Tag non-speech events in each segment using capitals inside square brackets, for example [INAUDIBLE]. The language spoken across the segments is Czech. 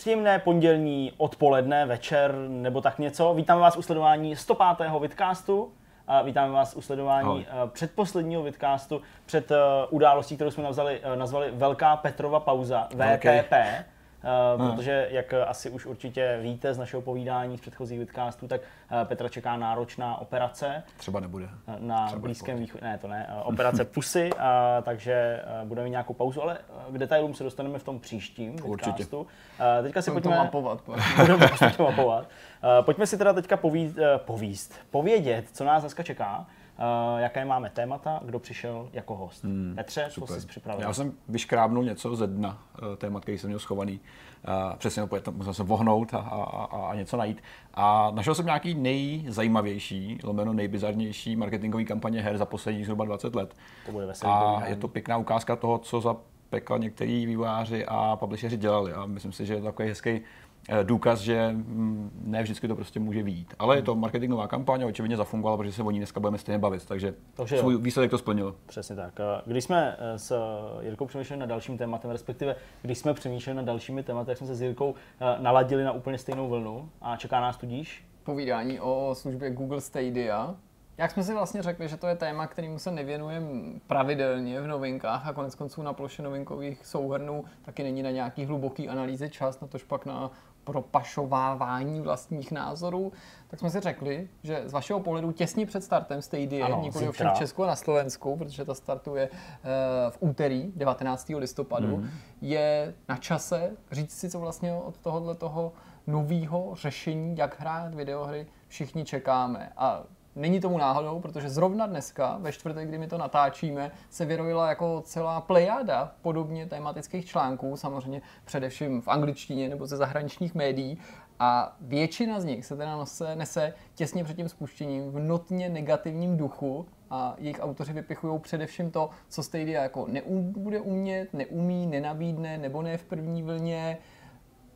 Příjemné pondělní odpoledne, večer nebo tak něco. Vítáme vás u sledování 105. Vidcastu. A vítáme vás u sledování Ahoj. eh, předposledního vidcastu před eh, událostí, kterou jsme nazvali, eh, nazvali Velká Petrova pauza. VPP. Eh, Hmm. Protože, jak eh, asi už určitě víte z našeho povídání z předchozích vidcastů, tak eh, Petra čeká náročná operace Třeba nebude. na Třeba Blízkém východě, ne to ne, eh, [LAUGHS] operace pusy, a, takže eh, budeme mít nějakou pauzu, ale eh, k detailům se dostaneme v tom příštím Určitě. vidcastu. Eh, Teďka si to pojďme, mapovat. [LAUGHS] budeme postupně mapovat. Eh, Pojďme si teda teďka poví, eh, povíst, povědět, co nás dneska čeká, eh, jaké máme témata, kdo přišel jako host. Hmm, Petře, co jsi připravil? Já jsem vyškrábnul něco ze dna eh, témat, který jsem měl schovaný. Uh, přesně opět, musel jsem vohnout a, a, a, a, něco najít. A našel jsem nějaký nejzajímavější, lomeno nejbizarnější marketingový kampaně her za posledních zhruba 20 let. To bude veselý A je to pěkná ukázka toho, co za pekla některý vývojáři a publisheri dělali. A myslím si, že je to takový hezký eh, důkaz, že mm, ne vždycky to prostě může výjít. Ale je to marketingová kampaň a očividně zafungovala, protože se o ní dneska budeme stejně bavit. Takže Takže jo. svůj výsledek to splnil. Přesně tak. Eh, Když jsme eh, s Jirkou přemýšleli nad dalším tématem, respektive když jsme přemýšleli nad dalšími tématy, tak jsme se s Jirkou eh, naladili na úplně stejnou vlnu a čeká nás tudíž Povídání o službě Google Stadia. Jak jsme si vlastně řekli, že to je téma, kterému se nevěnujeme pravidelně v novinkách a konec konců na ploše novinkových souhrnů taky není na nějaký hluboký analýzy čas, na tož pak na propašovávání vlastních názorů, tak jsme si řekli, že z vašeho pohledu těsně před startem Stadia, Ano, nikoli ovšem v Česku a na Slovensku, protože ta startuje eh, v úterý 19. listopadu, Mhm. je na čase říct si, co vlastně od tohohle toho nového řešení, jak hrát videohry, všichni čekáme. A není tomu náhodou, protože zrovna dneska, ve čtvrtek, kdy my to natáčíme, se vyrojila jako celá plejada podobně tematických článků, samozřejmě především v angličtině nebo ze zahraničních médií. A většina z nich se teda nese, nese těsně před tím spuštěním v notně negativním duchu a jejich autoři vypichují především to, co Stadia jako neum, bude umět, neumí, nenabídne, nebo ne v první vlně,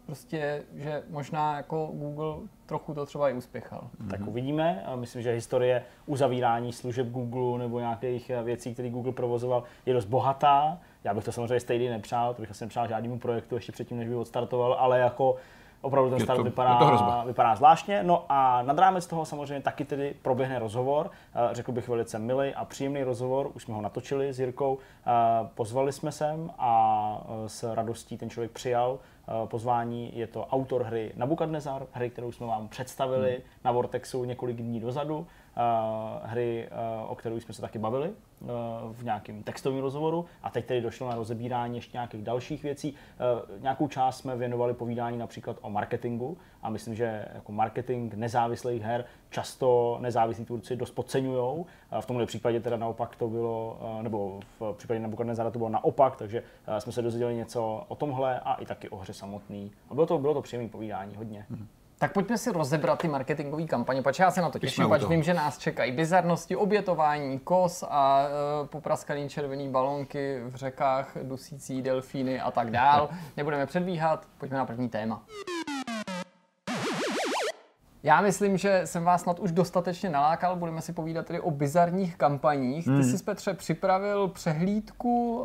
prostě, že možná jako Google trochu to třeba i uspěchal. tak uvidíme. A Myslím, že historie uzavírání služeb Google nebo nějakých eh, věcí, které Google provozoval, je dost bohatá. Já bych to samozřejmě stejně nepřál, to bych asi nepřál žádnému projektu ještě předtím, než by odstartoval, ale jako opravdu ten start to- vypadá, to vypadá zvláštně. No a nad rámec toho samozřejmě taky tedy proběhne rozhovor, eh, řekl bych velice milý a příjemný rozhovor, už jsme ho natočili s Jirkou, eh, pozvali jsme sem a s radostí ten člověk přijal pozvání. Je to autor hry Nabukadnezar, hry, kterou jsme vám představili Hmm. na Vortexu několik dní dozadu, eh, hry, eh, o kterou jsme se taky bavili eh, v nějakém textovém rozhovoru a teď tedy došlo na rozebírání ještě nějakých dalších věcí. Eh, Nějakou část jsme věnovali povídání například o marketingu a myslím, že jako marketing nezávislých her často nezávislí tvůrci dost podceňují. V tomhle případě teda naopak to bylo, eh, nebo v případě Nabukadnezara to bylo naopak, takže eh, jsme se dozvěděli něco o tomhle a i taky o hře samotný. A bylo to, bylo to příjemné povídání, hodně. Tak pojďme si rozebrat ty marketingové kampaně, protože já se na to těším, pač toho. vím, že nás čekají bizarnosti, obětování, kos a e, popraskaný červený balonky v řekách, dusící delfíny a tak dál. [LAUGHS] Nebudeme předbíhat, pojďme na první téma. Já myslím, že jsem vás snad už dostatečně nalákal, budeme si povídat tedy o bizarních kampaních. Ty jsi, Petře, připravil přehlídku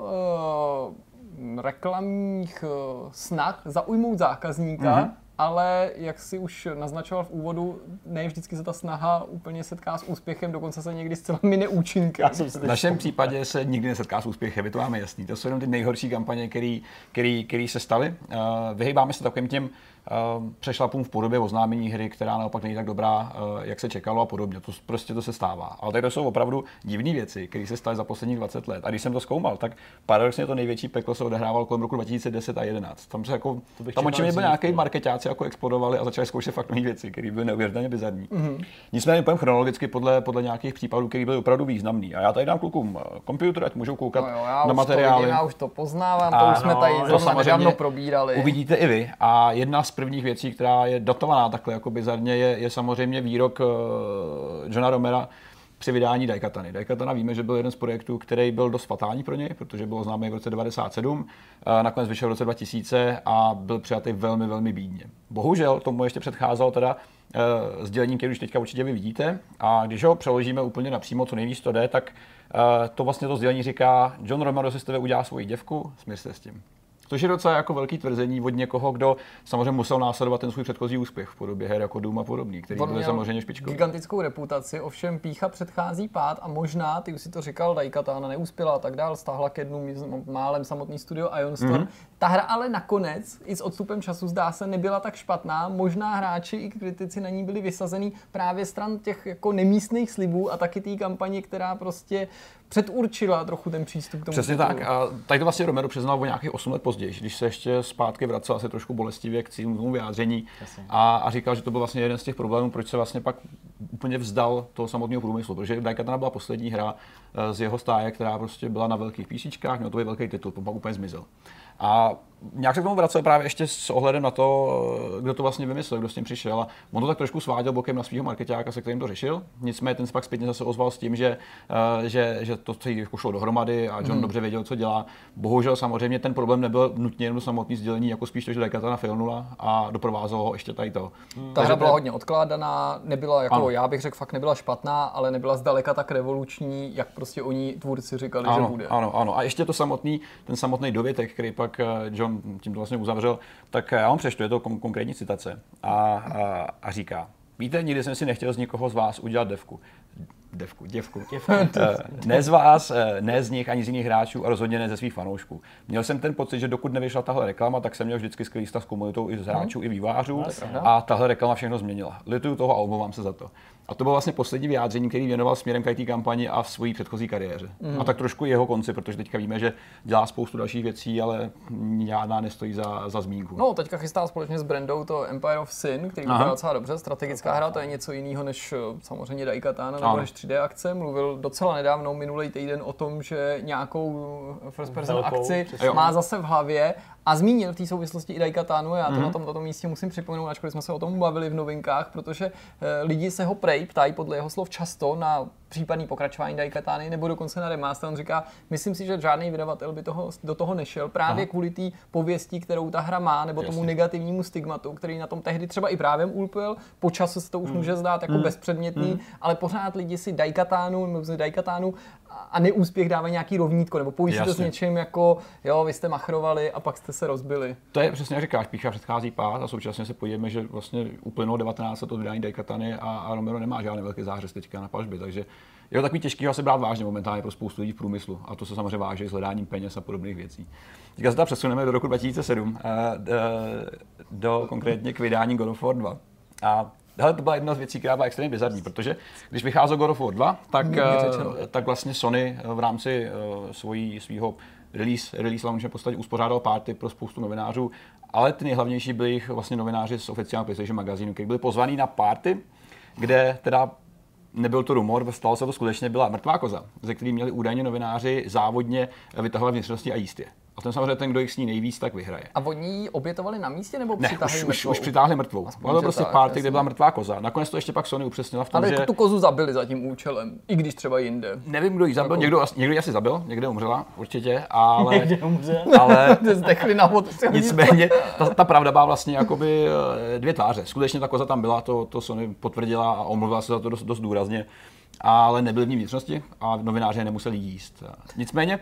e, reklamních e, snah zaujmout zákazníka, ale jak si už naznačoval v úvodu, ne vždycky se ta snaha úplně setká s úspěchem, dokonce se někdy zcela mine se V našem případě se nikdy nesetká s úspěchem, my to máme jasný. To jsou jenom ty nejhorší kampaně, které se staly. Uh, vyhýbáme se takovým těm přešlapům v podobě oznámení hry, která naopak není tak dobrá, uh, jak se čekalo a podobně. To, prostě to se stává. Ale tady to jsou opravdu divné věci, které se staly za posledních 20 let. A když jsem to zkoumal, tak paradoxně to největší peklo se odehrávalo kolem roku 2010 a 2011. Tam se jako, To bych tam očividně byl nějaký ty. marketáci jako explodovali a začali zkoušet fakt nové věci, které byly neuvěřitelně bizarní. Mm-hmm. Nicméně půjdeme chronologicky podle, podle nějakých případů, které byly opravdu významný. A já tady dám klukům eh, počítač, ať můžou koukat No jo, já na už to materiály. vidím, já už to poznávám, to Ano, už jsme tady to zrovna samozřejmě nedávno probírali. Uvidíte i vy. A jedna z prvních věcí, která je datovaná takhle jako bizarně, je, je samozřejmě výrok uh, Johna Romera při vydání Daikatany. Daikatana víme, že byl jeden z projektů, který byl dost fatální pro něj, protože byl známý v roce 97, uh, nakonec vyšel v roce 2000 a byl přijatý velmi, velmi bídně. Bohužel tomu ještě předcházelo teda uh, sdělení, který už teďka určitě vy vidíte. A když ho přeložíme úplně napřímo, co nejvíc to jde, tak uh, to vlastně to sdělení říká, John Romero si z tebe udělá svoji děvku, smíř se s tím. Což je docela jako velký tvrzení od někoho, kdo samozřejmě musel následovat ten svůj předchozí úspěch v podobě her jako Doom a podobný, který byl samozřejmě špičkový. gigantickou reputaci, ovšem pícha předchází pád a možná, ty už si to říkal, Daikatana neuspěla a tak dál, stáhla ke dnu málem samotný studio Ion Storm. Mhm. Mm-hmm. Ta hra ale nakonec, i s odstupem času zdá se, nebyla tak špatná. Možná hráči i kritici na ní byli vysazený právě stran těch jako nemístných slibů a taky té kampaně, která prostě předurčila trochu ten přístup k tomu. Přesně titulu. tak. A tady to vlastně Romero přiznal o nějakých 8 let později, když se ještě zpátky vracel asi trošku bolestivě k cílnému vyjádření a, a, říkal, že to byl vlastně jeden z těch problémů, proč se vlastně pak úplně vzdal toho samotného průmyslu, protože Daikatana byla poslední hra eh, z jeho stáje, která prostě byla na velkých písíčkách, měl to být velký titul, potom pak úplně zmizel. A nějak se k tomu vracel právě ještě s ohledem na to, kdo to vlastně vymyslel, kdo s tím přišel. A on to tak trošku sváděl bokem na svého marketáka, se kterým to řešil. Nicméně ten se pak zpětně zase ozval s tím, že, eh, že, že to celý jako šlo dohromady a John hmm. dobře věděl, co dělá. Bohužel samozřejmě ten problém nebyl nutně jenom samotný sdělení, jako spíš to, že Daikatana filnula a doprovázelo ho ještě tady to. Hmm. Ta hra byla hodně odkládaná, nebyla jako, Ano. já bych řekl, fakt nebyla špatná, ale nebyla zdaleka tak revoluční, jak prostě oni tvůrci říkali, že Ano, bude. ano, ano. A ještě to samotný, ten samotný dovětek, který pak eh, John tím to vlastně uzavřel, tak já vám přečtu, je to kon- konkrétní citace. A, a, a říká, víte, nikdy jsem si nechtěl z nikoho z vás udělat devku. Devku, děvku. Eh, ne z vás, eh, ne z nich, ani z jiných hráčů a rozhodně ne ze svých fanoušků. Měl jsem ten pocit, že dokud nevyšla tahle reklama, tak jsem měl vždycky skvělý vztah s komunitou i z hráčů, i vývářů a tahle reklama všechno změnila. Lituju toho a omlouvám se za to. A to bylo vlastně poslední vyjádření, který věnoval směrem k té kampani a v své předchozí kariéře. A tak trošku jeho konci, protože teďka víme, že dělá spoustu dalších věcí, ale žádná nestojí za, za zmínku. No, teďka chystá společně s Brandou to Empire of Sin, který vypadá docela dobře. Strategická hra, to je něco jiného než eh, samozřejmě Daikatana nebo než 3D akce. Mluvil docela nedávno, minulý týden, o tom, že nějakou eh, first person Velkou, akci přesně. má zase v hlavě a zmínil v té souvislosti i Daikatanu. Já to Mhm. na tom, na tom místě musím připomenout, ačkoliv jsme se o tom bavili v novinkách, protože eh, lidi se ho prej ptají podle jeho slov často na případný pokračování Daikatány nebo dokonce na remaster. On říká, myslím si, že žádný vydavatel by toho, do toho nešel právě Aha. kvůli té pověsti, kterou ta hra má, nebo tomu Jasně. negativnímu stigmatu, který na tom tehdy třeba i právě ulpil. Po čase se to už může zdát jako bezpředmětný, ale pořád lidi si Daikatánu nebo Daikatánu a neúspěch dávají nějaký rovnítko, nebo pojí to s něčím jako, jo, vy jste machrovali a pak jste se rozbili. To je přesně jak říkáš, pícha předchází pád a současně se podívejme, že vlastně uplynulo 19 let od vydání Daikatany a, a Romero nemá žádný velký zářez teďka na pažbě, takže je to takový těžký ho asi brát vážně momentálně pro spoustu lidí v průmyslu a to se samozřejmě váže s hledáním peněz a podobných věcí. Teďka se teda přesuneme do roku 2007, eh, d- do konkrétně k vydání God of War 2. A Hele, to byla jedna z věcí, která byla extrémně bizarní, protože když vycházel God of War 2, tak, eh, tak vlastně Sony eh, v rámci eh, svojí, svého release, release launche v podstatě uspořádal party pro spoustu novinářů, ale ty nejhlavnější byli jich vlastně novináři z oficiálního PlayStation magazínu, kteří byli pozvaní na party, kde teda nebyl to rumor, stalo se to skutečně, byla mrtvá koza, ze který měli údajně novináři závodně vytahovat vnitřnosti a jíst je. A ten samozřejmě ten, kdo jich sní nejvíc, tak vyhraje. A oni ji obětovali na místě nebo Ne, už, už, mrtvou? už přitáhli mrtvou. Aspoň, Bylo to prostě tak, jasně. kde byla mrtvá koza. Nakonec to ještě pak Sony upřesnila v tom, Ale že... tu kozu zabili za tím účelem, i když třeba jinde. Nevím, kdo ji zabil, Jako- někdo, někdo ji asi zabil, někde umřela, určitě, ale, [LAUGHS] Někde umře. ale [LAUGHS] Zdechli na vod. nicméně ta, ta, pravda byla vlastně jakoby eh, dvě tváře. Skutečně ta koza tam byla, to, to Sony potvrdila a omluvila se za to dost, dost důrazně, ale nebyly v ní vnitřnosti a novináři je nemuseli jíst. Nicméně,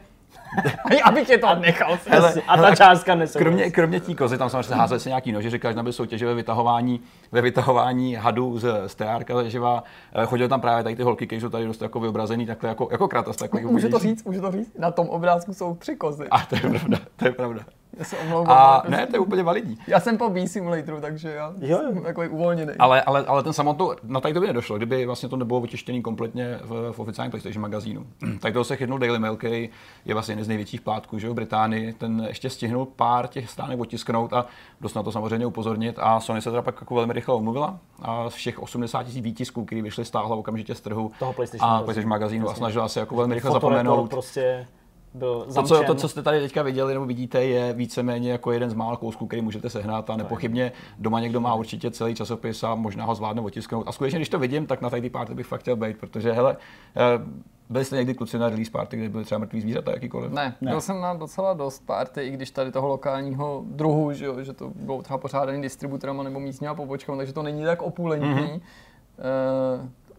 Aby tě to nechal. hele, A ta částka nesouhlasí. Kromě, kromě té kozy, tam samozřejmě házeli se nějaký nože, říkal, že tam soutěže ve vytahování, ve vytahování hadů z, z teárka živa. Chodili tam právě tady ty holky, které jsou tady dost jako vyobrazený, takhle jako, jako kratas. Takový Můžu to říct, můžu to říct? Na tom obrázku jsou tři kozy. A to je pravda, to je pravda. Já se omlouvám. A jako- ne, to je úplně validní. Já jsem po B simulatoru, takže já Jo, jo. jsem takový uvolněný. Ale, ale, ale ten samotnou, na tady to by nedošlo, kdyby vlastně to nebylo vytištěné kompletně v, v oficiálním PlayStation magazínu. tady toho se chytnul Daily Mail, který je vlastně jeden z největších plátků že, jo, v Británii. Ten ještě stihnul pár těch stránek otisknout a dost na to samozřejmě upozornit. A Sony se teda pak jako velmi rychle omluvila. A z všech 80 tisíc výtisků, které vyšly, stáhla okamžitě z trhu Toho PlayStation a. PlayStation magazínu a snažila se jako velmi rychle zapomenout. prostě byl To zamčen. co, to, co jste tady teďka viděli nebo vidíte, je víceméně jako jeden z mála kousků, který můžete sehnat a nepochybně doma někdo má určitě celý časopis a možná ho zvládne otisknout. A skutečně, když to vidím, tak na tady party bych fakt chtěl být, protože hele, eh, byli jste někdy kluci na release party, kde byly třeba mrtví zvířata jakýkoliv? Ne, ne, byl jsem na docela dost party, i když tady toho lokálního druhu, že, jo, že to bylo třeba pořádaný distributorama nebo místníma pobočkama, takže to není tak opulentní. Mhm. Mm-hmm.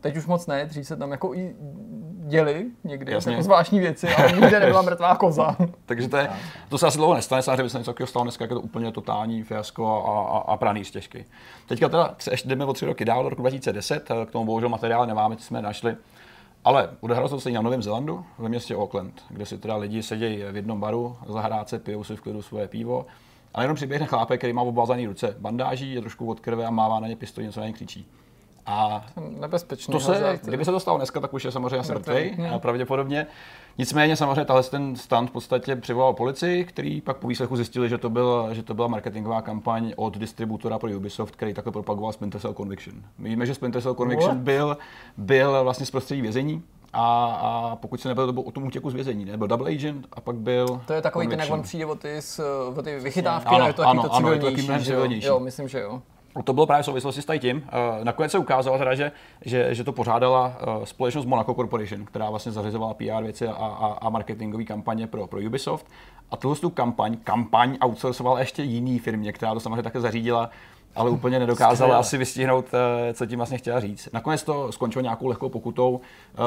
Teď už moc ne, dřív se tam jako i děli někdy Jasně. jako zvláštní věci, ale nikde nebyla mrtvá koza. [LAUGHS] Takže to, je, to se asi dlouho nestane, samozřejmě by se něco takového stalo dneska, jak je to úplně totální fiasko a, a, a praný stěžky. Teďka teda ještě jdeme o tři roky dál, do roku 2010, k tomu bohužel materiál nemáme, co jsme našli. Ale odehrálo se to na Novém Zélandu, ve městě Auckland, kde si teda lidi sedějí v jednom baru, zahrát se, pijou si v klidu svoje pivo. A jenom přiběhne chlápek, který má obvázaný ruce bandáží, je trošku od krve a mává na ně pistoli, něco na ně křičí. A Nebezpečný. to se, hazard. kdyby se to stalo dneska, tak už je samozřejmě asi a pravděpodobně. Nicméně samozřejmě tahle ten stand v podstatě přivolal policii, který pak po výslechu zjistili, že to, byl, že to byla marketingová kampaň od distributora pro Ubisoft, který takhle propagoval Splinter Cell Conviction. My víme, že Splinter Cell Conviction What? byl, byl vlastně z prostředí vězení, a, a pokud se nebyl, to byl o tom útěku z vězení, ne? Byl Double Agent a pak byl To je takový ten, jak on přijde o ty, o ty vychytávky, Ano, ale je to taky ano, to ano, je to taky civilnější, mnohem civilnější. Jo, myslím, že jo. To bylo právě v souvislosti s tím. Eh, Nakonec se ukázalo teda, že, že, že to pořádala eh, společnost Monaco Corporation, která vlastně zařizovala PR věci a, a, a marketingové kampaně pro, pro Ubisoft. A tuhle tu kampaň, kampaň outsourcovala ještě jiný firmě, která to samozřejmě také zařídila, ale úplně nedokázala Skvěle. asi vystihnout, eh, co tím vlastně chtěla říct. Nakonec to skončilo nějakou lehkou pokutou, eh,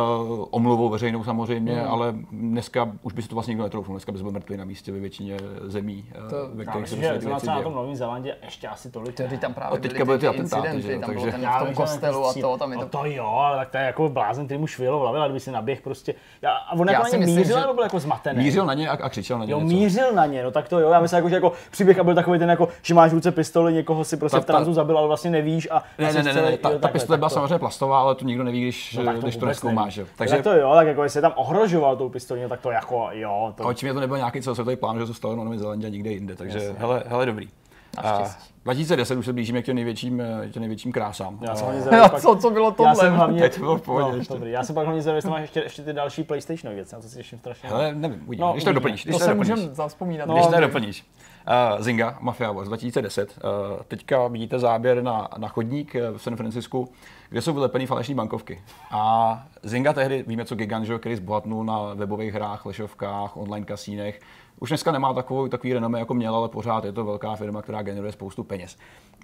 omluvou veřejnou samozřejmě, Hmm. ale dneska už by si to vlastně nikdo netroufnul. Dneska by byl mrtvý na místě ve většině zemí, eh, To- ve Já kterých se zrovna věci na tom Novém Zélandě ještě asi tolik. Tedy tam právě A teďka byly ty ty atentáty, incidenty, že tam byl takže- ten Já v tom kostelu a to, tam je no to... to jo, ale tak to je jako blázen, který mu švilo v hlavě, ale kdyby si naběh prostě. Já, a on jako na ně mířil, že- nebo byl jako zmatený? Mířil na ně a, a křičel na ně Jo, něco. mířil na ně, no tak to jo. Já myslím, jako, že jako příběh a byl takový ten, jako, že máš v ruce pistoli, někoho si prostě Ta- v tranzu ta- zabil, ale vlastně nevíš a Ne, vlastně ne, ne, ne, jo, ta, ta pistole byla to- samozřejmě plastová, ale to nikdo neví, když, No, tak když to neskoumáš. Takže tak to jo, tak jako jestli tam ohrožoval tou pistolí, no, tak to jako jo. To... je to nebyl nějaký celosvětový plán, že to stalo na Novém Zélandě a nikde jinde, takže hele, hele dobrý. A Naštěstí. 2010 už se blížíme k těm největším, eh, těm největším krásám. Já jsem A- hlavně [LAUGHS] zvědavý, pak- co, co bylo já jsem tohle? hlavně, [LAUGHS] Teď bylo no, ještě. dobrý. Já jsem pak hlavně zvědavý, jestli máš ještě, ještě ty další PlayStationové věci, na to si ještě strašně. Hele, nevím, uvidíme. No, když to doplníš. Když To to se doplníš. můžeme zavzpomínat. No, Když to ale- doplníš. Uh, Zinga, Mafia Wars 2010. Uh, teďka vidíte záběr na, na chodník eh, v San Francisku, kde jsou vylepené falešné bankovky. A Zinga tehdy, víme co Gigant, že který zbohatnul na webových hrách, lešovkách, online kasínech. Už dneska nemá takovou, takový renomé, jako měl, ale pořád je to velká firma, která generuje spoustu peněz.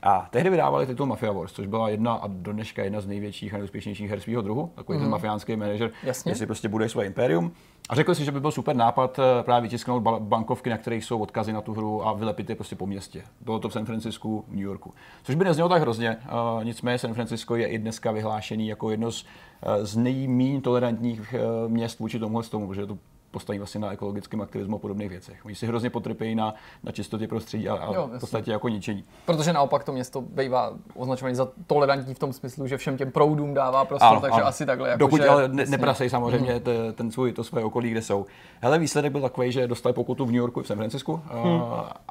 A tehdy vydávali titul Mafia Wars, což byla jedna a do dneška jedna z největších a nejúspěšnějších her svého druhu, takový ten mafiánský manažer, Jasně. si prostě buduje svoje impérium. A řekl si, že by byl super nápad eh, právě vytisknout ba- bankovky, na kterých jsou odkazy na tu hru a vylepit je prostě po městě. Bylo to v San Francisku, New Yorku. Což by neznělo tak hrozně, uh, nicméně San Francisco je i dneska vyhlášený jako jedno z, eh, z nejméně tolerantních eh, měst vůči tomuhle tomu, protože to postaví vlastně na ekologickém aktivismu a podobných věcech. Oni si hrozně potrpějí na, na čistotě prostředí a, a Jo, v podstatě jako ničení. Protože naopak to město bývá označované za tolerantní v tom smyslu, že všem těm proudům dává prostor, takže asi takhle. Jako Dokud že, ale ne, neprasej samozřejmě te- ten svůj, to svoje okolí, kde jsou. Hele, výsledek byl takový, že dostali pokutu v New Yorku i v San Francisku. Hmm.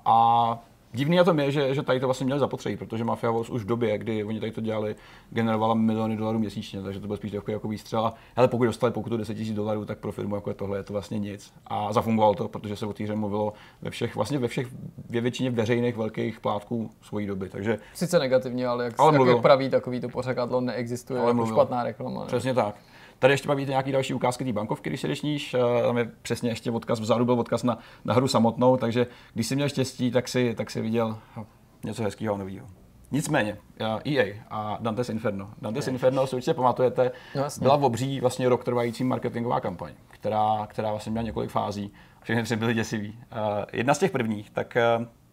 A divný na tom je, že, že tady to vlastně měli zapotřebí, protože Mafia Wars už v době, kdy oni tady to dělali, generovala miliony dolarů měsíčně, takže to byl spíš takový jako výstřel. A hele, pokud dostali pokutu 10 000 dolarů, tak pro firmu jako je tohle je to vlastně nic. A zafungovalo to, protože se o té hře mluvilo ve všech, vlastně ve všech, ve většině veřejných velkých plátků svojí doby. Takže Sice negativně, ale jak, Ale jak, mluvil. jak praví takový to pořekadlo, neexistuje Ale jako špatná reklama. Ne? Přesně tak. Tady ještě pak vidíte nějaký další ukázky té bankovky, když se dešníš. Eh, Tam je přesně ještě odkaz, vzadu byl odkaz na, na hru samotnou, takže když jsi měl štěstí, tak si, tak si viděl no, něco hezkého a nového. Nicméně, eh, EA a Dante's Inferno. Dante's Inferno si určitě pamatujete, No jasně. byla v obří vlastně rok trvající marketingová kampaň, která, která vlastně měla několik fází. Všechny tři byly děsivý. Eh, Jedna z těch prvních, tak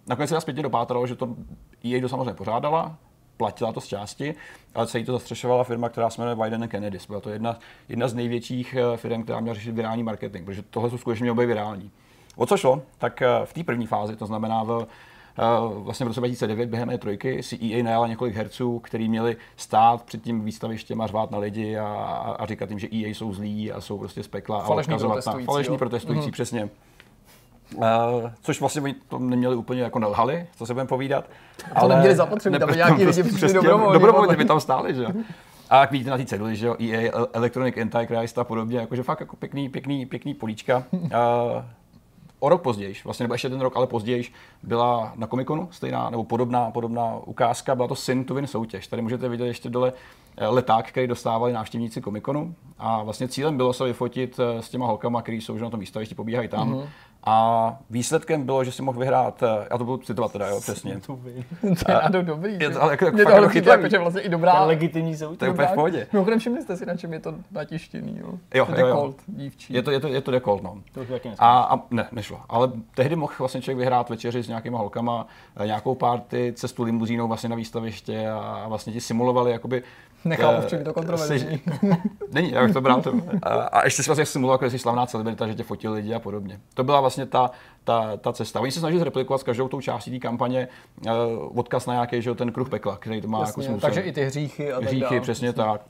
nakonec se nás zpětně dopátralo, že to EA to samozřejmě pořádala, platila to z části, ale celý to zastřešovala firma, která se jmenuje Wyden Kennedy. Byla to jedna, jedna z největších eh, firm, která měla řešit virální marketing, protože tohle jsou skutečně mělo být virální. O co šlo? Tak eh, v té první fázi, to znamená v eh, vlastně v roce 2009 během E3 si EA najala několik herců, kteří měli stát před tím výstavištěm a řvát na lidi a, a, a říkat jim, že EA jsou zlí a jsou prostě z pekla a Falešný odkazovat na jo? protestující, Mhm. přesně. Uh, což vlastně oni to neměli úplně jako nelhali, co se budeme povídat. To neměli zapotřebí, tam nějaký [LAUGHS] lidi přišli dobrovolně, Dobrovolně by tam stáli, že jo. A jak vidíte na té ceduli, že jo, EA, Electronic Antichrist a podobně, jakože fakt jako pěkný, pěkný, pěkný políčka. Uh, o rok později, vlastně nebo ještě ten rok, ale později, byla na Comic-Conu stejná nebo podobná, podobná ukázka, byla to Sin to Win soutěž. Tady můžete vidět ještě dole eh, leták, který dostávali návštěvníci Comic-Conu a vlastně cílem bylo se vyfotit s těma holkama, který jsou že na tom výstavišti, pobíhají tam. Mm-hmm. A výsledkem bylo, že si mohl vyhrát, eh, já to budu citovat teda, jo, přesně. [LAUGHS] To [LAUGHS] to je nádou dobrý. Je to že? ale jako- fakt to přijde chytlavý. jako, že vlastně i To je dobrá. legitimní soutěž. To je úplně v pohodě. Mimochodem všimli jste si, na čem je to natištěný, jo? Jo, jo, jo. Dekolt dívčí. Je to, je to, je to dekolt, no. To už taky. A, a ne, nešlo. Ale tehdy mohl vlastně člověk vyhrát večeři s nějakýma holkama, eh, nějakou party, cestu limuzínou vlastně na výstaviště a, a vlastně ti simulovali jakoby Nechápu, eh, v čem je to kontroverzní. [LAUGHS] Není, já bych to bral. To. A, a ještě si vlastně simuloval, jako jsi slavná celebrita, že tě fotili lidi a podobně. To byla vlastně ta, ta, ta cesta. Oni se snažili zreplikovat s každou tou částí té kampaně uh, odkaz na nějaký, že ten kruh pekla, který to má jako Jasně, smysl. takže i ty hříchy a tak Hříchy, dále. přesně tak.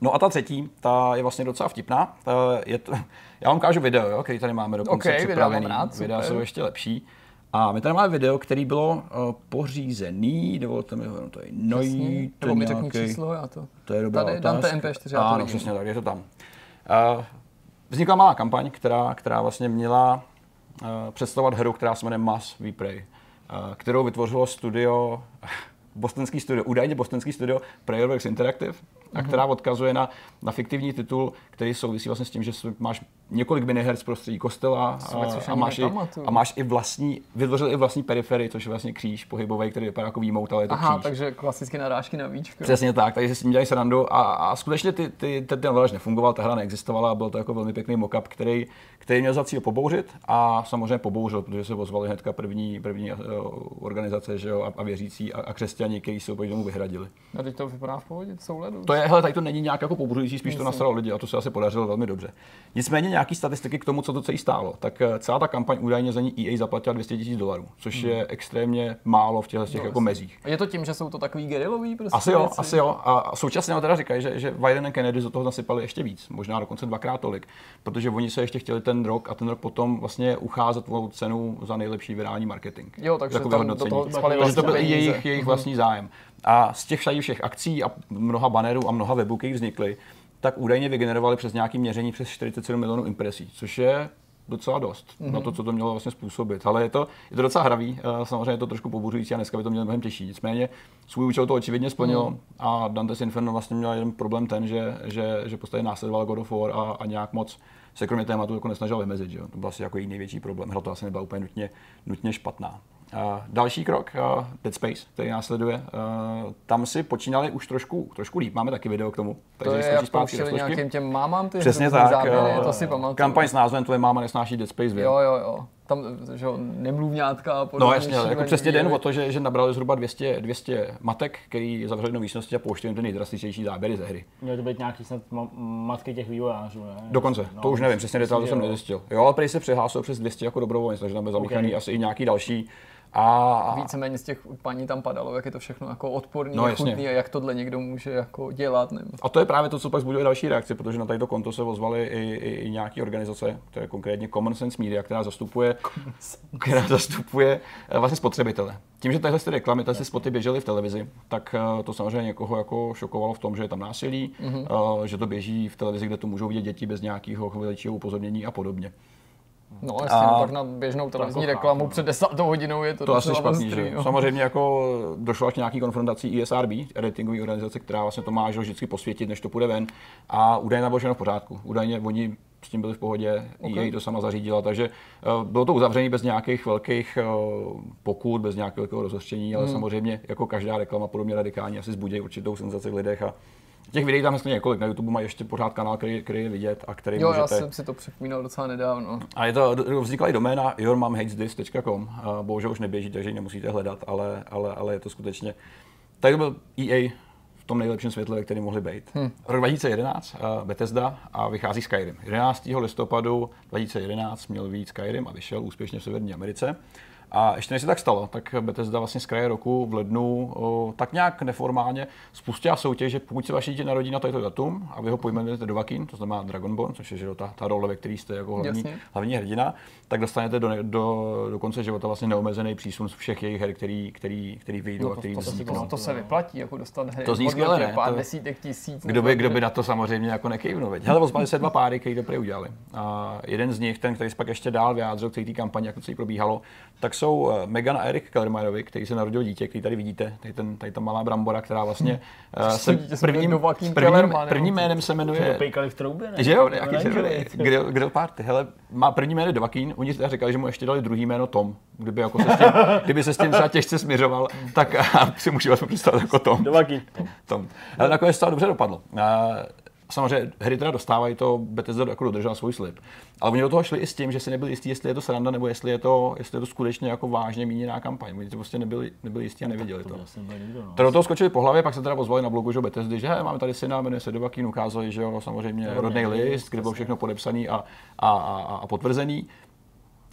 No a ta třetí, ta je vlastně docela vtipná. Ta je to, [LAUGHS] já vám ukážu video, jo, který tady máme dokonce Ok, videa připravený. mám rád, videa jsou ještě lepší. A my tady máme video, který bylo uh, pořízený, dovolte mi ho to je Jasně. najít. Nebo mi řekni číslo, já to... to je dobrá Tady otázka. Dante MP4, já to Ano, přesně tak, je to tam. Uh, vznikla malá kampaň, která, která vlastně měla uh, představovat hru, která se jmenuje Mass We Pray, uh, kterou vytvořilo studio, [LAUGHS] bostonský studio, údajně bostonský studio Prayerworks Interactive, a která odkazuje na, na fiktivní titul, který souvisí vlastně s tím, že máš několik miniher z prostředí kostela a, a, máš i, a máš i vlastní, vytvořil i vlastní periferii, což je vlastně kříž pohybový, který vypadá jako výmout, ale je to Aha, kříž. takže klasicky narážky na víčko. Přesně tak, takže si s tím dělají srandu a, a skutečně ty, ty, ten, ten veleš nefungoval, ta hra neexistovala a byl to jako velmi pěkný mock-up, který, který měl za cíl pobouřit a samozřejmě pobouřil, protože se ozvali hnedka první, první uh, organizace že jo, a, a, věřící a, a křesťani, kteří se oproti tomu vyhradili. No, teď to vypadá v pohodě, v souladu. To je, hele, tady to není nějak jako pobouřující, spíš to Myslím. nasralo lidi a to se asi podařilo velmi dobře. Nicméně nějaký statistiky k tomu, co to celý stálo. Tak eh, celá ta kampaň údajně za ní EA zaplatila 200 000 dolarů, což je extrémně málo v těchto těch jako mezích. A je to tím, že jsou to takový gerilový prostě Asi jo, věci? asi jo. A současně teda říkají, že, že Biden a Kennedy do toho nasypali ještě víc, možná dokonce dvakrát tolik, protože oni se ještě chtěli ten rok a ten rok potom vlastně ucházet o cenu za nejlepší virální marketing. Jo, takže Takové tam do toho Takže to byl vlastně i peníze. jejich, jejich vlastní zájem. A z těch všech, všech akcí a mnoha bannerů a mnoha webů, které vznikly, tak údajně vygenerovali přes nějaké měření přes 47 milionů impresí, což je docela dost mm-hmm. na to, co to mělo vlastně způsobit. Ale je to, je to docela hravý, eh, samozřejmě je to trošku pobuřující a dneska by to mělo mnohem těžší. Nicméně svůj účel to očividně splnilo mm. a Dante's Inferno vlastně měl jeden problém ten, že, že, že podstatě následoval God of War a, a nějak moc se kromě tématu jako nesnažil vymezit. Že? jo. To byl asi jako její největší problém. Hra to asi nebyla úplně nutně, nutně špatná. Uh, další krok, uh, Dead Space, který následuje, uh, tam si počínali už trošku, trošku líp, máme taky video k tomu. To je, jak zpátky do pouštěli nějakým těm mámám ty Přesně tak. záběry, eh, to si pamatuju. Kampaň s názvem Tvoje máma nesnáší Dead Space 2. Jo, jo, jo. Tam, že jo, nemluvňátka a podobně. No jasně, ale jako přesně den o to, že, že nabrali zhruba 200, 200 matek, který zavřeli do místnosti a pouštěli ty nejdrastičnější záběry ze hry. Měly to být nějaký snad ma- matky těch vývojářů, ne? Dokonce, No, to už nevím, přesně detail to jsem nezjistil. Jo, ale prý se přihlásilo přes 200 jako dobrovolnic, takže tam byl zamíchaný Ok. asi i nějaký další. A, Víceméně z těch paní tam padalo, jak je to všechno jako odporný, No, chutný a jak tohle někdo může jako dělat. Nebo... A to je právě to, co pak zbudilo další reakci, protože na tato konto se ozvaly i, i, i nějaké organizace, to je konkrétně Common Sense Media, která zastupuje, která zastupuje eh, vlastně spotřebitele. Tím, že tyhle ty reklamy, tyhle ty spoty běžely v televizi, tak eh, to samozřejmě někoho jako šokovalo v tom, že je tam násilí, Mhm. mm-hmm. že to běží v televizi, kde to můžou vidět děti bez nějakého chvíličího upozornění a podobně. No jasně, A- no, tak na běžnou televizní jako reklamu chápu, před desátou hodinou je to, To asi špatný, ostrý, že? no. Samozřejmě jako došlo až k nějaký konfrontací ISRB, ratingové organizace, která vlastně to má že, vždycky posvětit, než to půjde ven. A údajně bylo všechno v pořádku. Údajně oni s tím byli v pohodě, okay. EA to sama zařídila, takže uh, bylo to uzavřené bez nějakých velkých uh, pokut, bez nějakého rozhořčení, ale Hmm. samozřejmě jako každá reklama podobně radikální asi zbudí určitou senzaci v lidech a těch videí tam hezky několik. Na YouTube mají ještě pořád kanál, který, který je vidět a který Jo, můžete... já jsem si to připomínal docela nedávno. A je to, vznikla i doména yourmomhatesthis.com, bohužel už neběží, takže ji nemusíte hledat, ale, ale, ale je to skutečně... Tak to byl EA v tom nejlepším světle, ve kterém mohli být. Hmm. Rok 2011, uh, Bethesda a vychází Skyrim. 11. listopadu 2011 měl víc Skyrim a vyšel úspěšně v Severní Americe. A ještě než se tak stalo, tak Bethesda vlastně z kraje roku v lednu o, tak nějak neformálně spustila soutěž, že pokud se vaše dítě narodí na toto datum a vy ho pojmenujete do Vakin, to znamená Dragonborn, což je že, ta, ta role, ve které jste jako hlavní, Jasně. hlavní hrdina, tak dostanete do, do, do konce života vlastně neomezený přísun z všech jejich her, který, který, který vyjdou No a to- který to vzniknou. No, to se vyplatí, jako dostat hry. To zní skvěle, ne? Pár To- desítek tisíc. Kdo by, kdo by na to samozřejmě jako nekejvnul, veď. Hele, ozvali se dva páry, který to udělali. A jeden z nich, ten, který se pak ještě dál vyjádřil k té kampani, jak to celý probíhalo, tak jsou eh, Megan a Erik Kellermajerovi, který se narodil dítě, který tady vidíte, tady, ten, tady ta malá brambora, která vlastně [LAUGHS] uh, se prvním, prvním, prvním jménem se jmenuje Dopejkali v troubě, ne? že jo, nějaký červený. Kde, kde party? Hele, má první jméno Dovakín, oni teda říkali, že mu ještě dali druhý jméno Tom. Kdyby, jako se s tím, [LAUGHS] kdyby se s tím třeba těžce směřoval, tak [LAUGHS] a, si můžu vás představit jako Tom. Dovaky. Tom. Ale nakonec to dobře dopadlo. A, Samozřejmě hry teda dostávají to, Bethesda jako dodržela svůj slib. Ale oni do toho šli i s tím, že si nebyli jistí, jestli je to sranda, nebo jestli je to, jestli je to skutečně jako vážně míněná kampaň. Oni to prostě nebyli, nebyli jistí a nevěděli to. To nebyl nikdo, no. To do toho skočili po hlavě, pak se teda pozvali na blogu že Bethesdy, že hej, máme tady syna, jmenuje se Dovakín, ukázali, že jo, samozřejmě rodný list, kde bylo všechno podepsaný a, a, a, a potvrzený.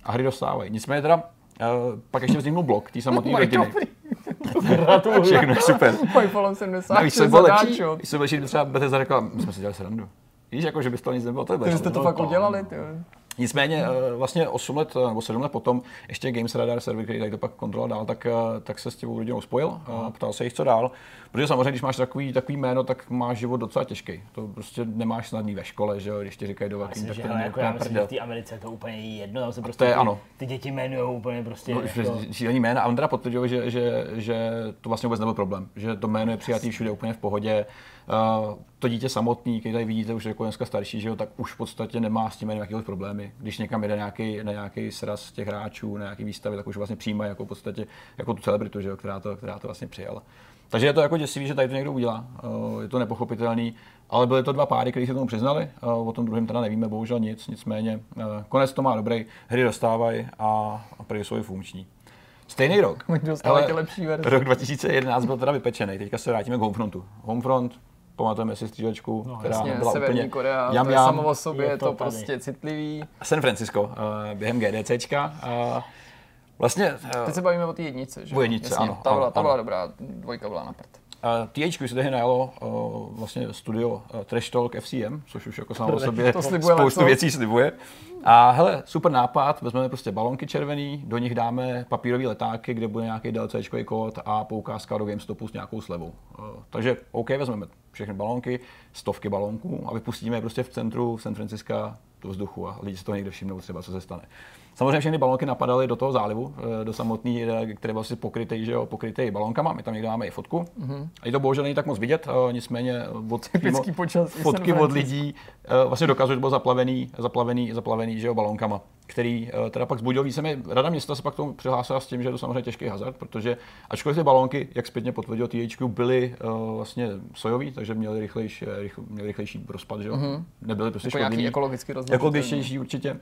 A hry dostávají. Nicméně teda, uh, pak ještě vzniknul blok té samotné [LAUGHS] Mají rodiny. Gratuluju. Všechno je super. Mají Fallout 76 Navíc se bylo lepší, zadáčo. když se lepší, třeba Bethesda řekla, my jsme si dělali srandu. Víš, jako, že by z toho nic nebylo, to je Takže jste to fakt udělali, ty. Nicméně eh, vlastně 8 let nebo 7 let potom ještě Games Radar server, který tady to pak kontroloval dál, tak, eh, tak se s těmi rodinou spojil a ptal se jich, co dál. Protože samozřejmě, když máš takový, takový jméno, tak máš život docela těžký. To prostě nemáš snadný ve škole, že jo, když ti říkají do velkým, tak že to není jako já myslím, že v té Americe je to úplně jedno, tam se prostě To je ty, ano. ty děti jmenují úplně prostě. No, jako, šílený jména. A on teda potvrdil, že, že, že, to vlastně vůbec nebyl problém. Že to jméno je přijatý všude úplně v pohodě. To dítě samotný, který tady vidíte, už jako dneska starší, že jo, tak už v podstatě nemá s tím jakýkoliv problémy. Když někam jede nějaký, na nějaký sraz těch hráčů, na nějaký výstavy, tak už vlastně přijímají jako v podstatě jako tu celebritu, že jo, která, to, která to vlastně přijala. Takže je to jako děsivý, že tady to někdo udělá. Je to nepochopitelný, ale byly to dva páry, kteří se tomu přiznali. O tom druhém teda nevíme bohužel nic, nicméně uh, konec to má dobrý, hry dostávají a, a prý jsou i funkční. Stejný rok. Ty lepší verze. Rok 2011 byl teda vypečený, teďka se vrátíme k Homefrontu. Homefront, pamatujeme si střílečku, no, která Jasně, byla Severní úplně Korea, jam, to je samo o sobě, je je to to tady. prostě citlivý. San Francisco uh, během GDCčka. Uh, vlastně uh, Teď se bavíme o té jednice, že? O jedničce, Jasně, ano, Ta byla, ano, ta byla dobrá, dvojka byla na prd. Uh, THQ se tehdy najalo uh, vlastně studio uh, Trash Talk FCM, což už jako samo o sobě To slibuje spoustu leco. věcí slibuje. A hele, super nápad, vezmeme prostě balonky červený, do nich dáme papírové letáky, kde bude nějaký DLCčkový kód a poukázka do GameStopu s nějakou slevou. Uh, takže OK, vezmeme všechny balonky, stovky balonků a vypustíme je prostě v centru San Francisca do vzduchu a lidi se toho někde všimnou třeba, co se stane. Samozřejmě všechny balonky napadaly do toho zálivu, eh, do samotný, eh, který byl asi pokrytý, že jo, pokrytý balonkama. My tam někde máme i fotku. Mm-hmm. A i to bohužel není tak moc vidět, eh, nicméně od [LAUGHS] Typický počasí fotky od lidí vlastně dokazují, že byl zaplavený, zaplavený, zaplavený, že jo, balonkama, který teda pak zbudil víceméně. Rada města se pak k tomu přihlásila s tím, že je to samozřejmě těžký hazard, protože ačkoliv ty balonky, jak zpětně potvrdil THQ, byly eh, vlastně sojový, takže měli rychlejší, rychl, měli rychlejší rozpad, že jo. Mm-hmm. Nebyly prostě Jako škodlivý. ekologicky. Ekologičtější určitě.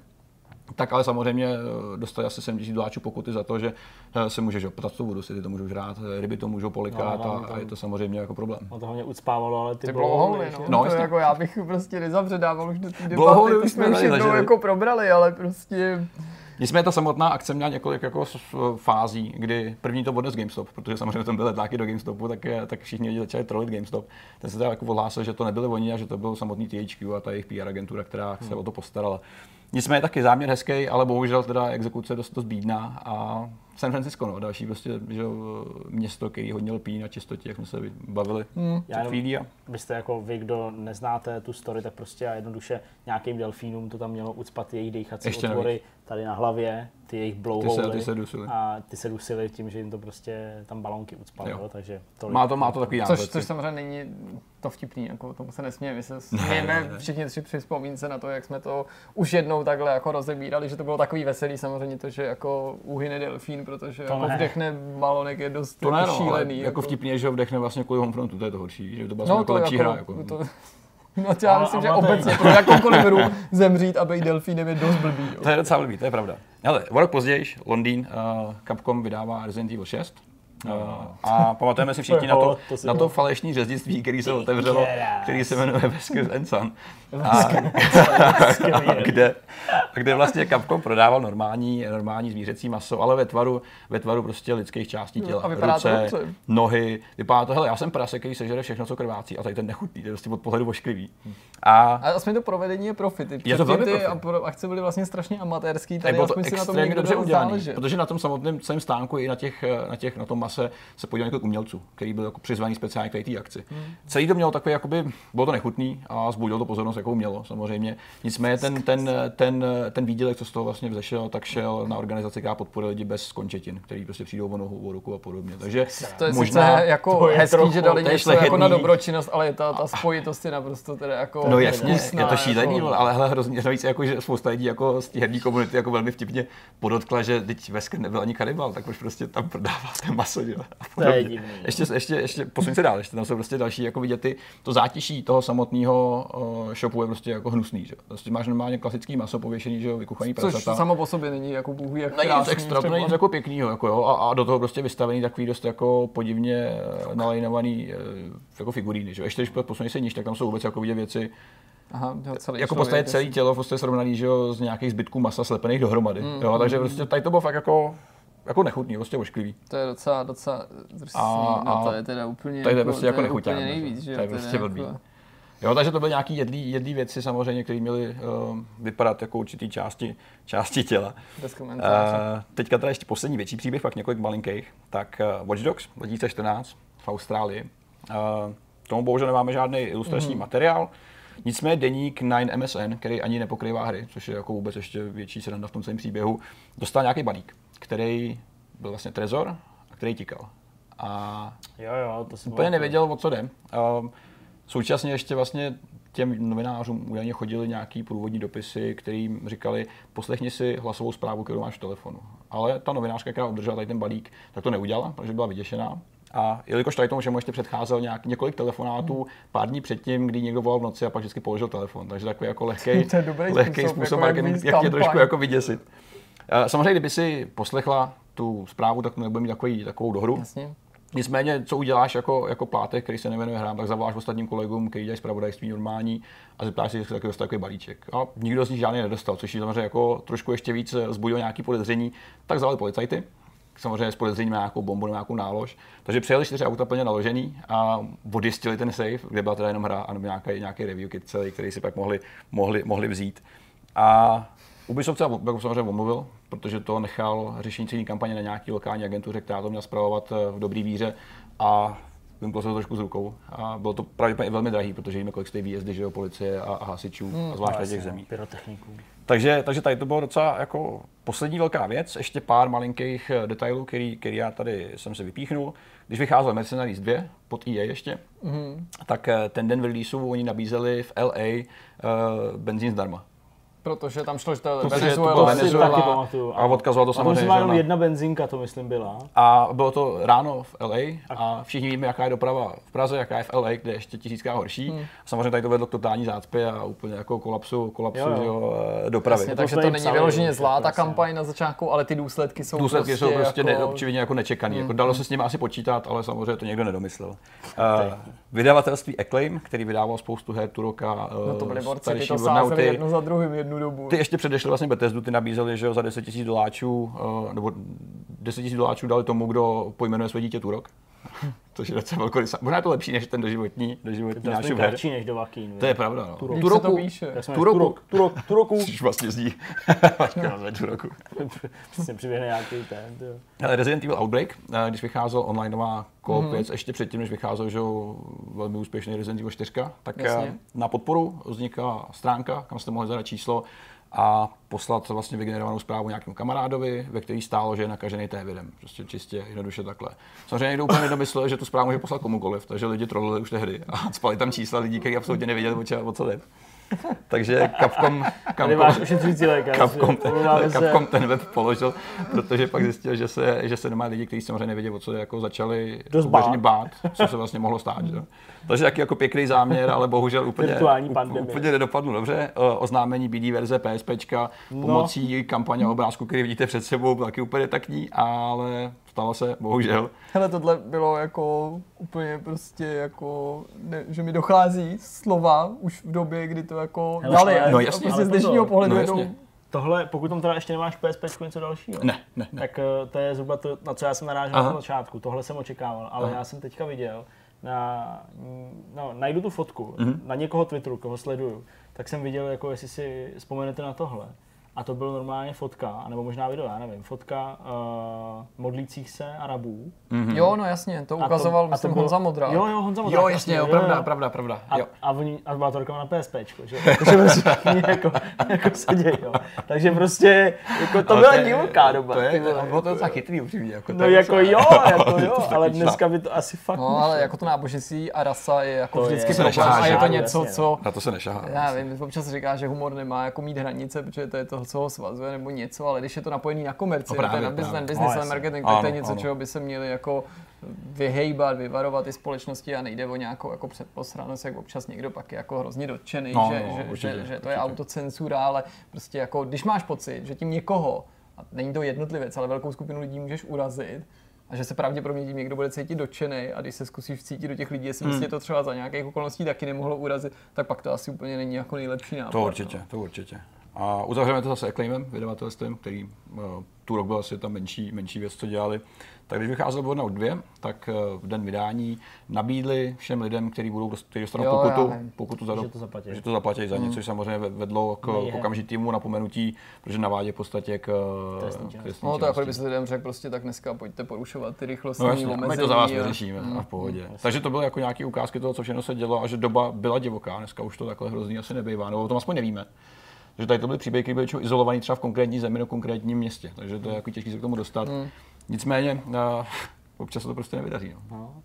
Tak ale samozřejmě eh, dostali asi 7 000 doláčů pokuty za to, že eh, se můžeš optat tu vodu, si ty to můžou žrát, eh, ryby to můžou polikat No, a, no, a je to samozřejmě jako problém. On to hlavně ucpávalo, ale ty, Ty blowholy, blowholy, no. No, no to jasně. jako já bych prostě nezabředával už do té debaty, ty jsme jsme už jednou jako probrali, ale prostě Nicméně ta samotná akce měla několik jako fází, kdy první to odnes GameStop, protože samozřejmě tam byly letáky do GameStopu, tak, tak všichni lidi začali trolit GameStop. Ten se teda jako odhlásil, že to nebyli oni a že to byl samotný THQ a ta jejich PR agentura, která se o to postarala. Nicméně taky záměr hezký, ale bohužel teda exekuce dost, dost bídná a San Francisco, no, další prostě že, město, který hodně lpí na čistotě, jak jsme se bavili Hmm. Já před jenom- chvílí. A byste jako vy, kdo neznáte tu story, tak prostě a jednoduše nějakým delfínům to tam mělo ucpat jejich Ještě otvory tady na hlavě, ty jejich ty se, ty se dusili. a ty se dusily tím, že jim to prostě tam balonky ucpaly, Jo. jo. takže tolik. Má to, má to takový Což, což samozřejmě není to vtipný, jako tomu se nesmějeme. My se smějeme ne, ne. všichni tři při vzpomínce na to, jak jsme to už jednou takhle jako rozebírali, že to bylo takový veselý samozřejmě to, že jako uhyne delfín, protože To jako ne. vdechne balonek je dost To ne, jako no, šílený. jako vtipný je, že ho vdechne vlastně kvůli Homefrontu, to je to horší, že to byla No jako to lepší jako, hra. Jako. to, no to já Ale- myslím, že to je- obecně pro jakoukoliv hru zemřít a být delfínem je dost blbý. Jo. To je docela blbý, to je pravda. Ale o rok později, Londýn, uh, Capcom vydává Resident Evil 6. Uh, a pamatujeme si všichni na to, [LAUGHS] To- to na to falešní řeznictví, který se otevřelo, který se jmenuje Veskers and Son. A, [LAUGHS] kde, kde vlastně Capcom prodával normální, normální zvířecí maso, ale ve tvaru, ve tvaru prostě lidských částí těla. a vypadá to Ruce, dobře. nohy, vypadá to, hele, já jsem prase, který sežere všechno, co krvácí, a tady ten nechutný, to je prostě od pohledu ošklivý. A A aspoň to provedení je profit. Je to velmi ty profi. a pro, akce byly vlastně strašně amatérský, tady bylo to aspoň si na tom extrémně někdo dobře udělané, protože na tom samotném celém stánku i na, těch, na, těch, na tom mase se, se podíval několik umělců, který byl jako přizvaný speciálně k té akci. Hmm. Celý to mělo takový, jakoby, bylo to nechutný a zbudilo to pozornost, jakou mělo samozřejmě. Nicméně ten, ten, ten, ten výdělek, co z toho vlastně vzešel, tak šel na organizaci, která podporuje lidi bez končetin, který prostě přijdou o nohu, o ruku a podobně. Takže To je možná, sice jako to je hezký, trochu- že dali něco jako na dobročinnost, ale ta, ta spojitost je naprosto teda jako No jasně, hnusná, je to šílený, jako, ale hele, hrozně navíc, jako, že spousta lidí jako z té herní komunity jako velmi vtipně podotkla, že teď Vesker nebyl ani kanibal, tak už prostě tam prodává ten maso, a To je divný. Ještě, ještě, ještě, posuň se dál, ještě tam jsou prostě další, jako vidět ty, to zátiší toho samotného uh, shopu je prostě jako hnusný, že? Prostě máš normálně klasický maso pověšený, že jo, vykuchaný Což prasata. samo po sobě není jako bůh jak Není nic krásný extra, to není jako pěknýho, jako jo, a, a, do toho prostě vystavený takový dost jako podivně eh, nalajnovaný eh, jako figuríny, že jo. Ještě když posuneš se níž, tak tam jsou vůbec jako vidět věci, Aha, jo, celý jako podstatě celé tělo prostě srovnaný, že jo, z nějakých zbytků masa slepených dohromady. Mm, jo, takže prostě tady to bylo fakt jako, jako nechutný, prostě ošklivý. To je docela, docela drsný, A- no a to je teda úplně, to je jako, prostě jako to je nechutňák, úplně no, nejvíc, že to je prostě jako- blbý. Jo, takže to byly nějaký jedlý, jedlý věci samozřejmě, které měly uh, vypadat jako určitý části, části těla. Bez komentáře. Uh, teďka teda ještě poslední větší příběh, pak několik malinkých. Tak uh, Watch Dogs 2014 v Austrálii. Uh, tomu bohužel nemáme žádný ilustrační mm. materiál. Nicméně deník 9MSN, který ani nepokrývá hry, což je jako vůbec ještě větší sranda v tom celém příběhu, dostal nějaký balík, který byl vlastně trezor a který tikal. A Jo, jo, to úplně nevěděl, o co jde. Um, současně ještě vlastně těm novinářům údajně chodili nějaký průvodní dopisy, kterým říkali, poslechni si hlasovou zprávu, kterou máš v telefonu. Ale ta novinářka, která obdržela tady ten balík, tak to neudělala, protože byla vyděšená. A jelikož tady tomu všemu ještě předcházel nějak, několik telefonátů pár dní předtím, kdy někdo volal v noci a pak vždycky položil telefon. Takže takový jako lehký, [LAUGHS] To je lehký způsob, způsob, jako jak, jak jak, tě trošku jako vyděsit. Eh, Samozřejmě, kdyby si poslechla tu zprávu, tak nebude mít takový, takovou dohru. Jasně. Nicméně, co uděláš jako, jako plátek, který se nevěnuje hrám, tak zavoláš ostatním kolegům, kteří dělají zpravodajství normální a zeptáš se, jestli taky dostal takový balíček. A nikdo z nich žádný nedostal, což jí samozřejmě jako trošku ještě víc zbudilo nějaké podezření. Tak zavali policajty, samozřejmě s podezřením na nějakou bombu nebo nějakou nálož. Takže přijeli čtyři auta plně naložený a odjistili ten safe, kde byla teda jenom hra a nějaký, nějaký review kit celý, který si pak mohli, mohli, mohli vzít. A Ubisoft se jako samozřejmě omluvil, protože to nechal řešení celé kampaně na nějaký lokální agentuře, která to měla zpravovat eh, v dobrý víře a vymklo se to trošku z rukou. A bylo to pravděpodobně velmi drahý, protože víme, kolik stojí výjezdy že jo, policie a, a hasičů, a zvlášť v těch zemích. Pyrotechniků. Takže, takže tady to bylo docela jako poslední velká věc. Ještě pár malinkých eh, detailů, který, který já tady jsem si vypíchnul. Když vycházel Mercenaries 2 pod EA ještě, mm. tak eh, ten den v releaseu oni nabízeli v LA uh, benzín zdarma. Protože tam šlo, že to to Venezuela, To Venezuela. taky pamatuju. a odkazoval to samozřejmě, to že jenom na- jedna benzinka, to myslím byla. A bylo to ráno v LA a všichni víme, jaká je doprava v Praze, jaká je v LA, kde je ještě tisíckrát horší. Hmm. Samozřejmě tady to vedlo k totální zácpě a úplně jako kolapsu, kolapsu Jo, jo. jo. Jo, dopravy. Jasně, To takže to jim není vyloženě že zlá ta prostě- kampaň na začátku, ale ty důsledky jsou Důsledky prostě jsou prostě jako... ne, jako nečekaný. Jako dalo se s nimi asi počítat, ale samozřejmě to někdo nedomyslel. Uh, vydavatelství Acclaim, který vydával spoustu her Turoka, No to byly borci, ty to sázeli jedno za druhým jednu dobu. ty ještě předešli vlastně Bethesdu, ty nabízeli, že jo, za 10 000 doláčů, uh, nebo 10 000 doláčů dali tomu, kdo pojmenuje své dítě Turok. [LAUGHS] Což je docela velkorysá. Možná je to lepší než ten doživotní, doživotní To je náš aspoň her. kratší než do Vakín. To je pravda, no. To píše. Jak jsme Turoku. Turok, Turok, Turoku. Což vlastně zní. [LAUGHS] Turoku. Přesně přiběhne nějaký ten. Ale Resident Evil Outbreak, eh, když vycházel onlineová co-op věc, ještě předtím, než vycházel že velmi úspěšný Resident Evil 4, tak eh, Jasně. na podporu vznikla stránka, kam jste mohli zadat číslo a poslat vlastně vygenerovanou zprávu nějakému kamarádovi, ve který stálo, že je nakažený tévidem. Prostě čistě, jednoduše takhle. Samozřejmě někdo úplně nedomyslel, že tu zprávu může poslat komukoliv, takže lidi trolili už tehdy a spali tam čísla lidí, kteří absolutně nevěděli, o co jde. [LAUGHS] Takže Capcom, Capcom, lékař. Capcom, ten web položil, protože pak zjistil, že se, že se doma lidi, kteří samozřejmě nevědí, o co jako začali bát. bát, co se vlastně mohlo stát. Že? Takže taky jako pěkný záměr, ale bohužel úplně, úplně nedopadlo dobře. Oznámení BD verze PSPčka pomocí kampaně obrázku, který vidíte před sebou, byl taky úplně taktní, ale stalo se, bohužel. Hele, tohle bylo jako úplně prostě jako, ne, že mi dochází slova už v době, kdy to jako Hele, dali. no jasně, prostě ale z dnešního pozor. pohledu No jednou. Tohle, pokud tam teda ještě nemáš PSP něco dalšího, Ne, ne, ne. tak eh, to je zhruba to, na co já jsem narážel Aha. na začátku. Tohle jsem očekával, ale Aha. já jsem teďka viděl, na, mm, no, najdu tu fotku Mhm. na někoho Twitteru, koho sleduju, tak jsem viděl, jako jestli si vzpomenete na tohle. A to byl normálně fotka, nebo možná video, já nevím, fotka uh, modlících se Arabů. Mm-hmm. Jo, no jasně, to ukazoval, a to, myslím, a to byl, Honza Modrá. Jo, jo, Honza Modrá. Jo, jasně, jo, pravda, pravda, pravda. A, jo. a, oni, a byla to reklama na PSPčko, že? Takže [LAUGHS] prostě jako, jako se děje, jo. Takže prostě, jako to Ale byla divoká doba. To je, vole. bylo to docela chytrý upřímně. Jako No jako jo, [LAUGHS] jako jo, ale taky dneska by to asi fakt No, ale jako to náboženství a rasa je jako vždycky to a je to něco, jasně, co Na to se nešahá. já nevím, občas říká, že humor nemá jako mít hranice, protože to je to, co ho svazuje nebo něco, ale když je to napojený na komerci, No no, právě, na business, právě. business No, marketing, tak to je něco, ano. čeho by se měli jako vyhejbat, vyvarovat i společnosti a nejde o nějakou jako předposranost, jak občas někdo pak je jako hrozně dotčený, No, že, no, že, určitě, že, že, to je autocenzura, ale prostě jako, když máš pocit, že tím někoho, a není to jednotlivec, ale velkou skupinu lidí můžeš urazit, a že se pravděpodobně tím někdo bude cítit dotčený a když se zkusíš cítit do těch lidí, jestli Hmm. hmm. to třeba za nějakých okolností taky nemohlo urazit, tak pak to asi úplně není jako nejlepší nápad. To určitě, to určitě. A uzavřeme to zase Acclaimem, vydavatelstvem, který uh, tu rok byl asi ta menší, menší věc, co dělali. Tak když vycházel Burnout 2, tak uh, v den vydání nabídli všem lidem, kteří budou kteří dostanou Jo, pokutu, pokutu za Že to zaplatí. že to zaplatí za něco, což samozřejmě vedlo k, k okamžitému napomenutí, protože navádě v podstatě k činnosti. trestní No to jako kdyby se lidem řekl prostě tak dneska pojďte porušovat ty rychlostní No jasně, a omezení. my to za vás vyřešíme a v pohodě. Takže to byly jako nějaké ukázky toho, co všechno se dělo a že doba byla divoká. Dneska už to takhle hrozný asi nebývá, no o tom aspoň nevíme. Že tady to byly příběhy, které byly izolované třeba v konkrétní zemi nebo konkrétním městě, takže to je jako těžké se k tomu dostat. Nicméně uh, [LAUGHS] občas se to prostě nevydaří. No. No.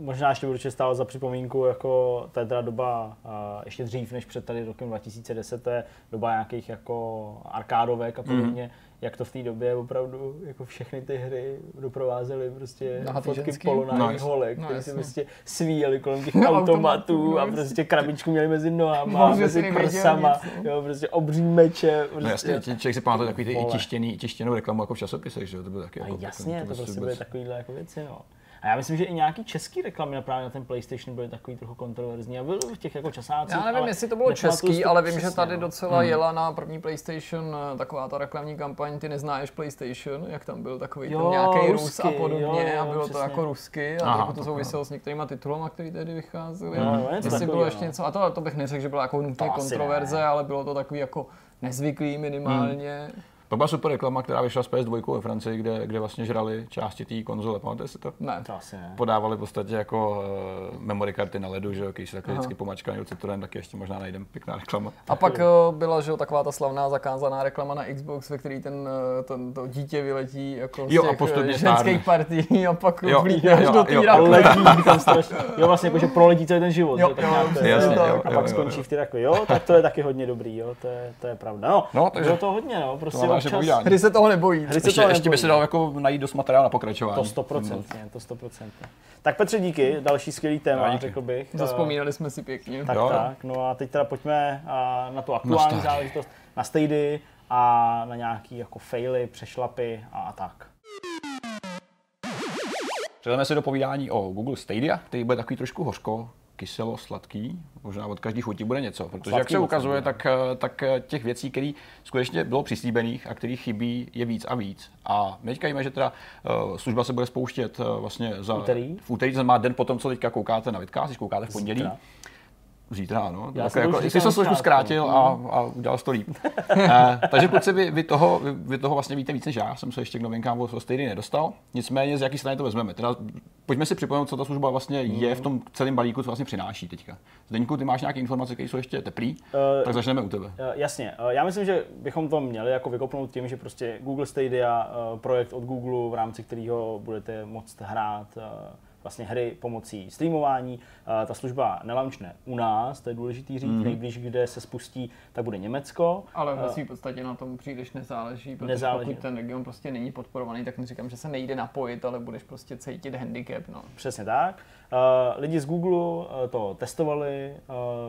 Možná ještě určitě stálo za připomínku, jako to je teda doba uh, ještě dřív než před tady rokem 2010, to je doba nějakých jako arkádovek a podobně. Mhm. Mm. Jak to v té době opravdu jako všechny ty hry doprovázely prostě Nahatý fotky ženský? Nice. holek, No, které si jasně. prostě svíjeli kolem těch No, [LAUGHS] automatů automatů, a no, prostě krabičku měli mezi nohama, No, mezi prsama, nic, no. jo, prostě obří meče. Prostě. No jasně, či- člověk si pamatuje takový ty tištěný, tištěnou reklamu jako v časopisech, že jo, to bylo taky A jako, jasně, to prostě prostě byly takovýhle jako věci, no. A já myslím, že i nějaký český reklamy na právě na ten PlayStation byly takový trochu kontroverzní a byly v těch jako časácích. Já nevím, ale jestli to bylo český, to ale vím, že přesně, tady no. docela jela na první PlayStation eh, taková ta reklamní kampaň Ty neznáš PlayStation, jak tam byl takový Jo, ten nějaký Rus a podobně jo, jo, a bylo to přesně. jako rusky a Aha, trochu to souviselo s některýma titulama, které tehdy vycházely. Něco Jestli bylo ještě no. něco, a to, to bych neřekl, že byla jako nutně To kontroverze, ne. ale bylo to takový jako nezvyklý minimálně. Pak byla super reklama, která vyšla s PS2 ve Francii, kde, kde vlastně žrali části té konzole, pamatujete si to? Ne. To asi ne. podávali v podstatě jako uh, memory karty na ledu, že jo, když se takhle vždycky pomačkaný od Citroen, tak ještě možná najdem pěkná reklama. A pak eh, byla, že jo, taková ta slavná zakázaná reklama na Xbox, ve který ten, eh, ten to dítě vyletí jako z Jo, a těch postupně [LAUGHS] ženských partí a pak Jo, jo, až jo, do jo, té rakve. Letí tam strašně. Jo, vlastně jako, že proletí celý ten život. Jo, jo, jasně, Jo, jo, a pak jo, skončí jo. v ty rakvi. Jo, tak to je taky hodně dobrý, jo, to je, to je pravda. No, No, takže- bylo to hodně, no, prostě Povídání. Hry se toho nebojí. Hry se Ještě, toho ještě by nebojí. se dalo jako najít dost materiál na pokračování. To stoprocentně, to stoprocentně. Tak Petře, díky, další skvělý téma, No, díky. řekl bych. Zaspomínali jsme si pěkně. Tak, Jo. tak. No a teď teda pojďme a, na tu aktuální Stadia. záležitost, na Stady a na nějaký jako faily, přešlapy a, a tak. Předáme se do povídání o Google Stadia, který bude takový trošku hořko, kyselo, sladký, možná od každý chuti bude něco, protože Sladký jak se ukazuje, tak, eh, tak eh, těch věcí, které skutečně bylo přislíbených a které chybí, je víc a víc. A my teďka víme, že teda uh, služba se bude spouštět vlastně za, Úterý? v úterý, to znamená den potom, co teďka koukáte na vidcast, když koukáte v pondělí. Zítra. Zítra, ano. Já Tak jako, jsi to začátku. zkrátil a, a udělal to líp. [LAUGHS] eh, takže kluci, vy, vy, toho, vy, vy, toho vlastně víte víc než já, jsem se ještě k novinkám o Stady nedostal. Nicméně z jaký strany to vezmeme. Teda, pojďme si připomenout, co ta služba vlastně je v tom celém balíku, co vlastně přináší teďka. Zdeňku, ty máš nějaké informace, které jsou ještě teplý, Eh, tak začneme u tebe. Eh, Jasně, Eh, já myslím, že bychom to měli jako vykopnout tím, že prostě Google Stadia, eh, projekt od Google, v rámci kterého budete moct hrát eh, vlastně hry pomocí streamování. Ta služba nelaunchne u nás, to je důležitý říct, mm-hmm. nejblíž, kde se spustí, tak bude Německo. Ale ve své podstatě na tom příliš nezáleží, protože Nezáleží. pokud ten region prostě není podporovaný, tak neříkám, že se nejde napojit, ale budeš prostě cítit handicap. No. Přesně tak. Uh, lidi z Google uh, to testovali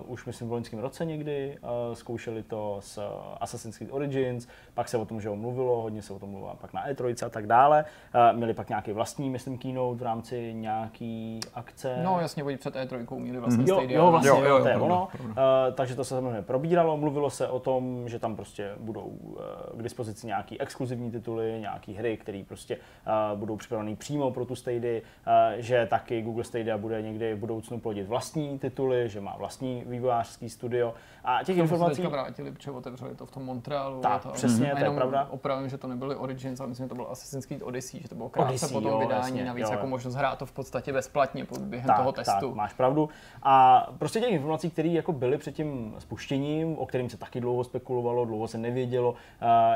uh, už myslím v loňském roce někdy, uh, zkoušeli to s uh, Assassin's Creed Origins, pak se o tom že jo, mluvilo, hodně se o tom mluvilo pak na E3 a tak dále. Uh, měli pak nějaký vlastní, myslím, keynote v rámci nějaký akce. No jasně, oni před E3 měli vlastně Jo, Stadia. jo, vlastně, Jo, jo, jo, to je pravda, ono. Uh, takže to se samozřejmě probíralo, mluvilo se o tom, že tam prostě budou uh, k dispozici nějaký exkluzivní tituly, nějaký hry, které prostě uh, budou připravené přímo pro tu Stadia, uh, že taky Google Stadia bude někdy v budoucnu plodit vlastní tituly, že má vlastní vývojářský studio a těch se informací... teďka vrátili, protože otevřeli to v tom Montrealu. Tak, a přesně, to je pravda. Opravím, že to nebyly Origins, ale myslím, že to byl Assassin's Creed Odyssey, že to bylo krátce Odyssey, po tom jo, vydání, jasně, navíc jo, jako možnost hrát to v podstatě bezplatně během tak, toho testu. Tak, máš pravdu. A prostě těch informací, které jako byly před tím spuštěním, o kterým se taky dlouho spekulovalo, dlouho se nevědělo, uh,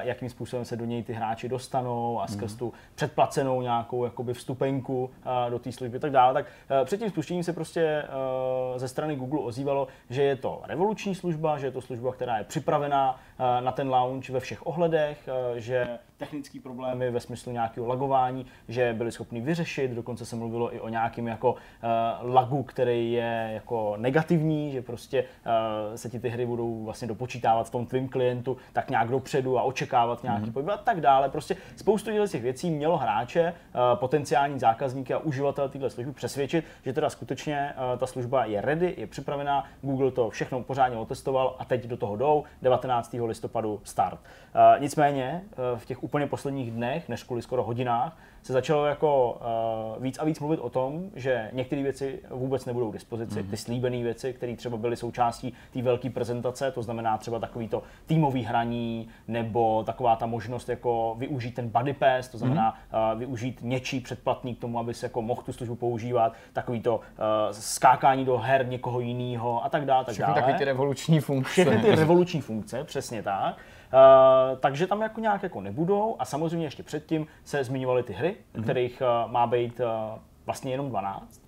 jakým způsobem se do něj ty hráči dostanou a skrz tu předplacenou nějakou jakoby vstupenku uh, do té služby a tak dále, tak uh, před tím spuštěním se prostě uh, ze strany Google ozývalo, že je to revoluční služba, že je to služba, která je připravená na ten launch ve všech ohledech, uh, že technické problémy ve smyslu nějakého lagování, že byli schopni vyřešit, dokonce se mluvilo i o nějakém jako uh, lagu, který je jako negativní, že prostě se ti ty hry budou vlastně dopočítávat v tom tvým klientu tak nějak dopředu a očekávat nějaký mm-hmm. pohyb a tak dále. Prostě spoustu těch věcí mělo hráče, potenciální zákazníky a uživatele této služby přesvědčit, že teda skutečně ta služba je ready, je připravená, Google to všechno pořádně otestoval a teď do toho jdou, 19. listopadu start. Uh, nicméně uh, v těch úplně posledních dnech, než kvůli skoro hodinách, se začalo jako uh, víc a víc mluvit o tom, že některé věci vůbec nebudou k dispozici, mm-hmm. ty slíbené věci, které třeba byly součástí té velké prezentace, to znamená třeba takový to týmový hraní, nebo taková ta možnost jako využít ten buddy pass, to znamená mm-hmm. uh, využít něčí předplatný k tomu, aby se jako mohl tu službu používat, takový to uh, skákání do her někoho jiného a tak dále, tak Všechny dále. ty revoluční funkce. Všechny ty [LAUGHS] revoluční funkce, přesně tak. Uh, takže tam jako nějak jako nebudou a samozřejmě ještě předtím se zmiňovaly ty hry, mm-hmm. kterých uh, má být uh, vlastně jenom 12.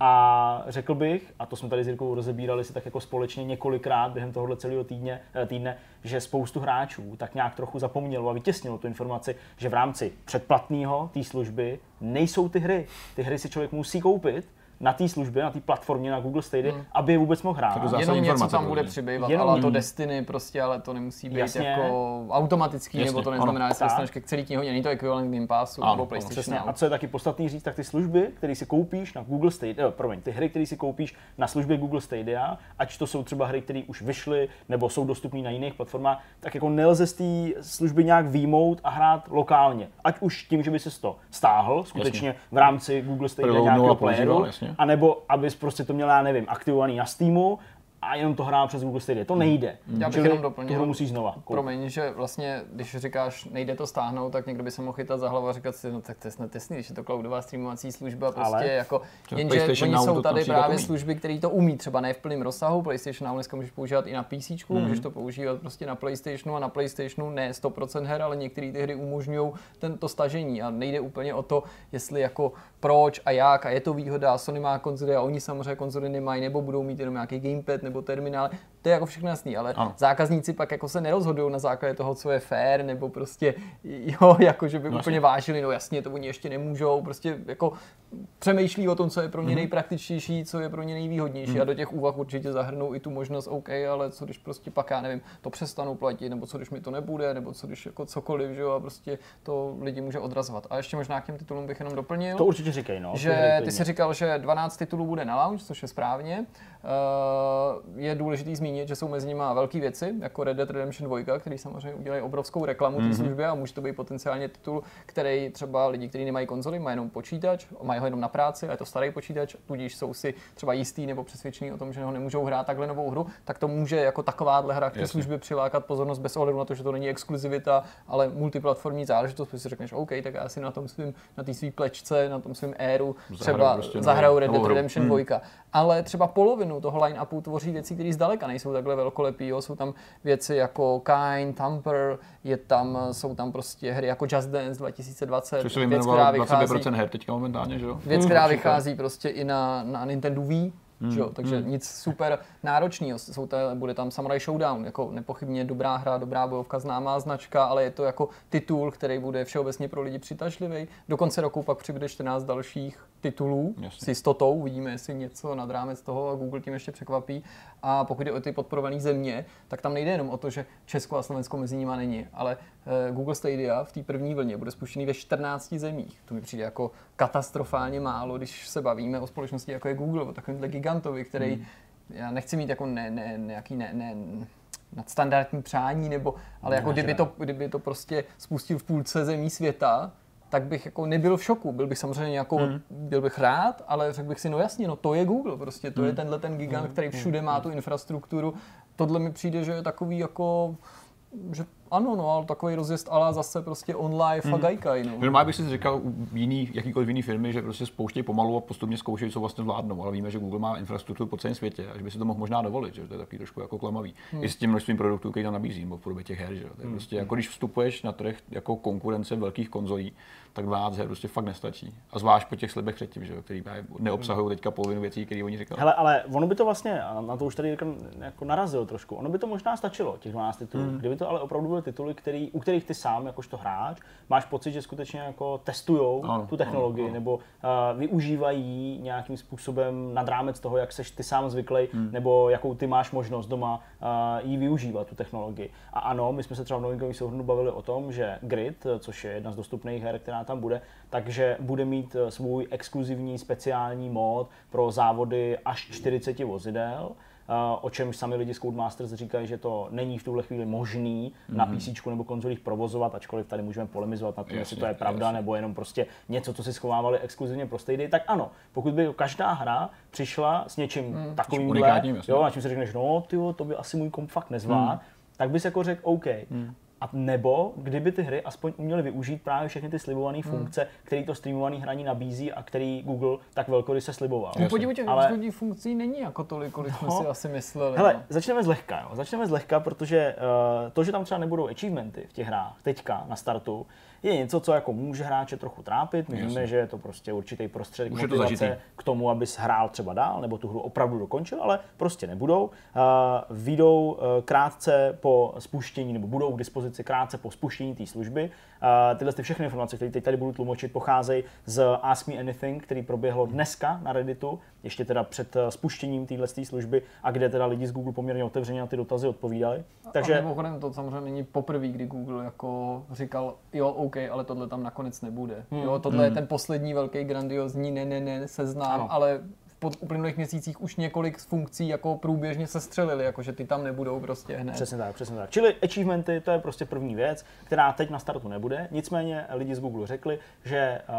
A řekl bych, a to jsme tady s Jirkou rozebírali si tak jako společně několikrát během tohohle celého týdne, eh, týdne, že spoustu hráčů tak nějak trochu zapomnělo a vytěsnilo tu informaci, že v rámci předplatného té služby nejsou ty hry. Ty hry si člověk musí koupit na té službě, na té platformě, na Google Stadia, Hmm. aby je vůbec mohl hrát. Jenom něco informace tam bude přibývat, Jenom- ale to Destiny prostě, ale to nemusí být Jasně. jako automatický, Jasně, nebo to neznamená, že se dostaneš ke celý knihovně, není to ekvivalent Game Passu Ano, nebo PlayStation Přesně. A co je taky podstatný říct, tak ty služby, které si koupíš na Google Stadia, eh, promiň, ty hry, které si koupíš na službě Google Stadia, ať to jsou třeba hry, které už vyšly nebo jsou dostupné na jiných platformách, tak jako nelze z té služby nějak výjmout a hrát lokálně. Ať už tím, že by si to stáhl skutečně v rámci Google Stadia nějakého playeru, jasně. anebo abys prostě to měl, já nevím, aktivovaný na Steamu a jenom to hrál přes Google Stadia. To nejde. Já bych Čili jenom doplnil, tu hru musíš znova. Promiň, že vlastně, když říkáš, nejde to stáhnout, tak někdo by se mohl chytat za hlavu a říkat si, no tak to je snad jasný, když je to cloudová streamovací služba, prostě Ale- jako, To jenže oni Now jsou to tady právě umí. služby, které to umí, třeba ne v plném rozsahu, PlayStation Now dneska můžeš používat i na PC, Mhm. můžeš to používat prostě na PlayStationu a na PlayStationu ne 100% her, ale některé ty hry umožňují tento stažení a nejde úplně o to, jestli jako proč a jak a je to výhoda, Sony má konzoly a oni samozřejmě konzoly nemají, nebo budou mít jenom nějaký gamepad nebo terminál, to je jako všechno jasný, ale Ano. zákazníci pak jako se nerozhodují na základě toho, co je fair, nebo prostě, jo, [LAUGHS] jako že by No, úplně vážili, no jasně, to oni ještě nemůžou, prostě jako přemýšlí o tom, co je pro ně Mhm. nejpraktičtější, co je pro ně nejvýhodnější a do těch úvah určitě zahrnou i tu možnost, OK, ale co když prostě pak, já nevím, to přestanou platit, nebo co když mi to nebude, nebo co když jako cokoliv, že jo, a prostě to lidi může odrazovat. A ještě možná k těm titulům bych jenom doplnil To určitě říkej, no. že ty jsi říkal, že 12 titulů bude na launch, což je správně. Eh, Je důležité zmínit, že jsou mezi nimi velké věci, jako Red Dead Redemption 2, který samozřejmě udělají obrovskou reklamu té službě a může to být potenciálně titul, který třeba lidi, kteří nemají konzoli, mají jenom počítač, mají ho jenom na práci, a je to starý počítač, tudíž jsou si třeba jistý nebo přesvědčení o tom, že ho nemůžou hrát takhle novou hru, tak to může jako takováhle hra k té službě přilákat pozornost bez ohledu na to, že to není exkluzivita, ale multiplatformní záležitost, protože si řekneš, OK, tak já si na tom svým, na té své plečce, na tom svém éru třeba prostě zahraju Red novou Dead. Redemption 2. Ale třeba polovinu toho line-upu tvoří věci, které zdaleka nejsou takhle velkolepý. Jo. Jsou tam věci jako Kine, Tamper, je tam, jsou tam prostě hry jako Just Dance 2020, Což se věc, která vychází, 25% her teďka momentálně, že jo? věc, která Určitě. vychází prostě i na, na Nintendo Wii, že jo? takže nic super náročného. Jsou to, bude tam Samurai Showdown, jako nepochybně dobrá hra, dobrá bojovka, známá značka, ale je to jako titul, který bude všeobecně pro lidi přitažlivý. Do konce roku pak přibude 14 dalších titulů Jasně. s jistotou, uvidíme, jestli něco nad rámec toho a Google tím ještě překvapí. A pokud jde o ty podporované země, tak tam nejde jenom o to, že Česko a Slovensko mezi nimi není, ale eh, Google Stadia v té první vlně bude spuštěný ve 14 zemích. To mi přijde jako katastrofálně málo, když se bavíme o společnosti jako je Google, o takovémhle gigantovi, který hmm. já nechci mít jako ne, ne, nějaký ne, ne, nadstandardní přání, nebo, ale jako kdyby to, kdyby to prostě spustil v půlce zemí světa, tak bych jako nebyl v šoku. Byl bych samozřejmě jako, mm. byl bych rád, ale řekl bych si, no jasně, no to je Google prostě, to mm. je hmm. tenhle ten gigant, mm. který všude má tu infrastrukturu. Tohle mi přijde, že je takový jako že ano, no, ale takový rozjezd ale zase prostě on live hmm. a gajkaj, no. Normálně bych si říkal u jiný, jakýkoliv jiný firmy, že prostě spouštějí pomalu a postupně zkoušejí, co vlastně vládnou, ale víme, že Google má infrastrukturu po celém světě a že by si to mohl možná dovolit, že to je taky trošku jako klamavý. Hmm. I s tím množstvím produktů, který tam nabízí, nebo v podobě těch her, že to je hmm. prostě jako když vstupuješ na trh jako konkurence velkých konzolí, tak 12 her prostě fakt nestačí. A zvlášť po těch slibech předtím, že jo, který neobsahují teďka polovinu věcí, které oni říkali. Hele, ale ono by to vlastně, na to už tady jako narazil trošku, ono by to možná stačilo, těch 12 titulů. Hmm. Kdyby to ale opravdu byly tituly, který, u kterých ty sám, jakožto hráč, máš pocit, že skutečně jako testujou tu technologii ano, ano. nebo uh, využívají nějakým způsobem nad rámec toho, jak seš ty sám zvyklý, hmm. nebo jakou ty máš možnost doma uh, jí využívat, tu technologii. A ano, my jsme se třeba v novinkovém souhrnu bavili o tom, že Grid, což je jedna z dostupných her, která tam bude, takže bude mít eh, svůj exkluzivní speciální mód pro závody až 40 vozidel, eh, o čemž sami lidi z Codemasters říkají, že to není v tuhle chvíli možný mm-hmm. na mhm. PC nebo konzolích provozovat, ačkoliv tady můžeme polemizovat na tom, jestli to je pravda, jasně. nebo jenom prostě něco, co si schovávali exkluzivně pro Stadia, tak ano, pokud by každá hra přišla s něčím mm. takovým, jo, na čím si řekneš, no, tyjo, to by asi můj komp fakt nezvládl, mm. tak by si jako řekl, OK, mm. A nebo kdyby ty hry aspoň uměly využít právě všechny ty slibované hmm. funkce, které to streamované hraní nabízí a který Google tak velkory se sliboval. No podívej, těch Ale... funkcí není jako tolik, kolik no. jsme si asi mysleli. Hele, no. začneme zlehka, jo. Začneme zlehka, protože uh, to, že tam třeba nebudou achievementy v těch hrách teďka na startu, je něco, co jako může hráče trochu trápit. My víme, že je to prostě určitý prostředek Už motivace to k tomu, abys hrál třeba dál, nebo tu hru opravdu dokončil, ale prostě nebudou. Uh, vyjdou uh, krátce po spuštění, nebo budou k dispozici krátce po spuštění té služby. Uh, tyhle ty všechny informace, které teď tady budu tlumočit, pocházejí z Ask Me Anything, který proběhlo dneska na Redditu, ještě teda před spuštěním téhle služby a kde teda lidi z Google poměrně otevřeně na ty dotazy odpovídali. Takže... A mimochodem to samozřejmě není poprvé, kdy Google jako říkal, jo, OK, ale tohle tam nakonec nebude. Hmm. Jo, tohle hmm. je ten poslední velký grandiozní ne, ne, ne, seznám, ano. ale v uplynulých měsících už několik funkcí jako průběžně se střelili, jakože ty tam nebudou prostě hned. Přesně tak, přesně tak. Čili achievementy, to je prostě první věc, která teď na startu nebude. Nicméně lidi z Google řekli, že uh,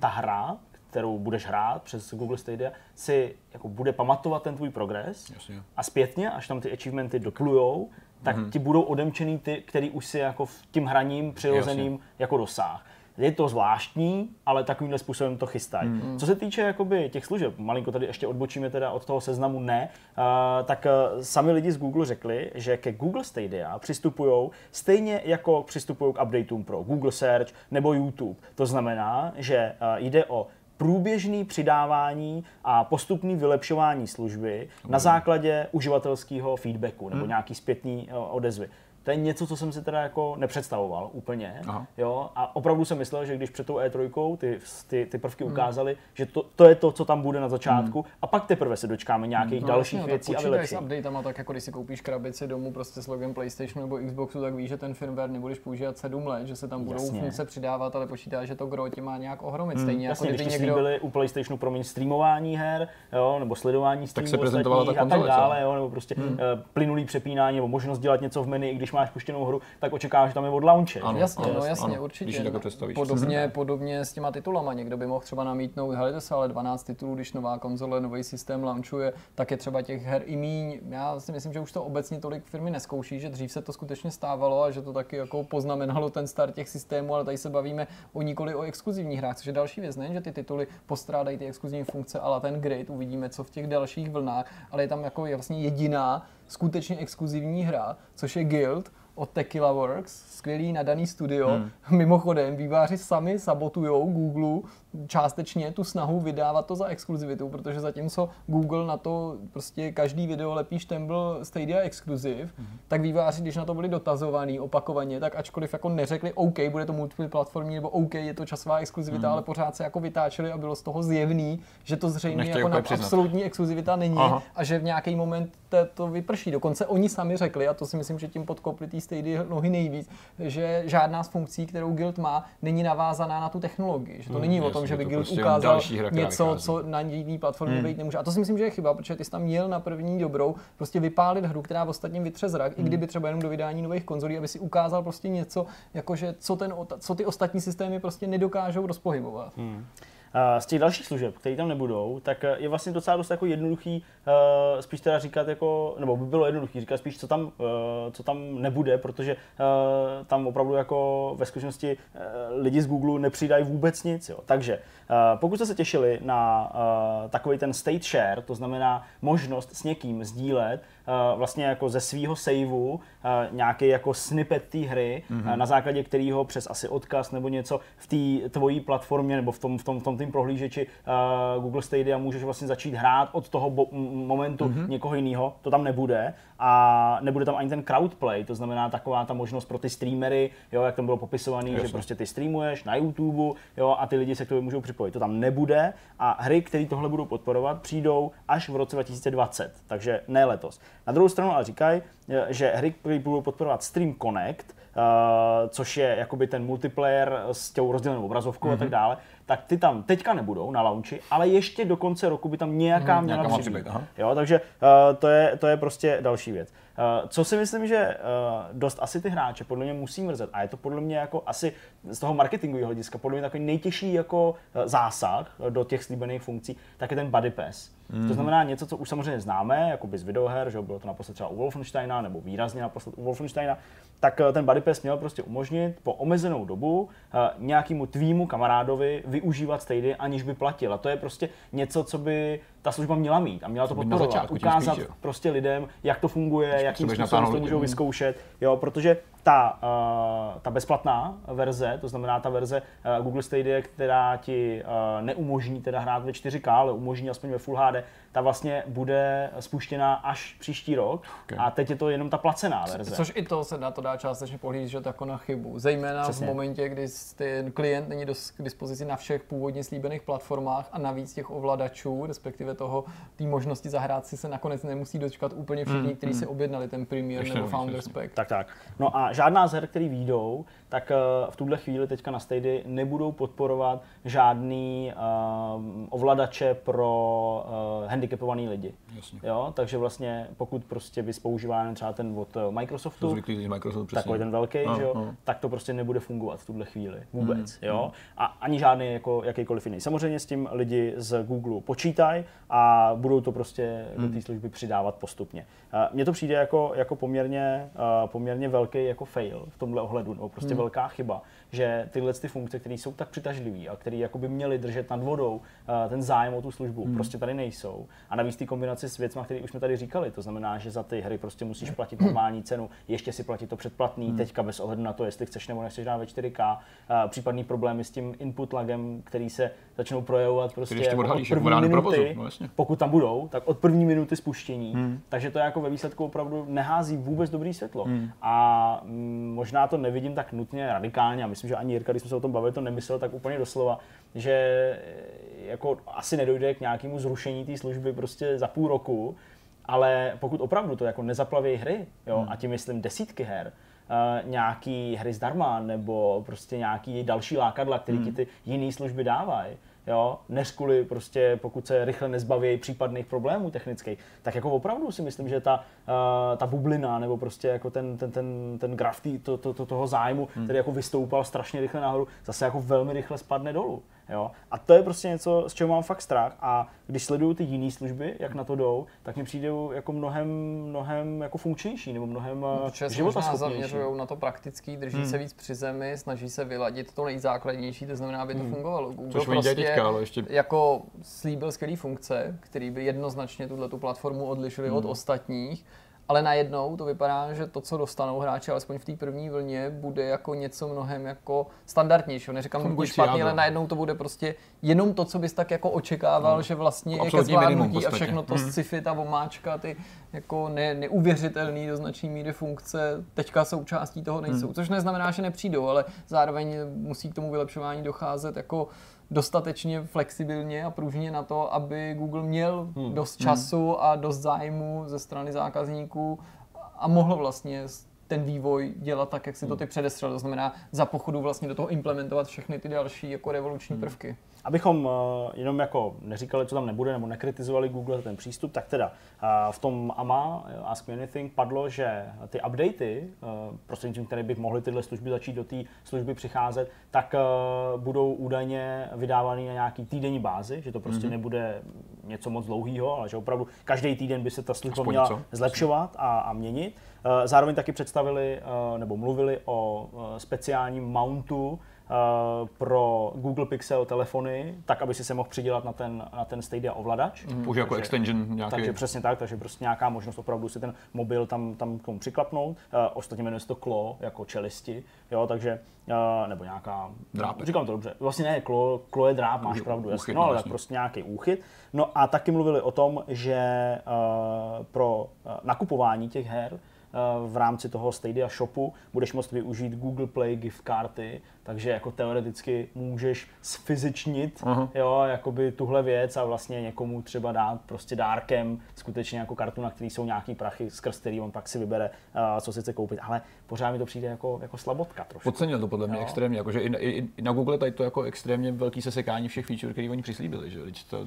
ta hra, kterou budeš hrát přes Google Stadia, si jako bude pamatovat ten tvůj progres Jasně. a zpětně, až tam ty achievementy dotlujou, tak mm-hmm. ti budou odemčený ty, který už si jako v tím hraním přirozeným Jasně. jako dosáh. Je to zvláštní, ale takovýmhle způsobem to chystají. Mm-hmm. Co se týče jakoby těch služeb, malinko tady ještě odbočíme teda od toho seznamu ne, uh, tak uh, sami lidi z Google řekli, že ke Google Stadia přistupují stejně jako přistupují k updateům pro Google Search nebo YouTube. To znamená, že uh, jde o průběžný přidávání a postupný vylepšování služby na základě uživatelského feedbacku nebo hmm. nějaký zpětný odezvy to je něco, co jsem si teda jako nepředstavoval úplně. Aha. Jo? A opravdu jsem myslel, že když před tou E3 ty, ty, ty prvky hmm. ukázaly, že to, to je to, co tam bude na začátku, hmm. a pak teprve se dočkáme nějakých hmm. no, dalších vlastně, věcí a vylepšení. s updatama, tak jako když si koupíš krabici domů prostě s logem PlayStationu nebo Xboxu, tak víš, že ten firmware nebudeš používat 7 let, že se tam budou jasně. funkce přidávat, ale počítá, že to gro tě má nějak ohromit. Hmm. Stejně jasně, jako když někdo... byli u PlayStationu promiň streamování her, jo, nebo sledování streamů tak se prezentovala ta konzole, a tak dále, jo, nebo prostě hmm. uh, plynulý přepínání nebo možnost dělat něco v menu, i když máš puštěnou hru, tak očekáváš, že tam je od launche. Ano, jasně, ano, no jasně, ano, určitě. Když to představíš. Podobně, podobně s těma titulama. Někdo by mohl třeba namítnout, hele, se ale 12 titulů, když nová konzole, nový systém launchuje, tak je třeba těch her i míň. Já si myslím, že už to obecně tolik firmy neskouší, že dřív se to skutečně stávalo a že to taky jako poznamenalo ten start těch systémů, ale tady se bavíme o nikoli o exkluzivních hrách, což je další věc, ne, že ty tituly postrádají ty exkluzivní funkce, ale ten grid, uvidíme, co v těch dalších vlnách, ale je tam jako vlastně jediná skutečně exkluzivní hra, což je Guild, od Tequila Works, skvělý nadaný studio. Hmm. [LAUGHS] Mimochodem, výváři sami sabotujou Google částečně tu snahu vydávat to za exkluzivitu, protože zatímco Google na to prostě každý video lepí štembl Stadia Exclusive, hmm. tak výváři, když na to byli dotazovaní opakovaně, tak ačkoliv jako neřekli OK, bude to multiplatformní, nebo OK, je to časová exkluzivita, hmm. ale pořád se jako vytáčeli a bylo z toho zjevný, že to zřejmě Nechtěj jako na absolutní exkluzivita není Aha. a že v nějaký moment to vyprší. Dokonce oni sami řekli, a to si myslím, že tím podkopli tý Stadia nohy nejvíc, že žádná z funkcí, kterou Guild má, není navázaná na tu technologii. Že to Hmm, není o jasně, tom, že by Guild prostě ukázal další hra, něco, vychází. co na jiný platformě Hmm. být nemůže. A to si myslím, že je chyba, protože ty jsi tam měl na první dobrou prostě vypálit hru, která v ostatním vytře zrak, Hmm. i kdyby třeba jenom do vydání nových konzolí, aby si ukázal prostě něco, jakože co, ten, co ty ostatní systémy prostě nedokážou rozpohybovat. Hmm. Z těch dalších služeb, které tam nebudou, tak eh, je vlastně docela dost jako jednoduchý uh, spíš teda říkat jako, nebo by bylo jednoduchý říkat spíš, co tam, uh, co tam nebude, protože tam opravdu jako ve skutečnosti lidi z Google nepřidají vůbec nic. Jo. Takže pokud jste se těšili na takový ten state share, to znamená možnost s někým sdílet vlastně jako ze svého saveu uh, nějaký jako snippet té hry, mm-hmm. na základě kterého přes asi odkaz nebo něco v té tvojí platformě nebo v tom, v tom, v tom tým prohlížeči Google Stadia můžeš vlastně začít hrát od toho bo- momentu mm-hmm. někoho jiného, to tam nebude a nebude tam ani ten crowdplay, to znamená taková ta možnost pro ty streamery, jo, jak tam bylo popisovaný, Jasně. že prostě ty streamuješ na YouTube, jo, a ty lidi se k tomu můžou připojit. To tam nebude a hry, které tohle budou podporovat, přijdou až v roce 2020, takže ne letos. Na druhou stranu ale říkají, že hry, které budou podporovat Stream Connect, uh, což je jakoby ten multiplayer s tou rozdělenou obrazovkou mm-hmm. a tak dále, tak ty tam teďka nebudou na launchi, ale ještě do konce roku by tam nějaká Mhm, měla nějaká přibýt. Jo, takže uh, to, je, to je prostě další věc. Uh, co si myslím, že uh, dost asi ty hráče podle mě musí mrzet a je to podle mě jako asi z toho marketingového hlediska podle mě takový nejtěžší jako zásah do těch slíbených funkcí, tak je ten Buddy Pass. Mm. To znamená něco, co už samozřejmě známe, jako by z videoher, že bylo to naposled třeba u Wolfensteina nebo výrazně naposled u Wolfensteina, tak uh, ten Buddy Pass měl prostě umožnit po omezenou dobu uh, nějakému tvýmu kamarádovi využívat Stadia, aniž by platil. A to je prostě něco, co by ta služba měla mít a měla to podporovat, začátku ukázat spíš, jo. prostě lidem, jak to funguje, jakým způsobem to můžou vyzkoušet, jo, protože ta, uh, ta bezplatná verze, to znamená ta verze uh, Google Stadia, která ti uh, neumožní teda hrát ve 4K, ale umožní aspoň ve Full HD, ta vlastně bude spuštěna až příští rok Okay. a teď je to jenom ta placená verze. Což i to se na to dá částečně pohlížet jako na chybu. Zejména Přesně. v momentě, kdy ten klient není dos- k dispozici na všech původně slíbených platformách a navíc těch ovladačů, respektive toho té možnosti zahrát si se nakonec nemusí dočkat úplně všichni, kteří si objednali ten Premier Ještě nebo Founders. Pack. Tak, tak. No a žádná z her, které výjdou, tak eh, v tuhle chvíli teďka na Stadia nebudou podporovat žádný uh, ovladače pro uh, handicapovaný lidi. Jasně. Jo, takže vlastně pokud prostě bys používal třeba ten od Microsoftu, zvyklý Microsoft přesně. takový ten velký, No, že jo, no. tak to prostě nebude fungovat v tuhle chvíli vůbec, Hmm, jo. A ani žádný jako jakýkoliv jiný. Samozřejmě s tím lidi z Google počítají a budou to prostě Hmm. do té služby přidávat postupně. Eh, Mně to přijde jako, jako poměrně, eh, poměrně velký jako fail v tomhle ohledu, nebo prostě Hmm. Velká chyba, že tyhle ty funkce, které jsou tak přitažlivé a které jako by měly držet nad vodou eh, ten zájem o tu službu, Hmm. prostě tady nejsou. A navíc ty kombinace s věcmi, které už jsme tady říkali, to znamená, že za ty hry prostě musíš platit normální cenu, ještě si platit to předplatný, Hmm. teďka bez ohledu na to, jestli chceš nebo nechceš dát ve 4K, eh, případný problémy s tím input lagem, který se začnou projevovat prostě jako od odhalíš, v první minuty, provozu, no jasně. pokud tam budou, tak od první minuty spuštění. Hmm. Takže to jako ve výsledku opravdu nehází vůbec dobrý světlo. Hmm. A mm, možná to nevidím tak nutně radikálně, a myslím, že ani Jirka, když jsme se o tom bavili, to nemyslel tak úplně doslova, že eh, jako asi nedojde k nějakému zrušení té služby prostě za půl roku, ale pokud opravdu to jako nezaplaví hry, jo, a tím myslím desítky her, uh, nějaký hry zdarma nebo prostě nějaký další lákadla, který ti ty jiné služby dávají, jo, než kvůli prostě, pokud se rychle nezbaví případných problémů technických, tak jako opravdu si myslím, že ta, uh, ta bublina nebo prostě jako ten, ten, ten, ten graf tý, to, to, to, toho zájmu, hmm. který jako vystoupal strašně rychle nahoru, zase jako velmi rychle spadne dolů. Jo? A to je prostě něco, z čeho mám fakt strach. A když sleduju ty jiné služby, jak na to jdou, tak mi přijde jako mnohem, mnohem jako funkčnější nebo mnohem No, eh, životaschopnější. zaměřují na to praktický, drží Hmm. se víc při zemi, snaží se vyladit to nejzákladnější, to znamená, aby to fungovalo. Google Hmm. Což dělají teďka, ale ještě- jako slíbil skvělý funkce, který by jednoznačně tuhle tu platformu odlišili Hmm. od ostatních, ale najednou to vypadá, že to, co dostanou hráči, alespoň v té první vlně, bude jako něco mnohem jako standardnějšího. Neříkám nutně Fungující špatný, jádro. ale najednou to bude prostě jenom to, co bys tak jako očekával, No. že vlastně je ke Absolutní minimum v zvládnutí a všechno to Mhm. sci-fi, ta omáčka, ty jako ne, neuvěřitelný do značné míry funkce teďka součástí toho nejsou. Hmm. Což neznamená, že nepřijdou, ale zároveň musí k tomu vylepšování docházet jako dostatečně flexibilně a pružně na to, aby Google měl dost času a dost zájmu ze strany zákazníků a mohl vlastně ten vývoj dělat tak, jak si to ty předestřel. To znamená za pochodu vlastně do toho implementovat všechny ty další jako revoluční prvky. Abychom uh, jenom jako neříkali, co tam nebude, nebo nekritizovali Google za ten přístup, tak teda uh, v tom AMA, eh, Ask Me Anything, padlo, že ty updaty, prostřednictvím které by mohly tyhle služby začít do té služby přicházet, tak budou údajně vydávány na nějaký týdenní bázi, že to prostě mm-hmm. nebude něco moc dlouhého, ale že opravdu každý týden by se ta služba Aspoň měla něco. zlepšovat a, a měnit. Zároveň taky představili nebo mluvili o speciálním mountu, pro Google Pixel telefony, tak aby si se mohl přidělat na ten, na ten Stadia ovladač. Už jako extension nějaký. Takže přesně tak, takže prostě nějaká možnost opravdu si ten mobil tam, tam k tomu přiklapnout. Uh, ostatně jmenuje se to Klo, jako čelisti, jo, takže, uh, nebo nějaká, Drápek. říkám to dobře, vlastně ne, Klo, Klo je dráp, máš pravdu, jasně, no no, ale tak jasně. prostě nějaký úchyt. No a taky mluvili o tom, že uh, pro uh, nakupování těch her uh, v rámci toho Stadia shopu budeš moct využít Google Play gift karty, takže jako teoreticky můžeš sfyzičnit Aha. jo, jakoby tuhle věc a vlastně někomu třeba dát prostě dárkem skutečně jako kartu, na který jsou nějaký prachy, skrz který on pak si vybere, uh, co si chce koupit. Ale pořád mi to přijde jako, jako slabotka trošku. Podcenil to podle mě Jo. extrémně, jakože i, i, i, na Google tady to jako extrémně velký sesekání všech feature, které oni přislíbili. Že? To,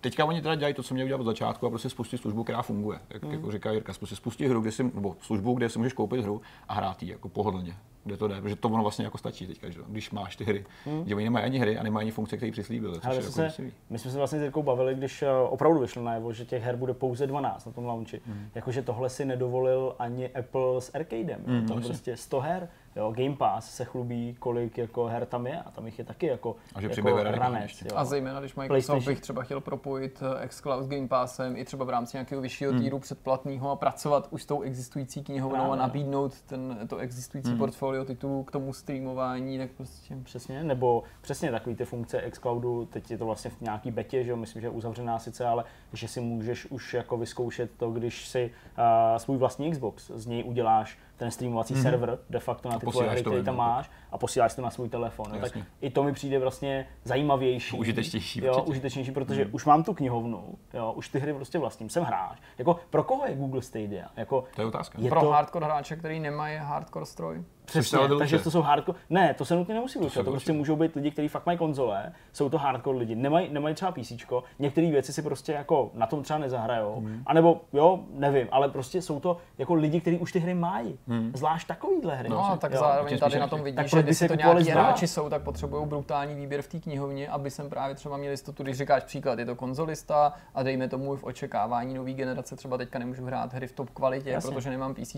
teďka oni teda dělají to, co měli udělat od začátku a prostě spustí službu, která funguje. Jak, Hmm. jako říká Jirka, prostě spustí hru, kde si, nebo službu, kde si můžeš koupit hru a hrát ji jako pohodlně. Kde to jde, protože to ono vlastně jako stačí teďka, že? když máš ty hry. Hmm. Že oni nemají ani hry a nemají ani funkce, které přislíbili. Ale my, jako jsme se, my jsme se vlastně s Jirkou bavili, když eh, opravdu vyšlo najevo, že těch her bude pouze 12 na tom launchi. Mm. Jakože tohle si nedovolil ani Apple s Arcadem. Mm, tam jasně. prostě 100 her. Jo, Game Pass se chlubí, kolik jako her tam je a tam jich je taky jako, A že jako ranec. Jo. A zejména, když Microsoft bych třeba chtěl propojit eh, xCloud s Game Passem i třeba v rámci nějakého vyššího týru předplatného a pracovat už s tou existující knihovnou a nabídnout ten, to existující portfolio titulů k tomu streamování, tak prostě Přesně, nebo přesně takový ty funkce xCloudu, teď je to vlastně v nějaký betě, že jo, myslím, že je uzavřená sice, ale že si můžeš už jako vyzkoušet to, když si uh, svůj vlastní Xbox, z něj uděláš ten streamovací mm-hmm. server de facto na ty tvoje hry, který tam jako. máš a posíláš to na svůj telefon. No, tak i to mi přijde vlastně zajímavější. Užitečnější Jo, určitě. užitečnější, protože mm. už mám tu knihovnu, jo, už ty hry prostě vlastním, jsem hráč. Jako pro koho je Google Stadia? Jako, To je otázka. je pro to, hardcore hráče, který nemají hardcore stroj. Přesně, takže to jsou hardcore. Ne, to se nutně nemusí vylučovat. To vylučuje. prostě můžou být lidi, kteří fakt mají konzole, jsou to hardcore lidi, nemají, nemají třeba PC, některé věci si prostě jako na tom třeba nezahrajou, Hmm. a nebo jo, nevím, ale prostě jsou to jako lidi, kteří už ty hry mají. Zvlášť takovýhle hry. No a tak jo. zároveň tady na tom vidíš, Tak že by když si to nějaký znova? hráči jsou, tak potřebují brutální výběr v té knihovně, aby jsem právě třeba měl jistotu, když říkáš příklad, je to konzolista a dejme tomu v očekávání nové generace, třeba teďka nemůžu hrát hry v top kvalitě, Jasně. protože nemám PC,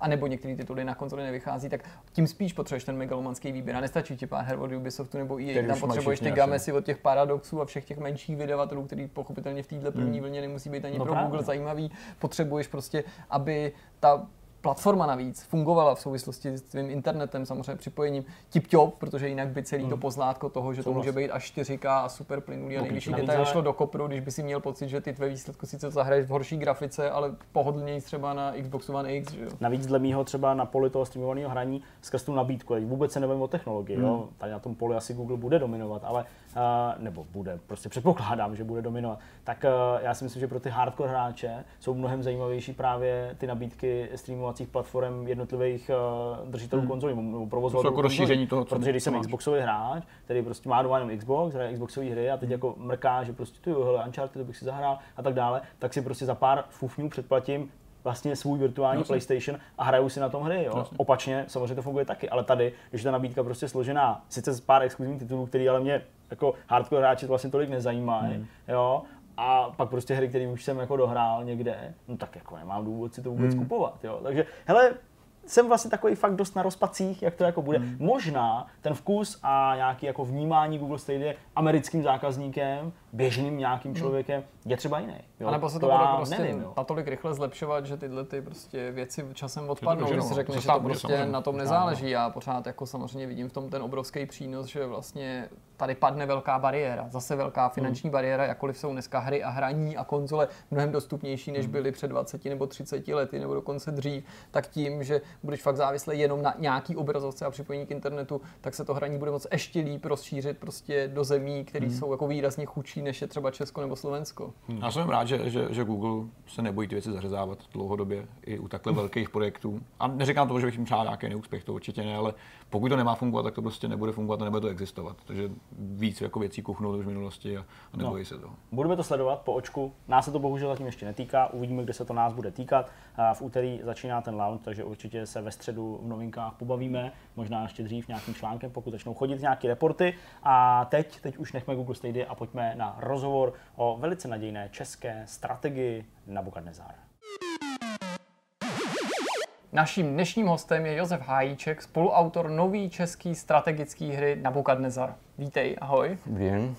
a nebo některé tituly na konzoli nevychází, tak tím spíš potřebuješ ten megalomanský výběr. A nestačí ti pár her od Ubisoftu nebo EA, Který tam potřebuješ ty gamesy od těch paradoxů a všech těch menších vydavatelů, který pochopitelně v této první vlně nemusí být ani No pro právě. Google zajímavý. Potřebuješ prostě, aby ta platforma navíc fungovala v souvislosti s tvým internetem, samozřejmě připojením tip-top, protože jinak by celý to poznátko toho, že to může být až 4K a super plynulý a nejvyšší detail ale- šlo do kopru, když by si měl pocit, že ty tvé výsledky sice zahraješ v horší grafice, ale pohodlněji třeba na Xbox One X, že jo. Navíc dle mýho třeba na poli toho streamovaného hraní skrz tu nabídku, teď vůbec se nebavím o technologii, Hmm. jo? tady na tom poli asi Google bude dominovat, ale nebo bude, prostě předpokládám, že bude dominovat, tak uh, já si myslím, že pro ty hardcore hráče jsou mnohem zajímavější právě ty nabídky streamovacích platform jednotlivých uh, držitelů konzolí nebo provozovatelů jako konzolí. rozšíření toho, co- protože když jsem máš. Xboxový hráč, který prostě má doma jenom Xbox, hraje Xboxové hry a teď Hmm. jako mrká, že prostě tu hele, Uncharted to bych si zahrál a tak dále, tak si prostě za pár fufňů předplatím vlastně svůj virtuální Jasně. PlayStation a hraju si na tom hry. Jo? Jasně. Opačně samozřejmě to funguje taky, ale tady, když je ta nabídka prostě složená, sice z pár exkluzivních titulů, který ale mě jako hardcore hráči vlastně tolik nezajímají, Hmm. jo, a pak prostě hry, které už jsem jako dohrál někde, no tak jako nemám důvod si to vůbec Hmm. kupovat. Jo? Takže hele, jsem vlastně takový fakt dost na rozpacích, jak to jako bude. Hmm. Možná ten vkus a nějaký jako vnímání Google Stadia americkým zákazníkem, běžným nějakým člověkem, je třeba jiný. Jo? A nebo se to, to bude prostě nevím, jo. natolik rychle zlepšovat, že tyhle ty prostě věci časem odpadnou, když si no. řekne, že to prostě samozřejmě. na tom No, nezáleží. Já pořád jako samozřejmě vidím v tom ten obrovský přínos, že vlastně tady padne velká bariéra, zase velká finanční Hmm. bariéra, jakkoliv jsou dneska hry a hraní a konzole mnohem dostupnější, než Hmm. byly před 20 nebo 30 lety nebo dokonce dřív, tak tím, že budeš fakt závislý jenom na nějaký obrazovce a připojení k internetu, tak se to hraní bude moc ještě líp rozšířit prostě do zemí, které Hmm. jsou jako výrazně chudší než je třeba Česko nebo Slovensko. Já jsem rád, že, že, že Google se nebojí ty věci zařezávat dlouhodobě i u takhle velkých projektů. A neříkám to, že bych jim přál nějaký neúspěch, to určitě ne, ale pokud to nemá fungovat, tak to prostě nebude fungovat a nebude to existovat. Takže víc jako věcí kuchnou už v minulosti a, a nebojí no. se toho. Budeme to sledovat po očku. Nás se to bohužel zatím ještě netýká. Uvidíme, kde se to nás bude týkat. V úterý začíná ten launch, takže určitě se ve středu v novinkách pobavíme. Možná ještě dřív nějakým článkem, pokud začnou chodit nějaké reporty. A teď, teď už nechme Google Stadia a pojďme na rozhovor o velice nadějné české strategii Nabukadnezar. Naším dnešním hostem je Josef Hájíček, spoluautor nový český strategický hry Nabukadnezar. Vítej, ahoj. Dobrý den.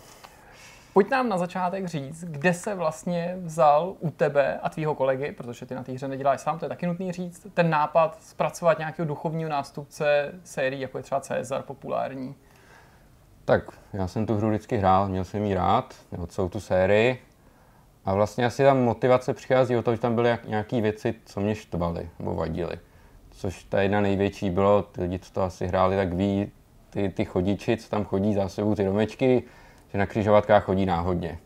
Pojď nám na začátek říct, kde se vlastně vzal u tebe a tvýho kolegy, protože ty na té hře neděláš sám, to je taky nutný říct, ten nápad zpracovat nějakého duchovního nástupce sérii, jako je třeba Cezar populární. Tak, já jsem tu hru vždycky hrál, měl jsem ji rád, nebo celou tu sérii. A vlastně asi tam motivace přichází o to, že tam byly nějaké věci, co mě štvaly nebo vadily. Což ta jedna největší bylo, ty lidi, co to asi hráli, tak ví, ty, ty chodiči, co tam chodí za sebou, ty domečky, že na křižovatkách chodí náhodně.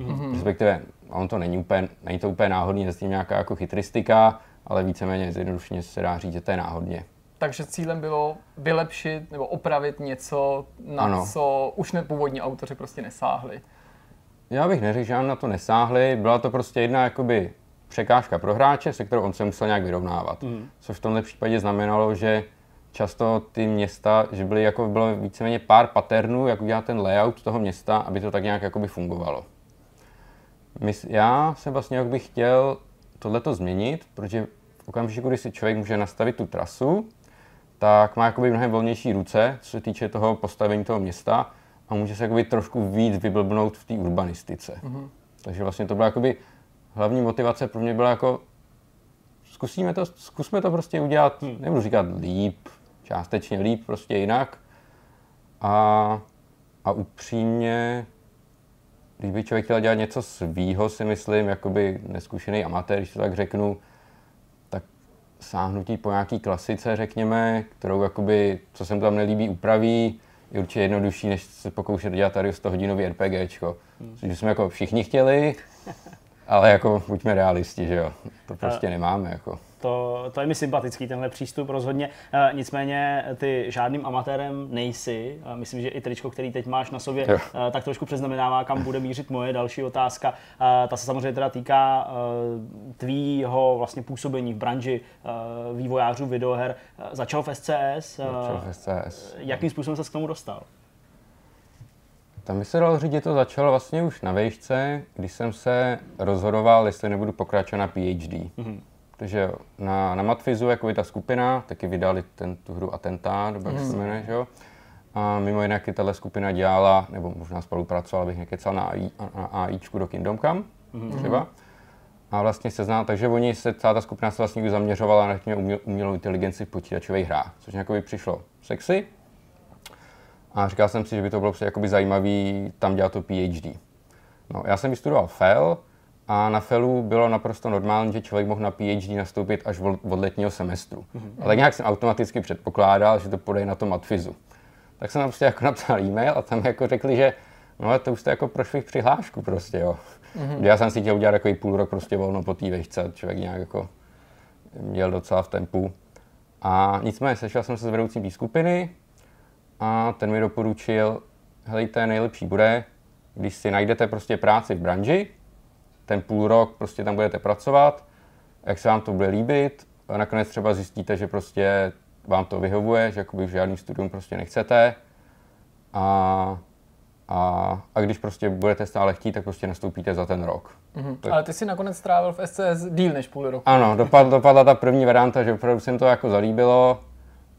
Mm-hmm. Respektive, on to není úplně, není to úplně náhodný, je s tím nějaká jako chytristika, ale víceméně zjednodušeně se dá říct, že to je náhodně. Takže cílem bylo vylepšit nebo opravit něco, na ano. co už ne, původní autoři prostě nesáhli. Já bych neřekl, že nám na to nesáhli. Byla to prostě jedna jakoby překážka pro hráče, se kterou on se musel nějak vyrovnávat. Mm. Což v tomhle případě znamenalo, že často ty města, že byly jako bylo víceméně pár paternů, jak udělat ten layout toho města, aby to tak nějak jakoby fungovalo. Já jsem vlastně jakoby chtěl tohleto změnit, protože v okamžiku, kdy si člověk může nastavit tu trasu, tak má jakoby mnohem volnější ruce, co se týče toho postavení toho města a může se jakoby trošku víc vyblbnout v té urbanistice. Mm-hmm. Takže vlastně to byla jakoby hlavní motivace pro mě byla jako zkusíme to, zkusme to prostě udělat, nebudu říkat líp, částečně líp, prostě jinak. A, a upřímně, když by člověk chtěl dělat něco svýho, si myslím, jakoby neskušený amatér, když to tak řeknu, tak sáhnutí po nějaký klasice, řekněme, kterou jakoby, co se mu tam nelíbí, upraví, je určitě jednodušší, než se pokoušet dělat tady 100 hodinový RPGčko. Hmm. Což jsme jako všichni chtěli, ale jako buďme realisti, že jo, to prostě nemáme jako. To, to je mi sympatický, tenhle přístup rozhodně. E, nicméně ty žádným amatérem nejsi. E, myslím, že i tričko, který teď máš na sobě, e, tak trošku přeznamenává, kam bude mířit moje další otázka. E, ta se samozřejmě teda týká e, tvýho vlastně působení v branži e, vývojářů videoher. E, začal v SCS. E, začal v SCS. Jakým způsobem se k tomu dostal? Tam by se dalo říct, že to začalo vlastně už na vejšce, když jsem se rozhodoval, jestli nebudu pokračovat na PhD. Mm-hmm. Takže na, na Matfizu, jako ta skupina, taky vydali ten, tu hru Atentát, nebo jak mm-hmm. se jmenuje, že jo? A mimo jinak i tahle skupina dělala, nebo možná spolupracovala, bych nekecal na, AI, na AIčku do Kingdom Come, mm-hmm. třeba. A vlastně se zná, takže oni se, celá ta skupina se vlastně zaměřovala na uměl, umělou inteligenci v počítačových hrách, což nějak přišlo sexy, a říkal jsem si, že by to bylo jakoby zajímavý tam dělat to PhD. No, já jsem vystudoval FEL a na FELu bylo naprosto normální, že člověk mohl na PhD nastoupit až od letního semestru. Mm-hmm. Ale tak nějak jsem automaticky předpokládal, že to půjde na to matfizu. Tak jsem tam prostě jako napsal e-mail a tam jako řekli, že no to už jste jako prošli přihlášku prostě, jo. Mm-hmm. Já jsem si chtěl udělat takový půl rok prostě volno po té vejšce, člověk nějak jako měl docela v tempu. A nicméně sešel jsem se s vedoucím skupiny, a ten mi doporučil, helejte, nejlepší bude, když si najdete prostě práci v branži, ten půl rok prostě tam budete pracovat, jak se vám to bude líbit, a nakonec třeba zjistíte, že prostě vám to vyhovuje, že jakoby žádný studium prostě nechcete a, a, a když prostě budete stále chtít, tak prostě nastoupíte za ten rok. Mm-hmm. Tak... Ale ty si nakonec strávil v SCS díl než půl roku. Ano, dopad, dopadla ta první varianta, že opravdu se to jako zalíbilo,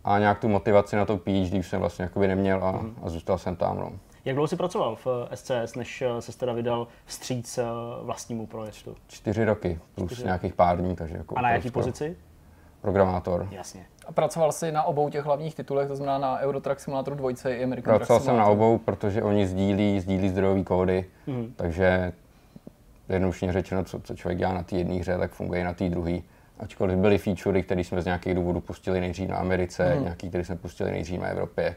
a nějak tu motivaci na to PhD už jsem vlastně jakoby neměl a, mm. a zůstal jsem tam. No. Jak dlouho jsi pracoval v SCS, než eh, se teda vydal vstříc eh, vlastnímu projektu? Čtyři roky, plus Čtyři. nějakých pár dní. Takže jako a na jaký pozici? Programátor. Jasně. A pracoval jsi na obou těch hlavních titulech, to znamená na Eurotrack Simulator 2 i American Pracoval jsem na obou, protože oni sdílí, sdílí zdrojové kódy, mm. takže jednoduše řečeno, co, co člověk dělá na té jedné hře, tak funguje i na té druhé ačkoliv byly featurey, které jsme z nějakých důvodů pustili nejdřív na Americe, hmm. nějaký, které jsme pustili nejdřív na Evropě.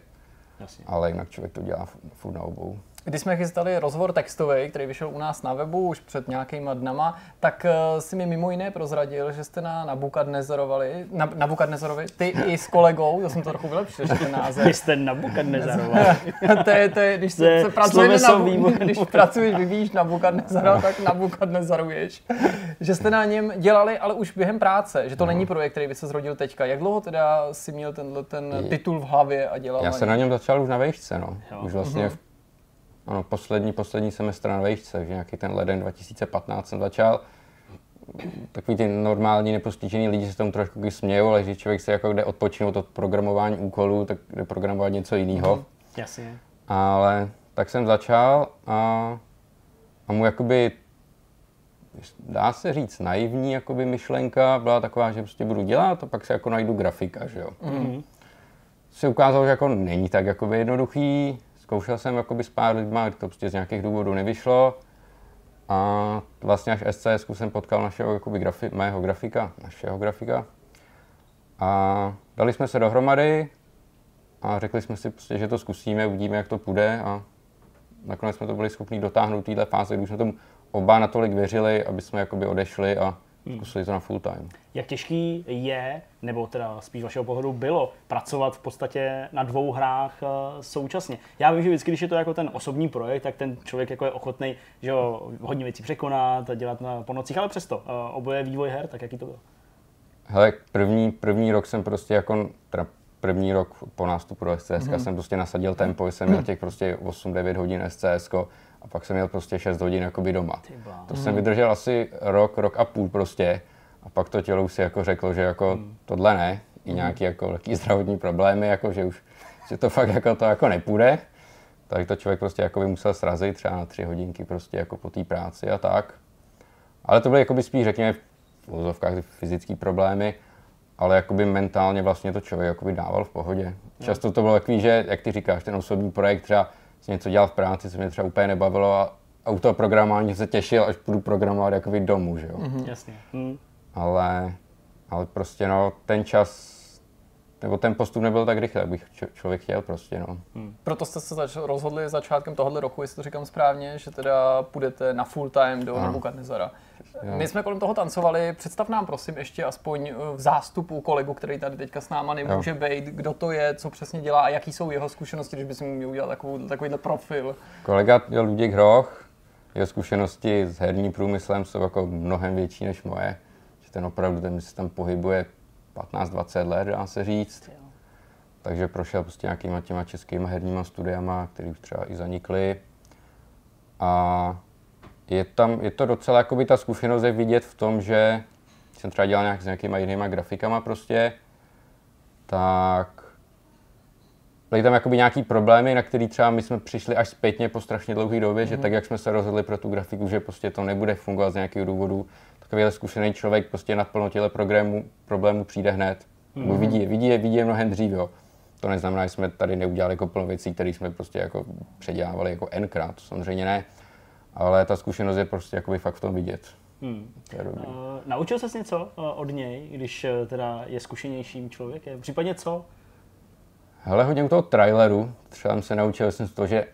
Jasně. Ale jinak člověk to dělá furt na obou. Když jsme chystali rozhovor textový, který vyšel u nás na webu už před nějakýma dnama, tak uh, si mi mimo jiné prozradil, že jste na Nabukadnezarovali, na, Nabukadnezarovi, ty i s kolegou, to jsem to trochu vylepšil, že ten název. Vy jste Nabukadnezarovali. [LAUGHS] to je, to je, když To se, se pracuje na, když pracuješ, vyvíjíš Nabukadnezara, tak Nabukadnezaruješ. Že jste na něm dělali, ale už během práce, že to není projekt, který by se zrodil teďka. Jak dlouho teda si měl tenhle ten titul v hlavě a dělal Já jsem na něm začal už na vejšce, no. Jo. Už vlastně v, ano, poslední, poslední semestr na vejšce, takže nějaký ten leden 2015 jsem začal. Takový ty normální nepostižený lidi se tomu trošku smějou, ale když člověk se jako jde odpočinout od programování úkolů, tak jde programovat něco jiného. Jasně. Ale tak jsem začal a, a mu jakoby, dá se říct, naivní jakoby myšlenka byla taková, že prostě budu dělat a pak se jako najdu grafika, že jo. Mhm. Se ukázalo, že jako není tak jakoby jednoduchý. Zkoušel jsem jakoby s pár lidma, to prostě z nějakých důvodů nevyšlo. A vlastně až SCS jsem potkal našeho jakoby grafi, mého grafika, našeho grafika. A dali jsme se dohromady a řekli jsme si prostě, že to zkusíme, uvidíme, jak to půjde a nakonec jsme to byli schopni dotáhnout téhle fáze, kdy už jsme tomu oba natolik věřili, aby jsme jakoby odešli a zkusili to na full time. Jak těžký je, nebo teda spíš vašeho pohledu bylo, pracovat v podstatě na dvou hrách eh, současně? Já vím, že vždycky, když je to jako ten osobní projekt, tak ten člověk jako je ochotný, že jo, hodně věcí překonat, dělat na, po nocích, ale přesto eh, oboje vývoj her, tak jaký to bylo? Hele, první, první rok jsem prostě jako, teda první rok po nástupu do SCS mm-hmm. jsem prostě nasadil tempo, jsem měl [CLEARS THROAT] těch prostě 8-9 hodin SCS a pak jsem měl prostě 6 hodin jakoby doma. To jsem vydržel asi rok, rok a půl prostě a pak to tělo už si jako řeklo, že jako tohle ne, i nějaký jako lehký zdravotní problémy, jako že už, že to fakt jako to jako nepůjde. Tak to člověk prostě jako by musel srazit třeba na tři hodinky prostě jako po té práci a tak. Ale to byly jakoby spíš řekněme v uvozovkách ty fyzické problémy, ale jakoby mentálně vlastně to člověk jakoby dával v pohodě. Často to bylo takový, že jak ty říkáš, ten osobní projekt třeba si něco dělal v práci, co mě třeba úplně nebavilo a, a u toho programování se těšil, až budu programovat jakoby domů, že jo. Mm-hmm. Jasně. Hm. Ale, ale prostě no, ten čas, nebo ten postup nebyl tak rychle, jak bych č- člověk chtěl prostě, no. Proto jste se zač- rozhodli začátkem tohohle roku, jestli to říkám správně, že teda půjdete na full time do Nebukadnezara. My jsme kolem toho tancovali, představ nám prosím ještě aspoň eh, v zástupu kolegu, který tady teďka s náma nemůže být, kdo to je, co přesně dělá a jaký jsou jeho zkušenosti, když by si měl udělat takovou, takovýhle profil. Kolega je Luděk Hroch, jeho zkušenosti s herním průmyslem jsou jako mnohem větší než moje. Že ten opravdu ten se tam pohybuje 15-20 let, dá se říct. Takže prošel prostě nějakýma těma českýma herníma studiama, které už třeba i zanikly. A je, tam, je to docela, jakoby ta zkušenost je vidět v tom, že jsem třeba dělal nějak s nějakýma jinýma grafikama prostě, tak byly tam jakoby nějaký problémy, na který třeba my jsme přišli až zpětně po strašně dlouhé době, mm-hmm. že tak, jak jsme se rozhodli pro tu grafiku, že prostě to nebude fungovat z nějakého důvodu, takovýhle zkušený člověk prostě naplno těle programů, problémů přijde hned. Mm-hmm. Vidí je, vidí je, vidí je mnohem dřív, jo. To neznamená, že jsme tady neudělali jako plno věcí, které jsme prostě jako předělávali jako nkrát, to samozřejmě ne. Ale ta zkušenost je prostě jakoby fakt v tom vidět. Hmm. To. Uh, naučil ses něco od něj, když uh, teda je zkušenějším člověkem? Případně co? Hele, hodně u toho traileru, třeba jsem se naučil jsem z toho, že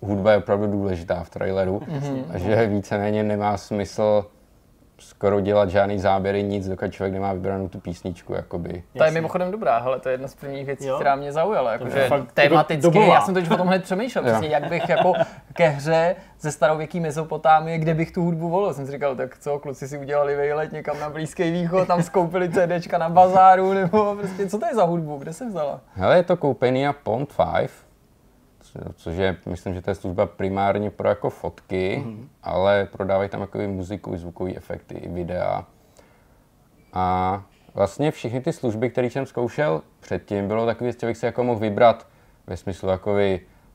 hudba je opravdu důležitá v traileru mm-hmm. a že víceméně nemá smysl skoro dělat žádný záběry, nic, dokud člověk nemá vybranou tu písničku, jakoby. Ta je Jasně. mimochodem dobrá, hele, to je jedna z prvních věcí, Jo. která mě zaujala. je Jakože fakt tematicky, dobová. já jsem teď o tom hned přemýšlel, přesně, jak bych jako ke hře ze starověký Mezopotámie, kde bych tu hudbu volil. Jsem si říkal, tak co, kluci si udělali vejlet někam na Blízký východ, tam skoupili CDčka na bazáru, nebo prostě, co to je za hudbu, kde se vzala? Hele, je to koupený na Pond 5, co- což je, myslím, že to je služba primárně pro jako fotky, mm-hmm. ale prodávají tam jako i muziku, i zvukové efekty, i videa. A vlastně všechny ty služby, které jsem zkoušel předtím, bylo takový, že bych si jako mohl vybrat ve smyslu jako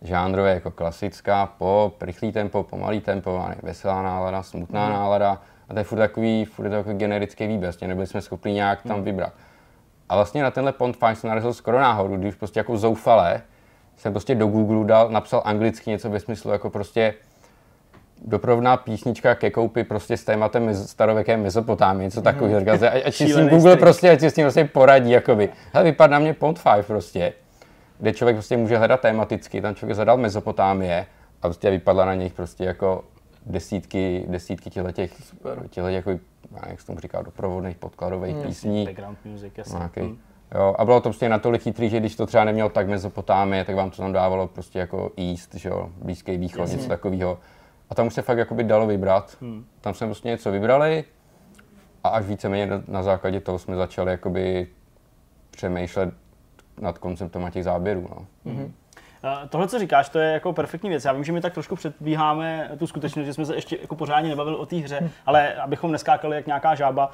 žánrové, jako klasická, pop, rychlý tempo, pomalý tempo, veselá nálada, smutná mm. nálada. A to je furt takový, furt je to takový generický výběr, vlastně nebyli jsme schopni nějak tam vybrat. A vlastně na tenhle Pond 5 jsem narazil skoro náhodou, když prostě jako zoufalé jsem prostě do Google dal, napsal anglicky něco ve smyslu jako prostě doprovodná písnička ke koupi prostě s tématem starověké Mezopotámie, něco takového. Říkal jsem, ať, si s tím Google prostě, ať si s tím prostě poradí, jakoby. Hele, vypadá na mě Pond 5 prostě, kde člověk prostě může hledat tematicky, tam člověk zadal Mezopotámie a prostě vypadla na nich prostě jako desítky, desítky těchto těch, těchto jako, jak se tomu říká, doprovodných podkladových Hmm. písní. Background music, jasně. Nějaký. Hm. Jo, a bylo to prostě natolik chytrý, že když to třeba nemělo tak Mezopotámie, tak vám to tam dávalo prostě jako East, že jo, Blízký východ, Jasně. něco takového. A tam už se fakt jakoby dalo vybrat. Hm. Tam jsme prostě něco vybrali a až víceméně na, na základě toho jsme začali jakoby přemýšlet nad konceptem těch záběrů. No. Eh, Tohle, co říkáš, to je jako perfektní věc. Já vím, že my tak trošku předbíháme tu skutečnost, že jsme se ještě jako pořádně nebavili o té hře, ale abychom neskákali jak nějaká žába uh,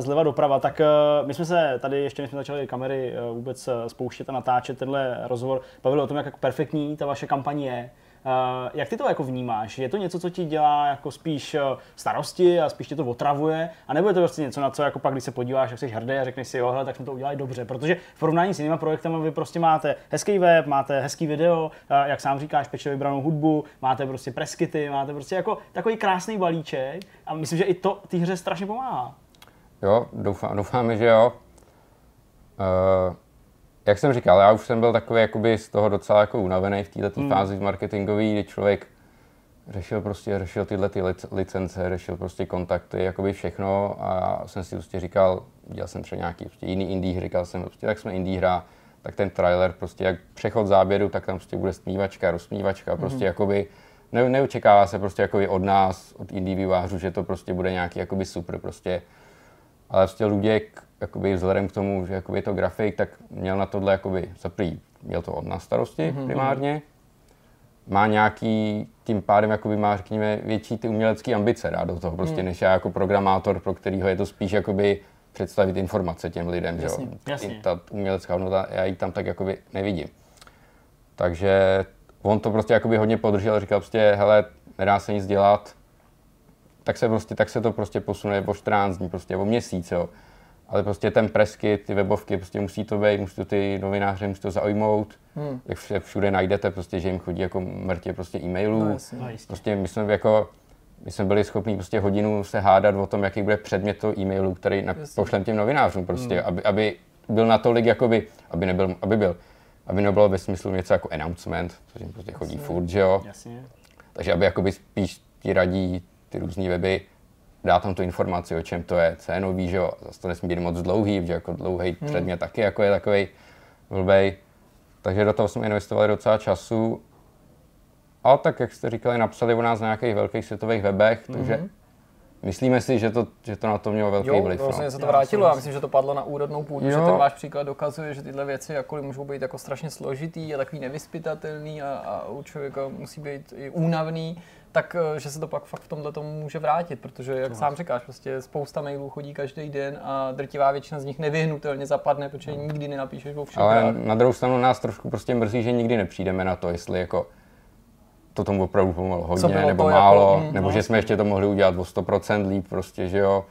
zleva doprava, tak uh, my jsme se tady, ještě než jsme začali kamery uh, vůbec spouštět a natáčet tenhle rozhovor, bavili o tom, jak perfektní ta vaše kampaň je. Uh, jak ty to jako vnímáš? Je to něco, co ti dělá jako spíš uh, starosti a spíš tě to otravuje? A nebo je to prostě něco, na co jako pak, když se podíváš, jak jsi hrdý a řekneš si, jo, hele, tak jsme to udělali dobře. Protože v porovnání s jinými projektami vy prostě máte hezký web, máte hezký video, uh, jak sám říkáš, pečlivě vybranou hudbu, máte prostě preskity, máte prostě jako takový krásný balíček a myslím, že i to té hře strašně pomáhá. Jo, doufám, doufáme, že jo. Uh, jak jsem říkal, já už jsem byl takový jakoby z toho docela jako unavený v této Hmm. fázi marketingové, kdy člověk řešil prostě, řešil tyhle ty lic- licence, řešil prostě kontakty, jakoby všechno a jsem si prostě říkal, dělal jsem třeba nějaký prostě jiný indie, hry, říkal jsem prostě, tak jsme indie hra, tak ten trailer prostě jak přechod záběru, tak tam prostě bude smívačka, rozsmívačka, prostě jakoby ne, neočekává se prostě jakoby od nás, od indie vývářů, že to prostě bude nějaký jakoby super prostě ale prostě Luděk, jakoby vzhledem k tomu, že jakoby je to grafik, tak měl na tohle jakoby za prvý, měl to od nás starosti mm-hmm. primárně, má nějaký, tím pádem jakoby má, řekněme, větší ty umělecké ambice dát do toho, prostě, než já jako programátor, pro kterýho je to spíš jakoby představit informace těm lidem, že Jasně, jo. jasně. Ta umělecká hodnota, já ji tam tak jakoby nevidím. Takže on to prostě jakoby hodně podržel, říkal prostě, hele, nedá se nic dělat, tak se, prostě, tak se to prostě posune o 14 dní, prostě o měsíc, jo. Ale prostě ten presky, ty webovky, prostě musí to být, musí to ty novináře, musí to zaujmout. Hmm. Jak vše- všude najdete, prostě, že jim chodí jako mrtě prostě e-mailů. No, jasně. No, prostě my jsme jako, my jsme byli schopni prostě hodinu se hádat o tom, jaký bude předmět toho e-mailu, který na, Jasně. pošlem těm novinářům prostě, aby, aby byl natolik jakoby, aby nebyl, aby byl, aby nebylo ve smyslu něco jako announcement, což jim prostě chodí furt, že jo. Jasně. Takže aby jakoby spíš ti radí ty různé weby, dá tam tu informaci, o čem to je, co je nový, že jo, zase to nesmí být moc dlouhý, protože jako dlouhý hmm. předmět taky jako je takový blbej. Takže do toho jsme investovali docela času. A tak, jak jste říkali, napsali o nás na nějakých velkých světových webech, takže myslíme si, že to, že to na to mělo velký Jo, vliv. vlastně No. se to Já vrátilo. Já myslím, že to padlo na úrodnou půdu, že Jo. ten váš příklad dokazuje, že tyhle věci jakkoliv můžou být jako strašně složitý a takový nevyspytatelný a, a u člověka musí být i únavný, tak eh, že se to pak fakt v tomhle tomu může vrátit, protože jak sám říkáš, prostě spousta mailů chodí každý den a drtivá většina z nich nevyhnutelně zapadne, protože nikdy nenapíšeš o všem. Ale na druhou stranu nás trošku prostě mrzí, že nikdy nepřijdeme na to, jestli jako to tomu opravdu pomohlo hodně, nebo to jako- málo, mm, nebo no, že jsme ještě to mohli udělat o 100% líp, prostě, že jo.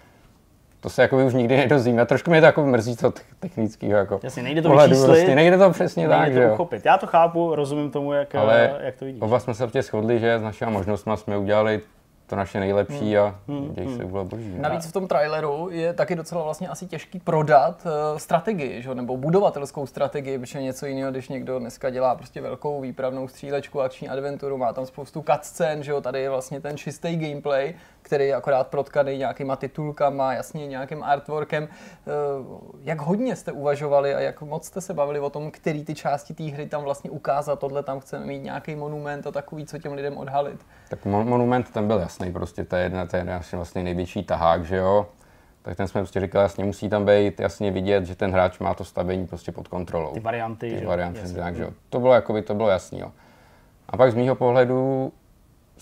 To se jako už nikdy nedozvíme. Trošku mě to jako mrzí to technického jako Jasně, nejde to pohledu, vyčíslit, prostě, nejde to přesně tak, Nejde že to jo. uchopit. Já to chápu, rozumím tomu, jak, Ale eh, jak to vidíš. Oba jsme se prostě shodli, že s našimi možnostmi jsme udělali to naše nejlepší a Hmm, děj se bylo boží. Navíc v tom traileru je taky docela vlastně asi těžký prodat uh, strategii, že? nebo budovatelskou strategii, protože je něco jiného, když někdo dneska dělá prostě velkou výpravnou střílečku, akční adventuru, má tam spoustu cutscén, že jo, tady je vlastně ten čistý gameplay, který je akorát protkaný nějakýma titulkama, jasně nějakým artworkem. Uh, jak hodně jste uvažovali a jak moc jste se bavili o tom, který ty části té hry tam vlastně ukázat, tohle tam chceme mít nějaký monument a takový, co těm lidem odhalit. Tak mon- monument ten byl jasný, prostě to je jedna, to je naš vlastně největší tahák, že jo. Tak ten jsme prostě říkali, jasně musí tam být jasně vidět, že ten hráč má to stavení prostě pod kontrolou. Ty varianty, Ty že jo, varianty, jasně. tak, že jo. To bylo jakoby, to bylo jasný, jo. A pak z mýho pohledu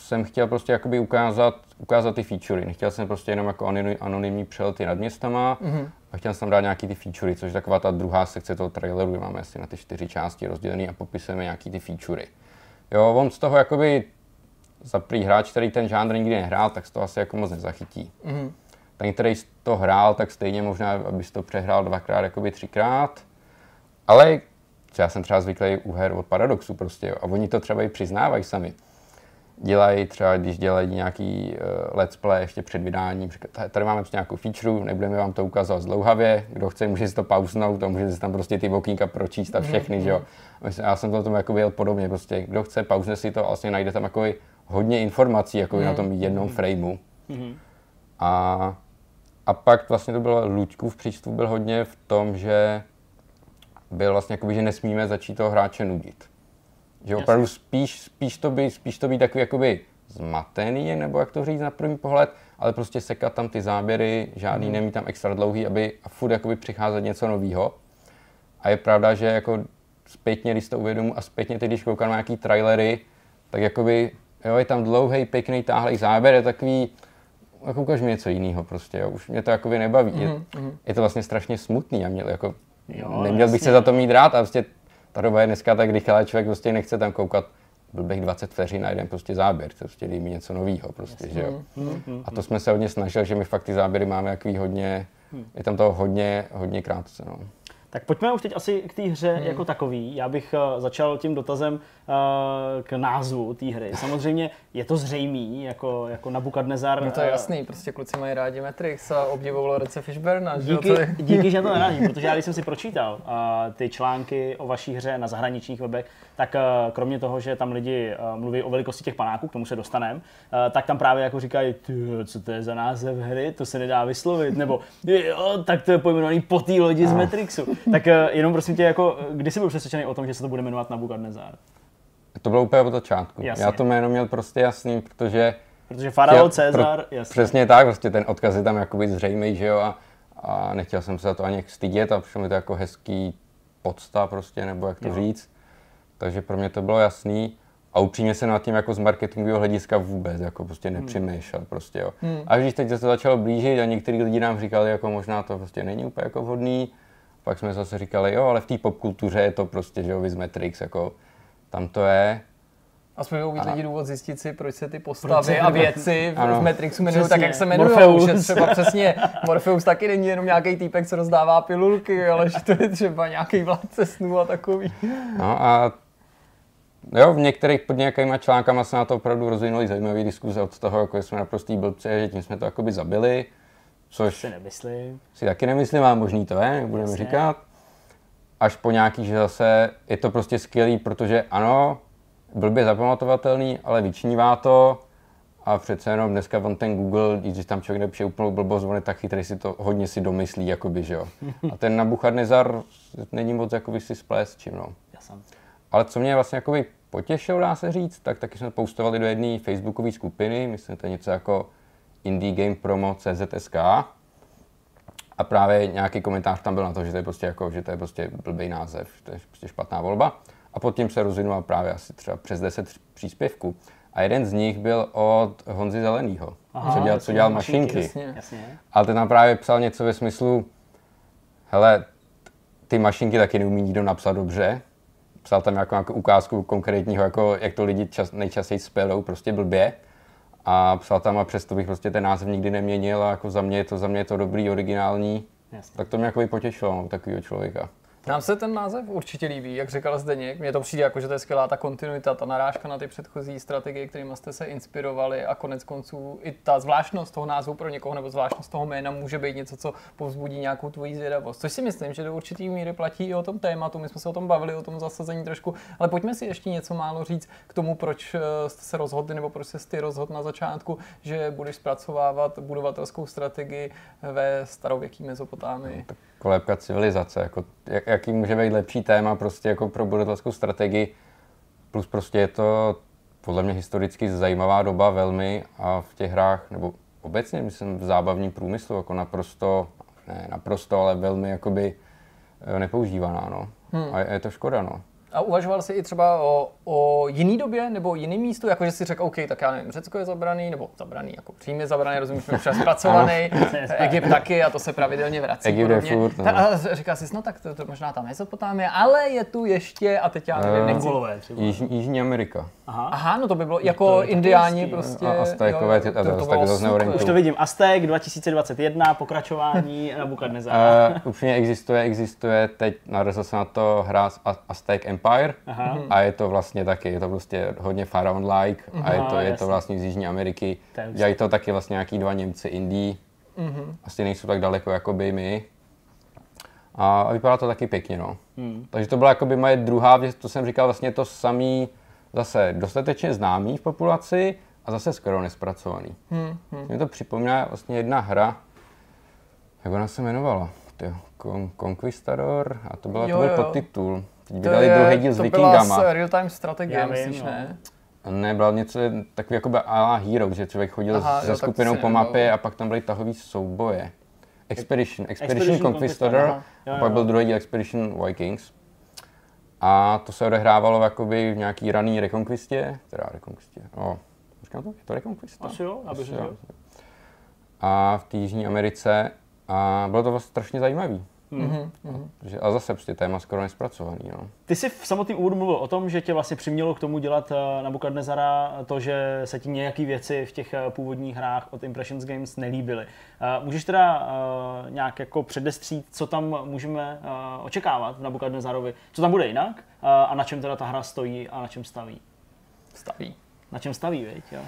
jsem chtěl prostě jakoby ukázat, ukázat ty featurey. Nechtěl jsem prostě jenom jako anony- anonymní přelety nad městama mm-hmm. a chtěl jsem tam dát nějaký ty featurey, což je taková ta druhá sekce toho traileru, kde máme asi na ty čtyři části rozdělený a popisujeme nějaký ty featurey. Jo, on z toho jakoby za prý hráč, který ten žánr nikdy nehrál, tak z toho asi jako moc nezachytí. Mm-hmm. Ten, který to hrál, tak stejně možná, abys to přehrál dvakrát, jakoby třikrát. Ale já jsem třeba zvyklý u her od Paradoxu prostě, jo, a oni to třeba i přiznávají sami, dělají třeba, když dělají nějaký uh, let's play ještě před vydáním, tady máme prostě nějakou feature, nebudeme vám to ukazovat zdlouhavě, kdo chce, může si to pauznout a může si tam prostě ty okýnka pročíst a Mhm, všechny, že jo. Já jsem to tomu jako byl podobně, prostě kdo chce, pauzne si to a vlastně najde tam jako hodně informací jako na tom jednom frameu. A, a pak vlastně to bylo Luďkův přístup byl hodně v tom, že byl vlastně jakoby, že nesmíme začít toho hráče nudit. Že opravdu spíš, spíš, to být, spíš to být takový jakoby zmatený, nebo jak to říct na první pohled, ale prostě sekat tam ty záběry, žádný mm. nemít tam extra dlouhý, aby a furt jakoby přicházet něco nového. A je pravda, že jako zpětně, když to uvědomu a zpětně teď, když koukám na nějaký trailery, tak jakoby, jo, je tam dlouhý, pěkný, táhlej záběr, je takový, jako ukaž mi něco jiného prostě, jo. už mě to jakoby nebaví. Mm-hmm. Je, je, to vlastně strašně smutný a měl jako, Jo, neměl bych jasně. se za to mít rád a prostě ta doba je dneska tak rychlá, člověk prostě nechce tam koukat blbých 20 vteřin na jeden prostě záběr, to prostě mi něco nového prostě, že jo. A to jsme se hodně snažili, že my fakt ty záběry máme jaký hodně, je tam toho hodně, hodně krátce, no. Tak pojďme už teď asi k té hře hmm. jako takový. Já bych uh, začal tím dotazem uh, k názvu té hry. Samozřejmě je to zřejmý, jako, jako Nabukadnezar. No to je eh, jasný, prostě kluci mají rádi Matrix a obdivují Lorence Fishburna, že Díky, to je... díky, že to [LAUGHS] neradí, protože já když jsem si pročítal ty články o vaší hře na zahraničních webech, tak kromě toho, že tam lidi mluví o velikosti těch panáků, k tomu se dostaneme, tak tam právě jako říkají, "Ty, co to je za název hry, to se nedá vyslovit, nebo jo, tak to je pojmenovaný po té lodi z Matrixu. [LAUGHS] Tak uh, jenom prosím tě, jako, kdy jsi byl přesvědčený o tom, že se to bude jmenovat Nabukadnezar? To bylo úplně od začátku. Jasně. Já to jméno měl prostě jasný, protože Protože Faraon, Cezar, pro- jasně. Přesně tak, prostě ten odkaz je tam jakoby zřejmý, že jo, a, a nechtěl jsem se za to ani stydět a přišlo mi to jako hezký podsta prostě, nebo jak to Jo. říct. Takže pro mě to bylo jasný. A upřímně se nad tím jako z marketingového hlediska vůbec jako prostě Hmm. nepřemýšlel prostě jo. A když teď se to začalo blížit a některý lidi nám říkali, jako možná to prostě není úplně jako vhodný, pak jsme zase říkali, jo, ale v té popkultuře je to prostě, že jo, Viz Matrix, jako tam to je. Aspoň budou mít A- lidi důvod zjistit si, proč se ty postavy se- a věci v, Ano. v Matrixu jmenují tak, jak se jmenují. Morpheus. Že třeba přesně Morpheus taky není jenom nějaký týpek, co rozdává pilulky, ale že to je třeba nějaký vládce snů a takový. No a jo, v některých pod nějakýma článkama se na to opravdu rozvinuly zajímavé diskuze od toho, jako jsme naprostý blbci, a že tím jsme to jakoby zabili, což Si nemyslím. si taky nemyslím, ale možný to je, nebudeme Jasně. říkat. Až po nějaký, že zase je to prostě skvělý, protože ano, blbě zapamatovatelný, ale vyčnívá to a přece jenom dneska on ten Google, když tam člověk nepíše úplnou blbost, on je tak chytrý, si to hodně si domyslí, jakoby, že jo. A ten Nabuchadnezar není moc jakoby si splést čím, no. Ale co mě vlastně jakoby potěšilo, dá se říct, tak taky jsme postovali do jedné facebookové skupiny, myslím, to je něco jako Indie Game Promo CZSK. A právě nějaký komentář tam byl na to, že to je prostě jako, že to je prostě blbý název, že to je prostě špatná volba. A pod tím se rozvinula právě asi třeba přes 10 příspěvků. A jeden z nich byl od Honzy Zelenýho, Aha, co dělal, co dělal mašinky. Jasně. Jasně. Ale ten tam právě psal něco ve smyslu, hele, ty mašinky taky neumí nikdo napsat dobře. Psal tam jako, jako ukázku konkrétního, jako jak to lidi čas, nejčastěji spelou, prostě blbě. A psal tam a přesto bych prostě ten název nikdy neměnil a jako za mě je to, za mě je to dobrý, originální. Jasně. Tak to mě jako potěšilo, no, takového člověka. Nám se ten název určitě líbí, jak říkal Zdeněk. Mně to přijde jako, že to je skvělá ta kontinuita, ta narážka na ty předchozí strategie, kterými jste se inspirovali a konec konců i ta zvláštnost toho názvu pro někoho nebo zvláštnost toho jména může být něco, co povzbudí nějakou tvoji zvědavost. Což si myslím, že do určitý míry platí i o tom tématu. My jsme se o tom bavili, o tom zasazení trošku, ale pojďme si ještě něco málo říct k tomu, proč eh, jste se rozhodli nebo proč jste ty rozhodl na začátku, že budeš zpracovávat budovatelskou strategii ve starověké Mezopotámii. Kolébka civilizace, jako, jak, jaký může být lepší téma prostě jako pro budovatelskou strategii, plus prostě je to podle mě historicky zajímavá doba velmi a v těch hrách, nebo obecně myslím v zábavním průmyslu, jako naprosto, ne naprosto, ale velmi jakoby eh, nepoužívaná, no. Hmm. A je, je to škoda, no. A uvažoval jsi i třeba o, o jiný době nebo jiným místu, jako že si řekl, OK, tak já nevím, Řecko je zabraný, nebo zabraný, jako přímě zabraný, rozumíš, že už je zpracovaný, [LAUGHS] [LAUGHS] Egypt taky a to se pravidelně vrací. Egypt je furt, no. Ta, a říkal jsi, no tak to, to možná tam Mezopotámie, ale je tu ještě, a teď já nevím, Eh, nechci. Mongolové třeba. Již, Jižní Amerika. Aha. Aha, no to by bylo jako to indiáni prostě. A Aztékové, jo, ty- to- tak bylo zase. Už to vidím. Aztek 2021, pokračování Nabukadnezar. Uh, upřímně existuje, existuje, teď narazil jsem na to hra z A- Aztec Empire Aha. a je to vlastně taky, je to prostě hodně Pharaon-like a je to, je to vlastně z Jižní Ameriky. Dělají to taky vlastně nějaký dva Němci Indí. Asi nejsou tak daleko jako by my. A, a vypadá to taky pěkně, no. Hmm. Takže to byla jakoby moje druhá věc, to jsem říkal vlastně to samý, zase dostatečně známý v populaci a zase skoro nespracovaný. Hmm, hmm. Mě to připomíná vlastně jedna hra, jak ona se jmenovala? Tyjo, Con- Conquistador a to, byla, Jo, to byl jo. podtitul. Teď To vydali je- druhý díl s to Vikingama. byla s real-time strategie, Já myslíš, no. ne? Ne, byl něco takový jako by a la Hero, že člověk chodil Aha, jo, se to skupinou po mapě a pak tam byly tahový souboje. Expedition, Expedition, Expedition Conquistador. Jo, a jo, pak jo. byl druhý díl Expedition Vikings. A to se odehrávalo jakoby v nějaký raný rekonquistě, teda rekonquistě, no, říkám to, je to rekonquista? Asi jo, aby Asi jo. A v Jižní Americe a bylo to vlastně strašně zajímavý. Mhm, mhm. Že, a zase prostě téma skoro nespracovaný. No. Ty jsi v samotném úvodu mluvil o tom, že tě vlastně přimělo k tomu dělat eh, Nabukadnezara to, že se ti nějaké věci v těch eh, původních hrách od Impressions Games nelíbily. Eh, Můžeš teda nějak jako předestřít, co tam můžeme očekávat v Nabukadnezarovi? Co tam bude jinak a na čem teda ta hra stojí a na čem staví? Staví. Na čem staví, viď? Jo.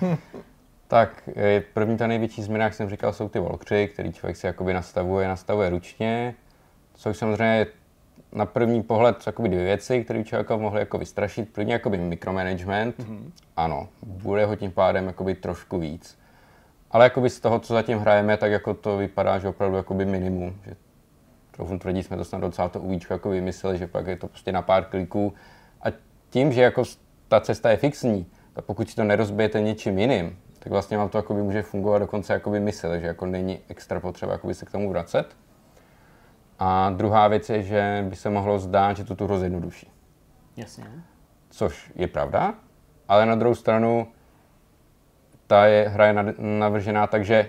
[LAUGHS] Tak eh, první ta největší změna, jak jsem říkal, jsou ty volkři, který člověk si jakoby nastavuje, nastavuje ručně, což samozřejmě je na první pohled jakoby dvě věci, které člověka mohly jako vystrašit. První jakoby micromanagement, mm-hmm. ano, bude ho tím pádem jakoby trošku víc. Ale jakoby z toho, co zatím hrajeme, tak jako to vypadá, že opravdu jakoby minimum. Že trochu tvrdí, jsme to snad docela to uvíčko jako vymysleli, že pak je to prostě na pár kliků. A tím, že jako ta cesta je fixní, tak pokud si to nerozbijete něčím jiným, tak vlastně vám to jakoby může fungovat dokonce jakoby mysl, že jako není extra potřeba jakoby se k tomu vracet. A druhá věc je, že by se mohlo zdát, že to tu hru zjednoduší. Jasně. Což je pravda, ale na druhou stranu ta je, hra je navržená tak, že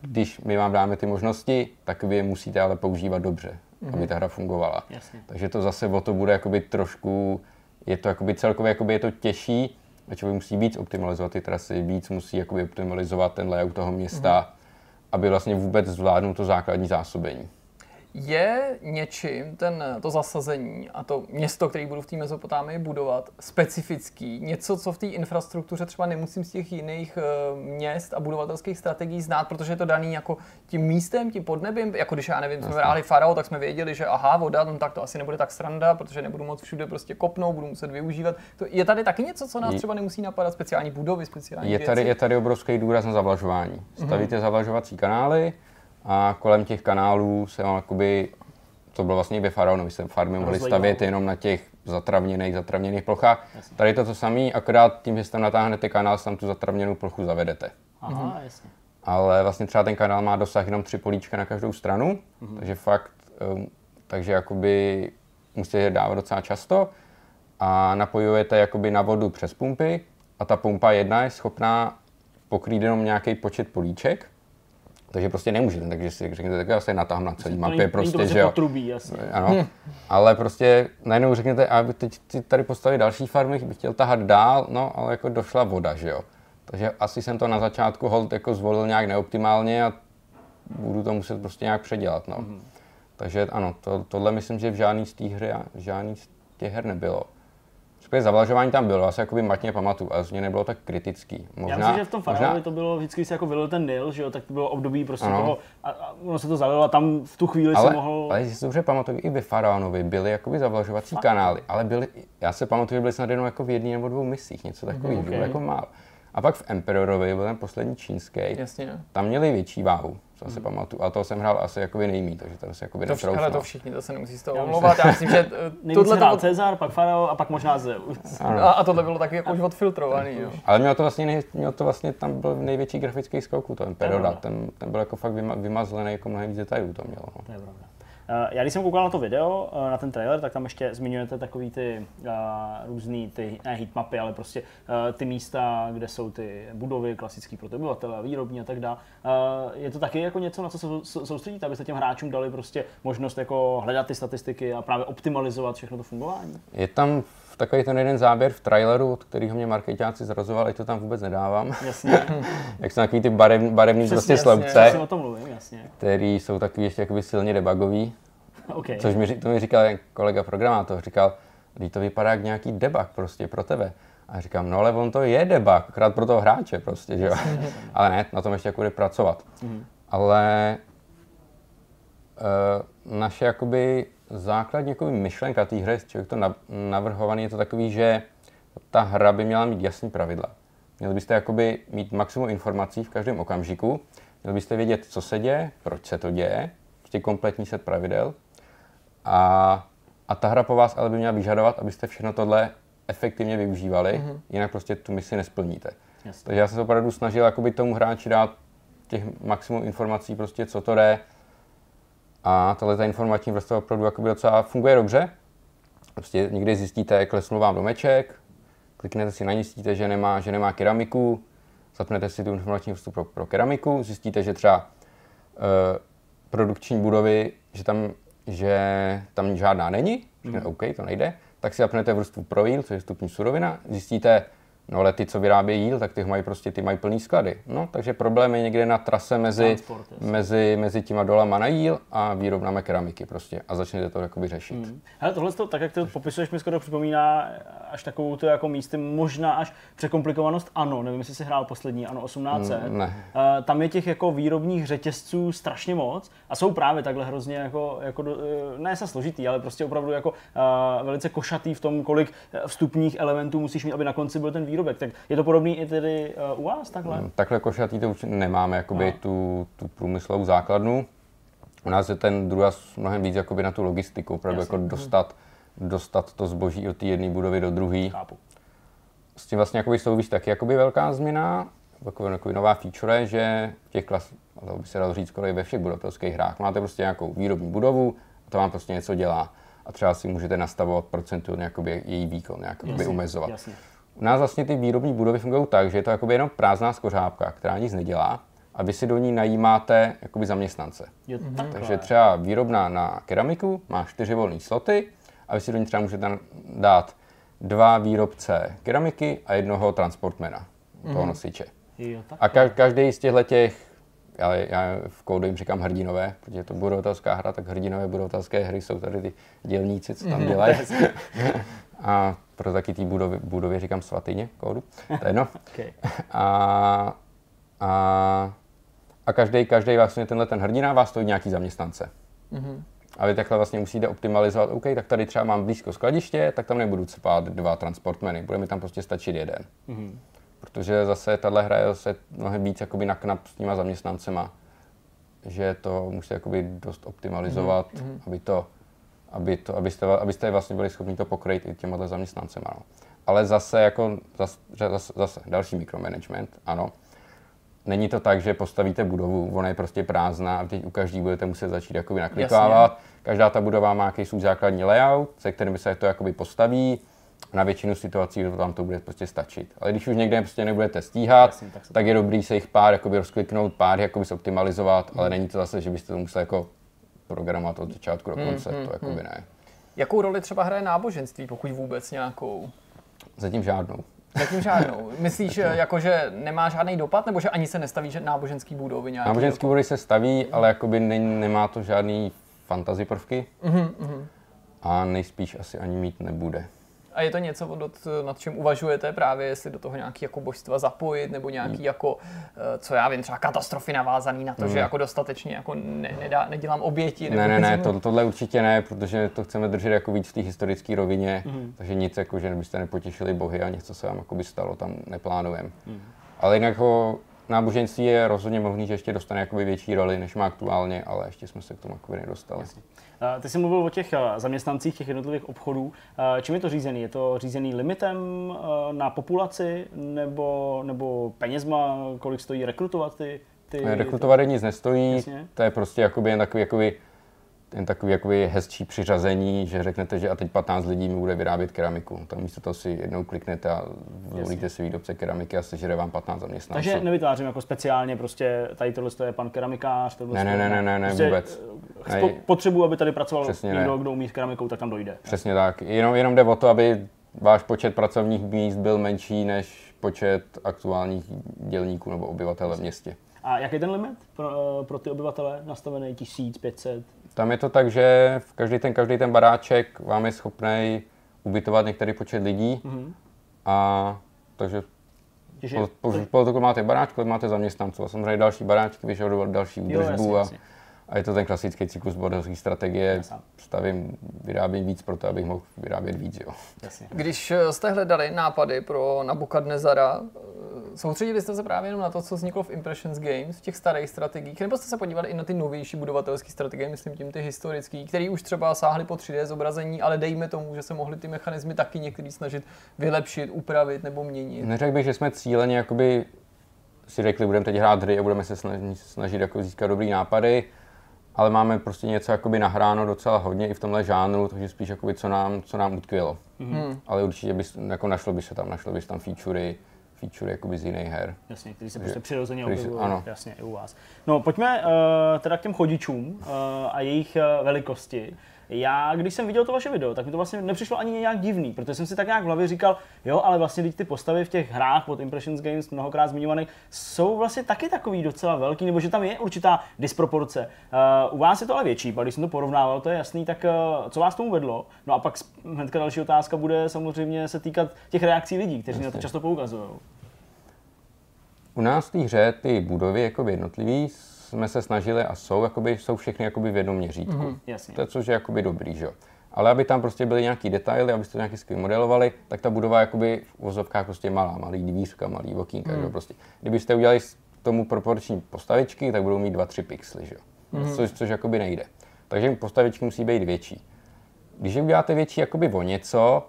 když my vám dáme ty možnosti, tak vy je musíte ale používat dobře, mm-hmm. aby ta hra fungovala. Jasně. Takže to zase o to bude jakoby trošku, je to jakoby celkově jakoby je to těžší, a člověk musí víc optimalizovat ty trasy, víc musí jakoby optimalizovat ten layout toho města, mm-hmm. aby vlastně vůbec zvládnul to základní zásobení. Je něčím ten, to zasazení a to město, které budu v té Mezopotámii budovat, specifický? Něco, co v té infrastruktuře třeba nemusím z těch jiných uh, měst a budovatelských strategií znát, protože je to daný jako tím místem, tím podnebím, jako když já nevím, jsme hráli Farao, tak jsme věděli, že aha, voda, no, tak to asi nebude tak sranda, protože nebudu moc všude prostě kopnout, budu muset využívat. To, je tady taky něco, co nás třeba nemusí napadat, speciální budovy, speciální Je věci? tady, je tady obrovský důraz na zavlažování. Stavíte zavlažovací kanály a kolem těch kanálů se vám jakoby, to bylo vlastně ve Faraonovi, se farmy mohly stavět jenom na těch zatravněných, zatravněných plochách. Tady je to to samé, akorát tím, že tam natáhnete kanál, se tam tu zatravněnou plochu zavedete. Aha, jasně. Ale vlastně třeba ten kanál má dosah jenom tři políčka na každou stranu, takže fakt, um, takže jakoby musíte je dávat docela často a napojujete jakoby na vodu přes pumpy a ta pumpa jedna je schopná pokrýt jenom nějaký počet políček, takže prostě nemůžete, takže si řeknete, tak já se natáhnu na celý mapě, není, není to prostě, prostě že jo. potrubí, jasně. Ano, ale prostě najednou řeknete, a teď si tady postavit další farmy, bych chtěl tahat dál, no ale jako došla voda, že jo. Takže asi jsem to na začátku hold jako zvolil nějak neoptimálně a budu to muset prostě nějak předělat, no. Mm-hmm. Takže ano, to, tohle myslím, že v žádný z těch hry, žádný z těch her nebylo. Respektive zavlažování tam bylo, já si jakoby matně pamatuju, ale z něj nebylo tak kritický. Možná, Já myslím, že v tom možná- to bylo vždycky, když se jako vylil ten Nil, že jo, tak to bylo období prostě Ano. toho, a, a ono se to zalilo a tam v tu chvíli ale, si mohl... ale jestli si dobře pamatuju, i ve Faraonovi byly jakoby zavlažovací Fakt? kanály, ale byly, já se pamatuju, že byly snad jenom jako v jedné nebo dvou misích, něco takového, Mhm, bylo ok. jako málo. A pak v Emperorovi byl ten poslední čínský, Jasně. tam měli větší váhu, Mhm. si pamatuju, a toho jsem hrál asi jakoby nejmí, takže tam se jakoby To, vš- hele, to všichni, to se nemusí z toho omlouvat. Já myslím, že eh, [LAUGHS] tohle hrál to, Cezar, pak Farao a pak možná Zeus. a, a tohle bylo taky jako už odfiltrovaný. Jo. Ale mělo to vlastně, nej, mělo to vlastně tam byl největší grafický skok u toho Emperora, pravda. ten, ten byl jako fakt vyma, vymazlený, jako mnohem víc detailů to mělo. No. To je pravda. Eh, Já když jsem koukal na to video, eh, na ten trailer, tak tam ještě zmiňujete takový ty uh, různý, ty, ne heatmapy, ale prostě uh, ty místa, kde jsou ty budovy klasický pro ty obyvatele, výrobní a tak dále. Je to taky jako něco, na co se sou- soustředíte, abyste těm hráčům dali prostě možnost jako hledat ty statistiky a právě optimalizovat všechno to fungování? Je tam v takový ten jeden záběr v traileru, od kterého mě marketáci zrazovali, to tam vůbec nedávám. Jasně. [LAUGHS] Jak jsou takový ty barev, barevný Přesně, prostě jasně. sloupce, Přesně o tom mluvím, jasně. který jsou takový ještě jakoby silně debugový. OK. Což mi, to mi říkal kolega programátor, říkal, Teď to vypadá jak nějaký debug prostě pro tebe. A říkám, no ale on to je debug, akorát pro toho hráče prostě, že jo. [LAUGHS] ale ne, na tom ještě jako bude pracovat. Ale uh, naše jakoby základní jakoby myšlenka té hry, člověk to navrhovaný, je to takový, že ta hra by měla mít jasný pravidla. Měli byste jakoby mít maximum informací v každém okamžiku, měli byste vědět, co se děje, proč se to děje, prostě kompletní set pravidel. A, a ta hra po vás ale by měla vyžadovat, abyste všechno tohle efektivně využívali, mm-hmm. jinak prostě tu misi nesplníte. Jasně. Takže já jsem se opravdu snažil jakoby tomu hráči dát těch maximum informací, prostě co to jde. A tahle ta informační vrstva opravdu jakoby docela funguje dobře. Prostě někdy zjistíte, klesnul vám domeček, kliknete si na ní, zjistíte, že nemá, že nemá keramiku, zapnete si tu informační vrstvu pro, pro keramiku, zjistíte, že třeba uh, produkční budovy, že tam, že tam žádná není, mm. OK, to nejde, tak si zapnete vrstvu pro jíl, což je stupní surovina, zjistíte, No ale ty, co vyrábějí jíl, tak ty mají prostě ty mají plný sklady. No, takže problém je někde na trase mezi, mezi, mezi těma dolama na jíl a výrobnami keramiky prostě a začnete to jakoby řešit. Hmm. Hele, tohle to, tak jak to popisuješ, mi skoro připomíná až takovou to jako místy, možná až překomplikovanost ano, nevím, jestli jsi hrál poslední ano 18. Mm, ne. Uh, tam je těch jako výrobních řetězců strašně moc a jsou právě takhle hrozně jako, jako uh, ne se složitý, ale prostě opravdu jako uh, velice košatý v tom, kolik vstupních elementů musíš mít, aby na konci byl ten výrobek výrobek. Tak je to podobný i tedy uh, u vás takhle? Hmm, takhle košatý to určitě nemáme, jakoby no. tu, tu průmyslovou základnu. U nás je ten druhý mnohem víc jakoby na tu logistiku, opravdu jako dostat, dostat to zboží od té jedné budovy do druhé. S tím vlastně jakoby souvisí taky jakoby velká změna, takový, takový nová feature, že v těch klas, to by se dalo říct skoro i ve všech budovatelských hrách, máte prostě nějakou výrobní budovu a to vám prostě něco dělá a třeba si můžete nastavovat procentu její výkon, nějak jasně, umezovat. Jasně. U nás vlastně ty výrobní budovy fungují tak, že je to jakoby jenom prázdná skořápka, která nic nedělá a vy si do ní najímáte jakoby zaměstnance. Jo, mm-hmm. Takže třeba výrobná na keramiku má čtyři volné sloty a vy si do ní třeba můžete dát dva výrobce keramiky a jednoho transportmana, mm-hmm. toho nosiče. Jo, a ka- každý z těchto těch, ale já v kódu jim říkám hrdinové, protože je to budovatelská hra, tak hrdinové budovatelské hry jsou tady ty dělníci, co tam mhm. dělají. [LAUGHS] [LAUGHS] a pro taky té budovy, budově říkám svatyně kódu, to je jedno. [LAUGHS] okay. A, a, a každý, každý vlastně tenhle ten hrdina vás stojí nějaký zaměstnance. Mm-hmm. A vy takhle vlastně musíte optimalizovat, OK, tak tady třeba mám blízko skladiště, tak tam nebudu spát dva transportmeny, bude mi tam prostě stačit jeden. Mm-hmm. Protože zase tahle hra je zase mnohem víc jakoby na knap s těma zaměstnancema, že to musíte jakoby dost optimalizovat, mm-hmm. aby to aby to, abyste, abyste vlastně byli schopni to pokrýt i těma zaměstnancema. No. Ale zase, jako, zase, zase, zase další mikromanagement, ano. Není to tak, že postavíte budovu, ona je prostě prázdná a teď u každý budete muset začít jakoby naklikávat. Každá ta budova má nějaký svůj základní layout, se kterým se to jakoby postaví. Na většinu situací to tam to bude prostě stačit. Ale když už někde prostě nebudete stíhat, Jasně, tak, tak je dobrý se jich pár jakoby rozkliknout, pár jakoby zoptimalizovat, mm. ale není to zase, že byste to museli jako programovat od začátku do konce, hmm, to jakoby hmm. ne. Jakou roli třeba hraje náboženství, pokud vůbec nějakou? Zatím žádnou. Zatím žádnou. [LAUGHS] Myslíš, jako, že nemá žádný dopad, nebo že ani se nestaví že náboženský budovy nějaký? Náboženský budovy se staví, ale jakoby ne, nemá to žádný fantasy prvky. Mm-hmm. A nejspíš asi ani mít nebude. A je to něco, nad čím uvažujete právě, jestli do toho nějaký jako božstva zapojit, nebo nějaký mm. jako, eh, co já vím, třeba katastrofy navázaný na to, mm. že jako dostatečně jako ne, nedá, nedělám oběti? Ne, ne, ne, to, tohle určitě ne, protože to chceme držet jako víc v té historické rovině, mm. takže nic jako, že byste nepotěšili bohy a něco se vám jako by stalo, tam neplánujeme. Mm. Ale jinak ho, náboženství je rozhodně možný, že ještě dostane jakoby větší roli, než má aktuálně, ale ještě jsme se k tomu jakoby nedostali. Jasně. Ty jsi mluvil o těch zaměstnancích těch jednotlivých obchodů. Čím je to řízený? Je to řízený limitem na populaci nebo, nebo penězma, kolik stojí rekrutovat ty, ty... Rekrutovat nic nestojí, Jasně. to je prostě jakoby jen takový jakoby jen takový jakoby hezčí přiřazení, že řeknete, že a teď 15 lidí mi bude vyrábět keramiku. Tam místo toho si jednou kliknete a zvolíte si výrobce keramiky a sežere vám 15 zaměstnanců. Takže nevytvářím jako speciálně prostě tady tohle je pan keramikář, tohle ne, ne, ne, ne, ne, prostě vůbec. Ne, potřebuji, aby tady pracoval Přesně někdo, ne. kdo umí s keramikou, tak tam dojde. Přesně tak. Jenom, jenom jde o to, aby váš počet pracovních míst byl menší než počet aktuálních dělníků nebo obyvatel v městě. A jaký je ten limit pro, pro ty obyvatele nastavený? 1500? Tam je to tak, že v každý ten, každý ten baráček vám je schopný ubytovat některý počet lidí. Mhm. A takže Těži, po, po, po to, máte baráč, kolik máte zaměstnanců. A samozřejmě další baráčky vyžadují další jo, údržbu jasně, a, jasně. A je to ten klasický cyklus bordelské strategie. Jasně. Stavím, vyrábím víc pro to, abych mohl vyrábět víc. Jo. jasně. Když eh, jste hledali nápady pro Nabukadnezara, eh, soustředili jste se právě jenom na to, co vzniklo v Impressions Games, v těch starých strategiích, nebo jste se podívali i na ty novější budovatelské strategie, myslím tím ty historické, které už třeba sáhly po 3D zobrazení, ale dejme tomu, že se mohly ty mechanismy taky některý snažit vylepšit, upravit nebo měnit. Neřekl bych, že jsme cíleně jakoby si řekli, budeme teď hrát hry a budeme se snažit, snažit jako získat dobrý nápady, ale máme prostě něco jakoby nahráno docela hodně i v tomhle žánru, takže spíš jakoby co nám, co nám utkvělo. Hmm. Ale určitě bys, jako našlo by se tam, našlo by se tam featurey, featurey jakoby z jiných her. Jasně, který se prostě přirozeně objevují. ano. Jasně, i u vás. No, pojďme uh, teda k těm chodičům uh, a jejich uh, velikosti. Já, když jsem viděl to vaše video, tak mi to vlastně nepřišlo ani nějak divný, protože jsem si tak nějak v hlavě říkal, jo, ale vlastně teď ty postavy v těch hrách od Impressions Games, mnohokrát zmiňovaných, jsou vlastně taky takový docela velký, nebo že tam je určitá disproporce. Uh, u vás je to ale větší, když jsem to porovnával, to je jasný, tak uh, co vás tomu vedlo? No a pak hnedka další otázka bude samozřejmě se týkat těch reakcí lidí, kteří na to často poukazují. U nás v té hře ty budovy jakoby jednotlivý jsme se snažili a jsou, jakoby, jsou všechny jakoby v jednom měřítku. Mm-hmm. Jasně. To je což je jakoby dobrý, že jo. Ale aby tam prostě byly nějaký detaily, abyste to nějaký skvěle modelovali, tak ta budova je jakoby v uvozovkách prostě malá, malý dvířka, malý okýnka, mm. prostě. Kdybyste udělali tomu proporční postavičky, tak budou mít 2-3 pixely, že jo. Mm. Což, což jakoby nejde. Takže postavičky musí být větší. Když je uděláte větší jakoby o něco,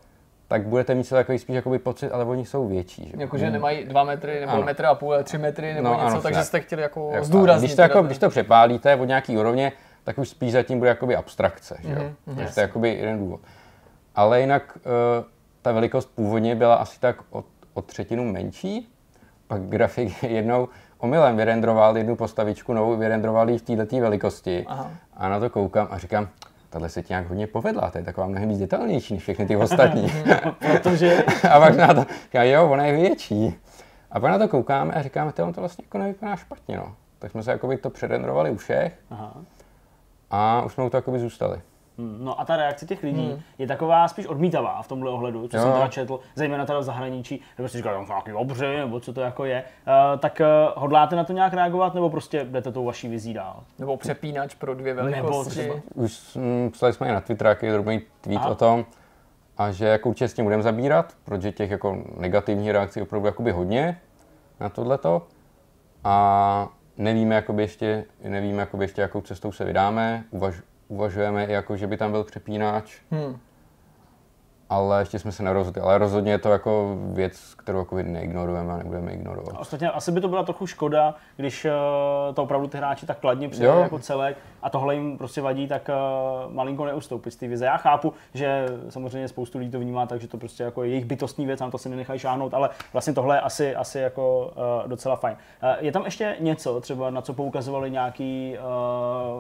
tak budete mít takový spíš jakoby pocit, ale oni jsou větší. Že? jo. Jakože nemají dva metry, nebo Ano. metr a půl, ale tři metry, nebo No, něco, ano, takže tak. jste chtěli jako Jo, a zdůraznit. Když to, jako, když to přepálíte od nějaký úrovně, tak už spíš zatím bude jakoby abstrakce. Že jo? Mhm, Takže to je jakoby jeden důvod. Ale jinak uh, ta velikost původně byla asi tak o, o třetinu menší. Pak grafik [LAUGHS] jednou omylem vyrendroval jednu postavičku novou, vyrendroval ji v této velikosti. Aha. A na to koukám a říkám, tahle se ti nějak hodně povedla, to je taková mnohem víc detailnější než všechny ty ostatní. [LAUGHS] Protože [LAUGHS] a pak na to, říkám, jo, ona je větší. A pak na to koukáme a říkáme, to on to vlastně jako nevypadá špatně, no. Tak jsme se jakoby to předendrovali u všech Aha. a už jsme u toho jakoby zůstali. Hmm, No a ta reakce těch lidí je taková spíš odmítavá v tomhle ohledu, co Jo. jsem teda četl, zejména teda v zahraničí, nebo si říkal, že nějaký obři, nebo co to jako je. Uh, tak uh, hodláte na to nějak reagovat, nebo prostě jdete tou vaší vizí dál? Nebo přepínač pro dvě Nebo velikosti. třeba- Už mm, psali jsme i na Twitter jaký drobný tweet Aha. o tom, a že jako určitě s tím budeme zabírat, protože těch jako negativních reakcí je opravdu jakoby hodně na tohleto. A nevíme jakoby ještě, nevíme jakoby ještě, jakou cestou se vydáme. Uvaž, uvažujeme i jako, že by tam byl přepínač. Hmm. Ale ještě jsme se nerozhodli. Ale rozhodně je to jako věc, kterou jako neignorujeme a nebudeme A ignorovat. ostatně asi by to byla trochu škoda, když uh, to opravdu ty hráči tak kladně Jo. jako celek a tohle jim prostě vadí, tak uh, malinko neustoupit z té vize. Já chápu, že samozřejmě spoustu lidí to vnímá, takže to prostě jako je jejich bytostní věc, na to si nenechají šáhnout, ale vlastně tohle je asi, asi jako uh, docela fajn. Je tam ještě něco, třeba na co poukazovali nějaký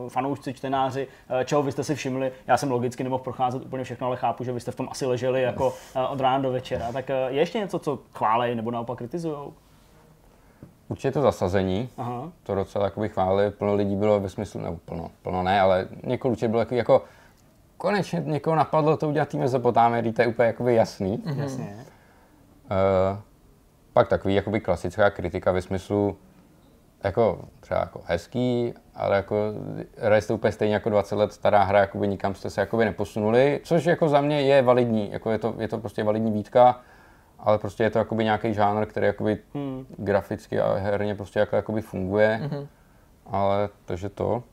fanoušci, čtenáři, čeho vy jste si všimli? Já jsem logicky nemohl procházet úplně všechno, ale chápu, že vy jste v tom asi leželi jako uh, od rána do večera. Tak uh, je ještě něco, co chválej nebo naopak kritizují? Určitě to zasazení, Aha. to docela jakoby chválili, plno lidí bylo ve smyslu, nebo plno, plno ne, ale několik určitě bylo takový jako, konečně někoho napadlo to udělat tým Mezopotámie, to je úplně jakoby jasný. Mhm. Jasně. Uh, pak takový jakoby klasická kritika ve smyslu, jako třeba jako hezký, ale jako hraje jste úplně stejně jako 20 let stará hra, jakoby nikam jste se jakoby neposunuli, což jako za mě je validní, jako je to, je to prostě validní výtka, ale prostě je to jakoby nějaký žánr, který jakoby Hmm. graficky a herně prostě jako jakoby funguje, Mhm. ale takže to.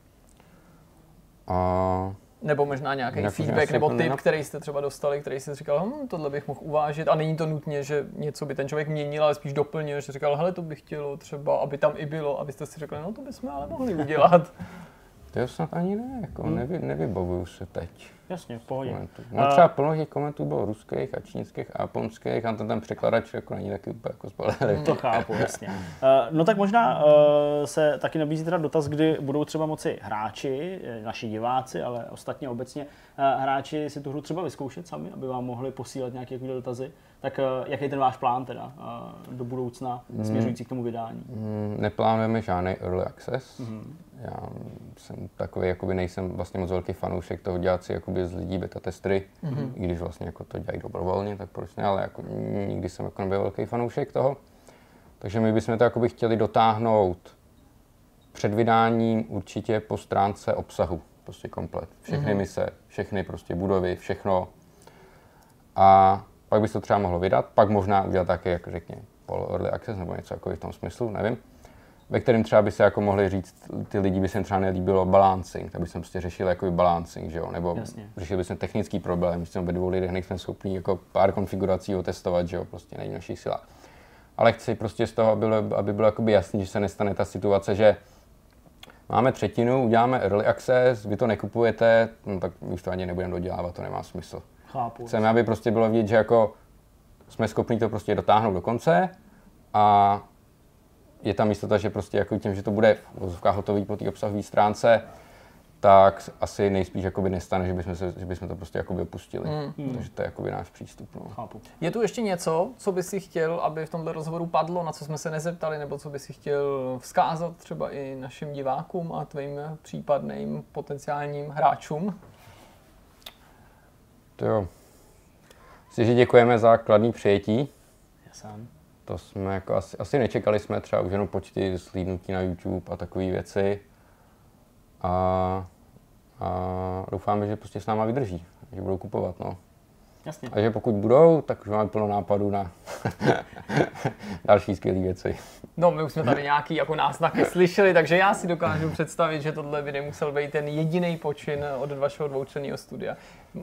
A Nebo možná nějaký Jako, feedback nebo tip, nenap- který jste třeba dostali, který jste říkal, hm, tohle bych mohl uvážit. A není to nutně, že něco by ten člověk měnil, ale spíš doplnil, že říkal, hele, to bych chtělo třeba, aby tam i bylo, abyste si řekli, no to bychom ale mohli udělat. [LAUGHS] to snad ani ne, jako Hmm. nevy, nevybavuju se teď. Jasně, v pohodě. komentů. No třeba plno těch komentů bylo ruských a čínských a japonských a ten, ten překladač jako není taky úplně jako spolehlivý. To chápu, jasně. Uh, [LAUGHS] no tak možná uh, se taky nabízí teda dotaz, kdy budou třeba moci hráči, eh, naši diváci, ale ostatně obecně uh, hráči si tu hru třeba vyzkoušet sami, aby vám mohli posílat nějaké takové dotazy. Tak jaký je ten váš plán teda do budoucna směřující k tomu vydání? Mm, Neplánujeme žádný early access. Mhm. Já jsem takový, jakoby nejsem vlastně moc velký fanoušek toho dělat si jakoby z lidí beta testry, mm-hmm. i když vlastně jako to dělají dobrovolně, tak proč ne, ale jako nikdy jsem jako nebyl velký fanoušek toho. Takže my bychom to jakoby chtěli dotáhnout před vydáním určitě po stránce obsahu, prostě komplet. Všechny mm-hmm. mise, všechny prostě budovy, všechno. A pak by se to třeba mohlo vydat, pak možná udělat také, jak řekně, pol early access nebo něco jako v tom smyslu, nevím ve kterém třeba by se jako mohli říct, ty lidi by se třeba nelíbilo balancing, tak by jsem prostě řešil jako balancing, že jo? nebo Jasně. řešil by jsem technický problém, že jsme ve dvou lidech nejsme schopni jako pár konfigurací otestovat, že jo, prostě není naší sila. Ale chci prostě z toho, aby bylo, aby bylo jakoby jasný, že se nestane ta situace, že máme třetinu, uděláme early access, vy to nekupujete, no tak už to ani nebudeme dodělávat, to nemá smysl. Chápu. Chceme, aby prostě bylo vidět, že jako jsme schopni to prostě dotáhnout do konce a je tam jistota, že prostě jako tím, že to bude v vozovkách hotový po té obsahové stránce, tak asi nejspíš jakoby nestane, že bychom, se, že bychom to prostě jakoby opustili. Mm. Takže to je jakoby náš přístup. No. Chápu. Je tu ještě něco, co by si chtěl, aby v tomto rozhovoru padlo, na co jsme se nezeptali, nebo co by si chtěl vzkázat třeba i našim divákům a tvým případným potenciálním hráčům? To jo. Myslím, že děkujeme za kladný přijetí. Já sám to jsme jako asi, asi nečekali jsme třeba už jenom počty slídnutí na YouTube a takové věci. A, a doufáme, že prostě s náma vydrží, že budou kupovat. No. Jasně. A že pokud budou, tak už máme plno nápadů na [LAUGHS] další skvělé věci. No, my už jsme tady nějaký jako náznaky slyšeli, takže já si dokážu představit, že tohle by nemusel být ten jediný počin od vašeho dvoučlenného studia.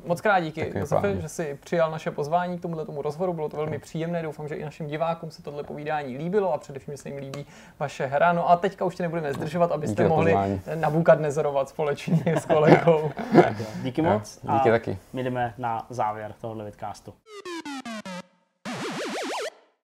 Moc krát díky, Josefe, že jsi přijal naše pozvání k tomuto tomu rozhovoru, bylo to velmi příjemné, doufám, že i našim divákům se tohle povídání líbilo a především se jim líbí vaše hra. No a teďka už tě nebudeme zdržovat, abyste díky mohli na nezorovat společně s kolegou. díky moc. díky taky. My jdeme na závěr tohohle vidcastu.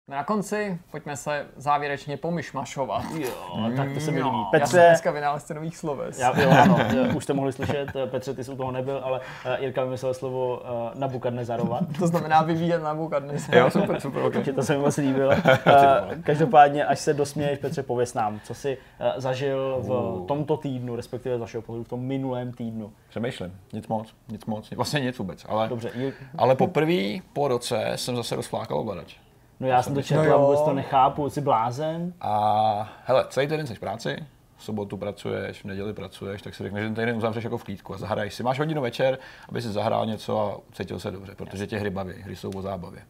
Na konci pojďme se závěrečně pomyšmašovat. Jo, tak to se mi líbí. Petře, já jsem dneska vynálezce nových sloves. Já, jo, ano, [LAUGHS] už jste mohli slyšet, Petře, ty jsi u toho nebyl, ale uh, Jirka vymyslel slovo uh, nabukadnezarovat. to znamená vyvíjet nabukadnezarovat. Jo, super, super, okay. to se mi moc líbilo. Uh, [LAUGHS] každopádně, až se dosměješ, Petře, pověs nám, co jsi uh, zažil v uh. tomto týdnu, respektive z vašeho pohledu v tom minulém týdnu. Přemýšlím, nic moc, nic moc, vlastně nic vůbec, ale, Dobře, ale poprvé po roce jsem zase rozflákal ovladač. No já jsem to četl no a vůbec to nechápu, jsi blázen. A hele, celý týden jsi v práci, v sobotu pracuješ, v neděli pracuješ, tak si řekneš, že ten týden uzavřeš jako v klídku a zahraješ si. Máš hodinu večer, aby si zahrál něco a cítil se dobře, protože tě hry baví, hry jsou o zábavě.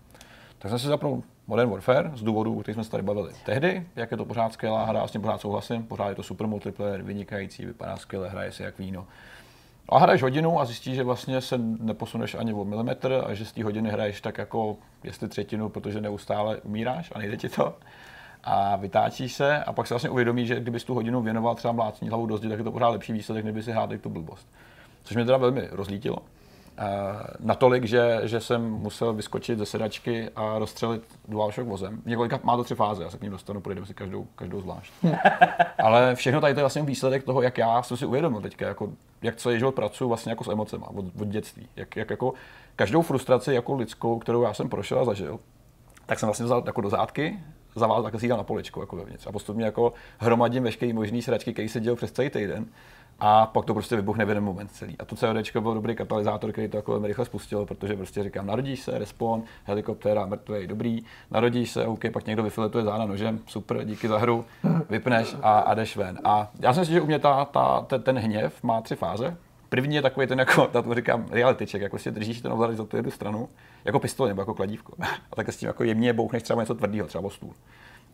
Tak jsem si zapnul Modern Warfare z důvodu, o kterých jsme se tady bavili tehdy, jak je to pořád skvělá hra, s tím pořád souhlasím, pořád je to super multiplayer, vynikající, vypadá skvěle, hraje se jak víno. A hraješ hodinu a zjistíš, že vlastně se neposuneš ani o milimetr a že z té hodiny hraješ tak jako jestli třetinu, protože neustále umíráš a nejde ti to. A vytáčíš se a pak se vlastně uvědomí, že kdybys tu hodinu věnoval třeba mlácení hlavou do tak je to pořád lepší výsledek, kdyby si hrál tu blbost. Což mě teda velmi rozlítilo. Natolik, že, že jsem musel vyskočit ze sedačky a rozstřelit DualShock vozem. Několika má to tři fáze, já se k ním dostanu, projdeme si každou, každou zvlášť. [LAUGHS] Ale všechno tady to je vlastně výsledek toho, jak já jsem si uvědomil teďka, jako, jak celý život pracuji vlastně jako s emocemi od, od dětství. Jak, jak jako každou frustraci jako lidskou, kterou já jsem prošel a zažil, tak jsem vlastně vzal jako do zátky, zavázal, tak si na poličku jako vevnitř. A postupně jako hromadím veškerý možný sračky, který se děl přes celý týden a pak to prostě vybuchne v jeden moment celý. A to COD byl dobrý katalyzátor, který to jako velmi rychle spustil, protože prostě říkám, narodíš se, respawn, helikoptéra, mrtvý, dobrý, narodíš se, OK, pak někdo vyfiletuje záda nožem, super, díky za hru, [LAUGHS] vypneš a, a jdeš ven. A já si myslím, že u mě ta, ta, ten, ten hněv má tři fáze. První je takový ten, jako, [LAUGHS] ta to říkám, reality check, jako si držíš ten ovladač za tu jednu stranu, jako pistoli nebo jako kladívko. [LAUGHS] A tak s tím jako jemně bouchneš třeba něco tvrdého, třeba stůl.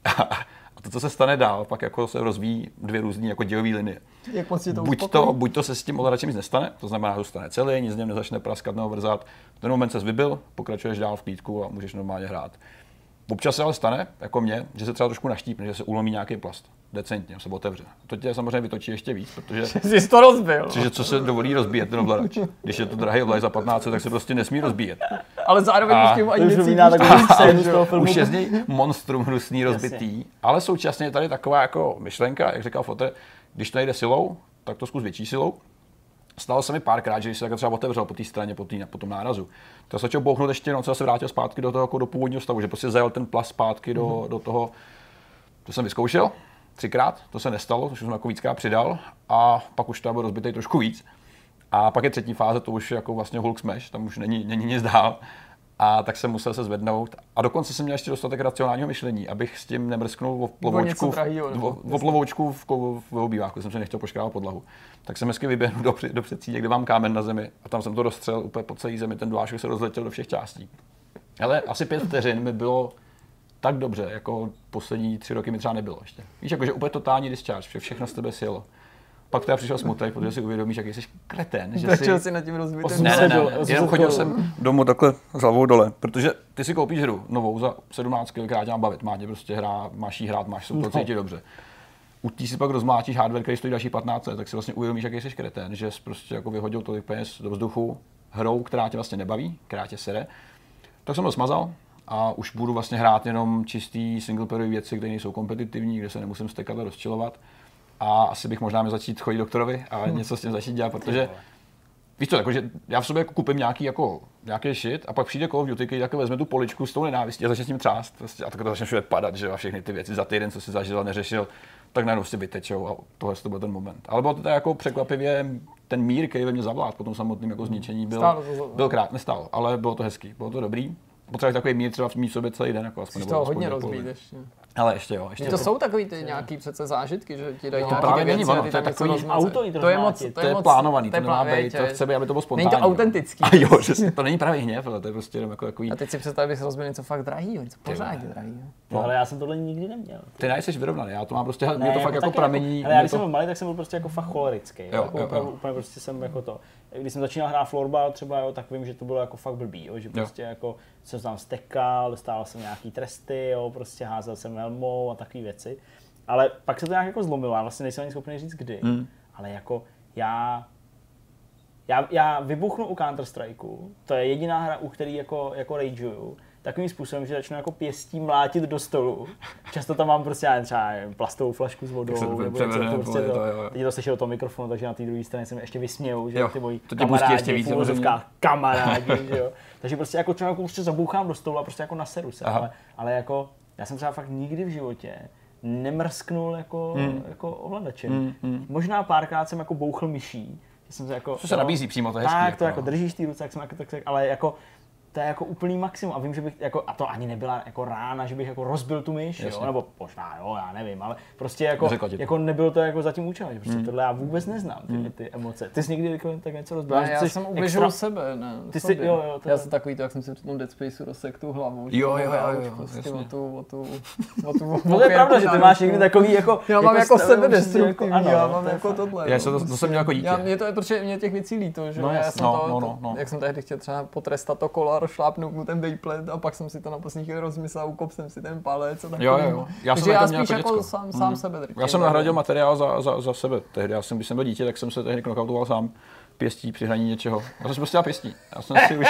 A to, co se stane dál, pak jako se rozvíjí dvě různé jako dělové linie. Jak moc to buď, to, buď to se s tím ovladačem nic nestane, to znamená, že zůstane celý, nic z něm nezačne praskat nebo vrzat. V ten moment se vybil, pokračuješ dál v klídku a můžeš normálně hrát. Občas se ale stane, jako mě, že se třeba trošku naštípne, že se ulomí nějaký plast. Decentně, se otevře. To tě samozřejmě vytočí ještě víc, protože. [LAUGHS] Jsi to rozbil. Protože co se dovolí rozbíjet ten ovladač. Když je to drahý ovladač za 15, tak se prostě nesmí rozbíjet. Ale zároveň a... už tím ani necítíš [LAUGHS] z toho filmu. Už je z něj monstrum hnusný rozbitý, ale současně je tady taková jako myšlenka, jak říkal Fote, když to nejde silou, tak to zkus větší silou. Stalo se mi párkrát, že když se třeba otevřel po té straně, po, tý, po tom nárazu, tak se začal bouchnout ještě, no, co se vrátil zpátky do toho, jako do původního stavu, že prostě zajel ten plast zpátky do, mm-hmm. do toho, to jsem vyzkoušel. Třikrát, to se nestalo, což jsem jako víckrát přidal a pak už to byl rozbitý trošku víc. A pak je třetí fáze, to už je jako vlastně Hulk Smash, tam už není, není nic dál. A tak jsem musel se zvednout. A dokonce jsem měl ještě dostatek racionálního myšlení, abych s tím nemrsknul v plovoučku, drahýho, v, v plovoučku v, kou- v obýváku, jsem se nechtěl poškrávat podlahu. Tak jsem hezky vyběhnul do, do předsíně, kde mám kámen na zemi a tam jsem to rozstřel úplně po celé zemi, ten dlášek se rozletěl do všech částí. Ale asi pět vteřin mi bylo tak dobře, jako poslední tři roky mi třeba nebylo ještě. Víš, jakože úplně totální discharge, že všechno z tebe sjelo. Pak teda přišel smutek, protože si uvědomíš, jak jsi kretén, že Začal si... nad tím rozbitým. Ne, se ne, ne, jenom chodil jsem domů takhle s hlavou dole, protože ty si koupíš hru novou za 17 kg, která tě má bavit, má tě prostě hrát, máš jí hrát, máš No. cítit dobře. U tí si pak rozmlátíš hardware, který stojí další 15 let, tak si vlastně uvědomíš, jaký jsi kretén, že jsi prostě jako vyhodil tolik peněz do vzduchu hrou, která tě vlastně nebaví, která tě sere. Tak jsem to smazal a už budu vlastně hrát jenom čistý singleplayerové věci, které nejsou kompetitivní, kde se nemusím stekat a rozčilovat. A asi bych možná měl začít chodit doktorovi a něco s tím začít dělat, protože Víš co, jakože já v sobě jako koupím nějaký, jako, nějaký shit a pak přijde Call of Duty, takhle vezme tu poličku s tou nenávistí a začne s tím třást. Prostě, a takhle to začne všude padat, že a všechny ty věci za týden, co si zažil a neřešil, tak najednou si vytečou a tohle to byl ten moment. Ale bylo to jako překvapivě ten mír, který ve mně zavlád po tom samotném jako zničení, byl, byl krát, nestal, ale bylo to hezký, bylo to dobrý. Potřebuješ takový mír třeba v mít sobě celý den, jako aspoň. Nebo toho aspoň hodně rozbít ještě. Ale ještě jo, ještě To jsou takový ty nějaký přece zážitky, že ti dají No, nějaké právě věci není ono, to je takový auto jít to je moc, to to je je moc, plánovaný, to je plán- být, to je- chce být, aby to bylo Není spontánní. to autentický. A jo, že to není pravý hněv, ale to je prostě jenom jako takový, A teď si představ, abys rozbil něco fakt drahýho, něco pořádně drahýho. No, ale já jsem tohle nikdy neměl. ty nejsi vyrovnaný, já to mám prostě, mě to fakt jako taky pramení. ale já když jsem to, byl malý, tak jsem byl prostě jako fakt cholerický. Jo, Jo, jako úplně prostě jsem jako to. Když jsem začínal hrát florbal třeba, jo, tak vím, že to bylo jako fakt blbý, jo, že prostě jako jsem se tam stekal, dostával jsem nějaký tresty, jo, prostě házel jsem helmou a takové věci. Ale pak se to nějak jako zlomilo, já vlastně nejsem ani schopný říct kdy, Hmm. ale jako já já, já vybuchnu u Counter Strikeu, to je jediná hra, u který jako, jako rageuju, takovým způsobem, že začnu jako pěstí mlátit do stolu. Často tam mám prostě já nevím, třeba nevím, plastovou flašku s vodou, Tak se to nebo něco, to prostě to, to jo, jo. teď to slyšel do toho mikrofonu, takže na té druhé straně se mi ještě vysmějou, že Jo, ty moji to kamarádi, ještě víc, kamarádi, [LAUGHS] že jo. Takže prostě jako člověk prostě zabouchám do stolu a prostě jako naseru se, Aha. ale, ale jako já jsem třeba fakt nikdy v životě nemrsknul jako, Hmm. jako ovladačem. Možná párkrát jsem jako bouchl myší, že jsem se jako, Co se jo, nabízí přímo, to je hezký, Tak, to jako, jako no. držíš ty ruce, jak jsem jako, tak, tak, ale jako to je jako úplný maximum a vím, že bych, jako, a to ani nebyla jako rána, že bych jako rozbil tu myš, jo, nebo možná jo, já nevím, ale prostě jako, jako nebylo to jako za tím účelem, že prostě tohle já vůbec neznám, ty, ty emoce. Ty jsi někdy jako, tak něco rozbil? Ne, já jsem extra- ubližoval sebe, ne. Ty jsi- jo, jo, to já jsem takový to, jak jsem si při tom Dead Spaceu rozsekl tu hlavu. že Jo, jo, jo, jo, prostě o tu, o tu, [LAUGHS] o tu, No to je pravda, že ty máš někdy takový jako... Já mám jako stav- sebedestruktivní, ano, já to mám jako tohle. Já no. jsem to, to jsem měl jako dítě. Já, mě to je, protože mě těch věcí líto, že No no, já jasně. jsem No, to, no, no, no. jak jsem tehdy chtěl třeba potrestat to kolo a rozšlápnout mu ten Beyblade a pak jsem si to na poslední chvíli rozmyslel, ukop jsem si ten palec a takový. Jo, jo. Já jsem Takže já to měl spíš jako jako sám, sám sebe drtím. Já jsem nahradil materiál za, za, za sebe tehdy. Já jsem, když jsem byl dítě, tak jsem se tehdy knockoutoval sám pěstí při hraní něčeho. Já jsem si prostě pěstí. Já jsem [LAUGHS] si už,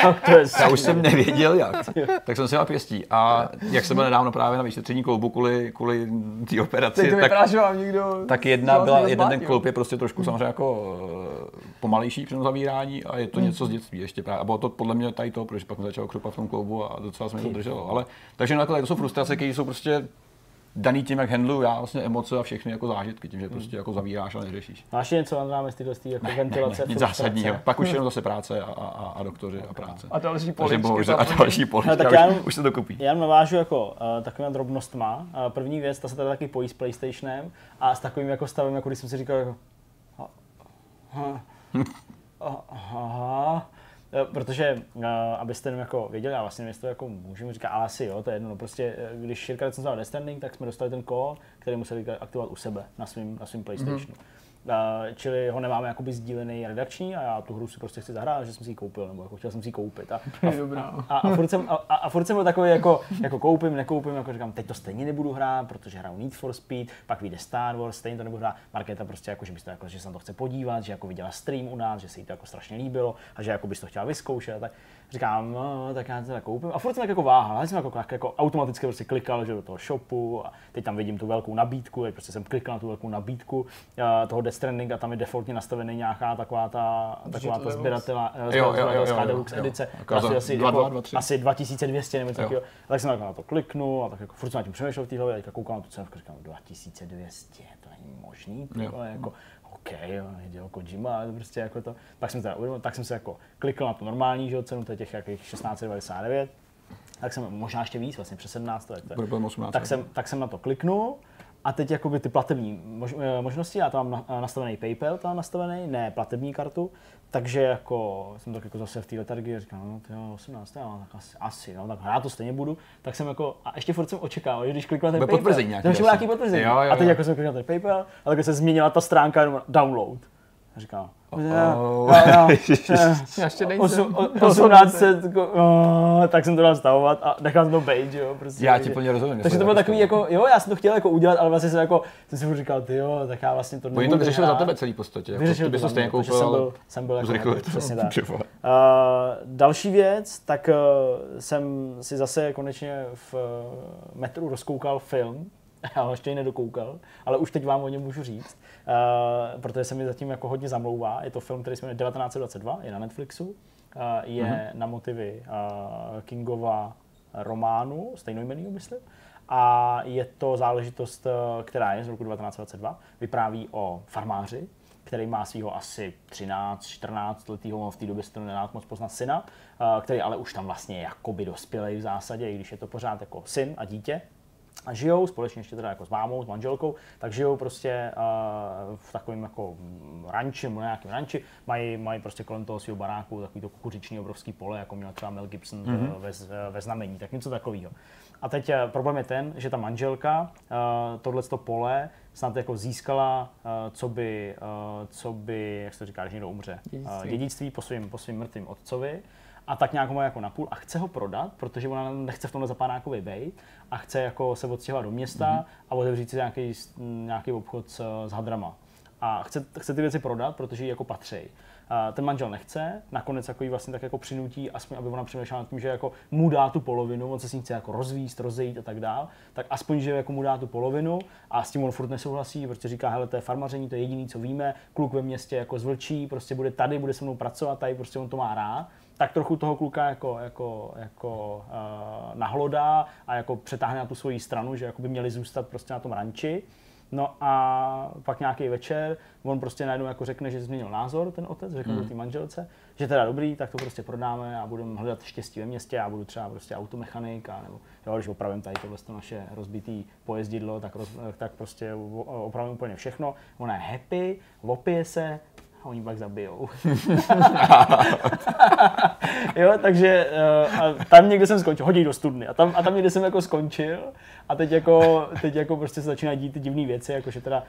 já už jsem nevěděl jak. [LAUGHS] Tak jsem si dělal pěstí. A jak jsem byl nedávno právě na vyšetření kloubu kvůli, kvůli té operaci, tak, někdo... tak jedna byla, jeden ten kloub je prostě trošku samozřejmě jako eh, pomalejší při tom zavírání a je to něco z dětství ještě právě. A bylo to podle mě tady to, protože pak mi začalo krupat v tom kloubu a docela se mi to drželo. Ale, takže takhle, to jsou frustrace, které jsou prostě daný tím, jak handluju já vlastně emoce a všechny jako zážitky, tím, že prostě jako zavíráš a neřešíš. Máš něco, Andrá, z tyhle jako ventilace? Ne, nic frustrace? zásadního. Pak už jenom zase práce a, a, a doktoři a práce. A další poličky. bohužel, a další polička, tak už, já už se to kupí. Já navážu jako uh, takovýma drobnostma. Uh, první věc, ta se tady taky pojí s PlayStationem a s takovým jako stavem, jako když jsem si říkal jako... ha- ha- Aha. Eh, Protože, uh, abyste jenom jako věděli, já vlastně nevím, to jako můžeme říkat, ale asi jo, to je jedno. No prostě, eh, když Širka recenzoval Death Stranding, tak jsme dostali ten kód, který museli aktivovat u sebe na svém na svým PlayStationu. Mm-hmm. Čili ho nemáme jakoby sdílený redakční a já tu hru si prostě chci zahrát, že jsem si ji koupil, nebo jako chtěl jsem si ji koupit. A, a, dobrá. a, a, furt jsem, a, a, a furt jsem byl takový jako, jako koupím, nekoupím, jako říkám, teď to stejně nebudu hrát, protože hraju Need for Speed, pak vyjde Star Wars, stejně to nebudu hrát. Markéta prostě jako, že, bys to jako, že se na to chce podívat, že jako viděla stream u nás, že se jí to jako strašně líbilo a že jako bys to chtěla vyzkoušet. Tak říkám, no, tak já to teda koupím. A furt jsem tak jako váhal, já jsem jako, jako, jako automaticky prostě klikal že do toho shopu a teď tam vidím tu velkou nabídku, teď prostě jsem klikal na tu velkou nabídku a, toho Death Stranding a tam je defaultně nastavený nějaká taková ta, taková ta sběratela, jo, sběratelská jo, deluxe jo. edice. Ta asi, dva, jako, asi 2200 nebo takového. Tak jsem takhle na to kliknul a tak jako furt jsem na tím přemýšlel v té hlavě, a teďka koukám na tu cenu a říkám 2200, to není možný, jako OK, jo, Hideo Kojima, prostě jako to, pak jsem teda tak jsem se jako klikl na tu normální že cenu, to je těch jakých 1699, tak jsem možná ještě víc, vlastně přes 17, to je, to je, Bude kolem 18. tak jsem, tak jsem na to kliknul a teď jakoby ty platební mož, eh, možnosti, já tam mám na- nastavený PayPal, tam nastavený, ne platební kartu, takže jako jsem tak jako zase v té letargii a říkám, no ty jo, 18, jo, tak asi, asi, no, tak já to stejně budu, tak jsem jako, a ještě furt jsem očekával, že když kliknu na ten Bude PayPal, potvrzení nějaký to asi. nějaký potvrzení, Jo, jo, a teď jako jsem klikl na ten PayPal, a tak se změnila ta stránka jenom download. A říkám, Oh. [LAUGHS] Já ještě nejsem. Osm- o- 1800, jako, no, tak jsem to dal stavovat a nechal jsem to být, jo. Prostě, Já ti plně rozumím. takže to bylo takový jako, jo, já jsem to chtěl jako udělat, ale vlastně jsem jako, jsem si říkal, ty jo, tak já vlastně to Oni to vyřešili za tebe celý v podstatě. Jako, Vyřešil to stejně koupil, jsem byl, jsem byl jako přesně [LAUGHS] tak. Uh, další věc, tak uh, jsem si zase konečně v uh, metru rozkoukal film, [LAUGHS] já ho ještě nedokoukal, ale už teď vám o něm můžu říct, uh, protože se mi zatím jako hodně zamlouvá. Je to film, který se jmenuje 1922, je na Netflixu, uh, je Mhm. na motivy uh, Kingova románu, stejnojmenýho myslím, a je to záležitost, která je z roku 1922, vypráví o farmáři, který má svého asi 13, 14 letého, v té době se to nedá moc poznat syna, který ale už tam vlastně jakoby dospělej v zásadě, i když je to pořád jako syn a dítě. A žijou společně ještě teda jako s mámou, s manželkou, tak žijou prostě uh, v takovém jako ranči, nebo nějakém ranči, mají, mají prostě kolem toho svého baráku takový to kukuřiční obrovský pole, jako měl třeba Mel Gibson mm-hmm. ve, ve, znamení, tak něco takového. A teď eh, problém je ten, že ta manželka uh, tohleto pole snad jako získala, uh, co by, uh, co by, jak se to říká, když někdo umře, Dědictví. Uh, dědictví po svým, po svým mrtvým otcovi a tak nějak ho má jako napůl a chce ho prodat, protože ona nechce v tomhle zapadákovi bejt a chce jako se odstěhovat do města Mhm. mm-hmm. a otevřít si nějaký, nějaký obchod s, s hadrama. A chce, chce ty věci prodat, protože jí jako patří. A ten manžel nechce, nakonec jako jí vlastně tak jako přinutí, aspoň aby ona přemýšlela nad tím, že jako mu dá tu polovinu, on se s ní chce jako rozvíst, rozejít a tak dál, tak aspoň, že jako mu dá tu polovinu a s tím on furt nesouhlasí, protože říká, hele, to je farmaření, to je jediný, co víme, kluk ve městě jako zvlčí, prostě bude tady, bude se mnou pracovat, tady prostě on to má rád tak trochu toho kluka jako, jako, jako uh, nahlodá a jako přetáhne na tu svoji stranu, že jako by měli zůstat prostě na tom ranči. No a pak nějaký večer, on prostě najednou jako řekne, že změnil názor ten otec, řekne Hmm. to té manželce, že teda dobrý, tak to prostě prodáme a budeme hledat štěstí ve městě, já budu třeba prostě automechanik, a nebo jo, když opravím tady tohle to naše rozbitý pojezdidlo, tak, roz, tak prostě opravím úplně všechno. Ona je happy, opije se, a oni pak zabijou. [LAUGHS] jo, takže uh, a tam někde jsem skončil, hodí do studny a tam, a tam někde jsem jako skončil a teď jako, teď jako prostě se začínají dít ty divné věci, jako že teda uh,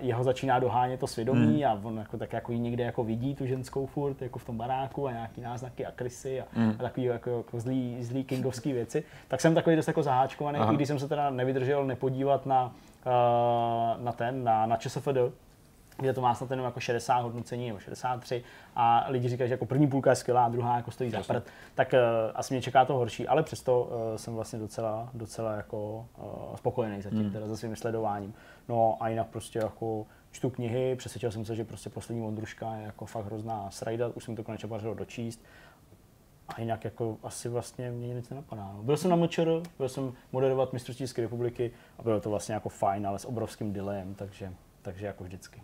jeho začíná dohánět to svědomí Hmm. a on jako tak jako ji někde jako vidí tu ženskou furt jako v tom baráku a nějaký náznaky a krysy a, Hmm. a takový jako, jako zlý, zlý kingovský věci. Tak jsem takový dost jako zaháčkovaný, Aha. i když jsem se teda nevydržel nepodívat na, uh, na ten, na, na ČSFD, kde to má snad jenom jako 60 hodnocení nebo 63 a lidi říkají, že jako první půlka je skvělá a druhá jako stojí za prd, tak uh, asi mě čeká to horší, ale přesto uh, jsem vlastně docela, docela jako uh, spokojený zatím hmm. teda se svým sledováním. No a jinak prostě jako čtu knihy, přesvědčil jsem se, že prostě poslední Vondruška je jako fakt hrozná srajda, už jsem to konečně podařilo dočíst. A jinak jako asi vlastně mě nic nenapadá. No. Byl jsem na MČR, byl jsem moderovat mistrovství České republiky a bylo to vlastně jako fajn, ale s obrovským delayem, takže, takže jako vždycky.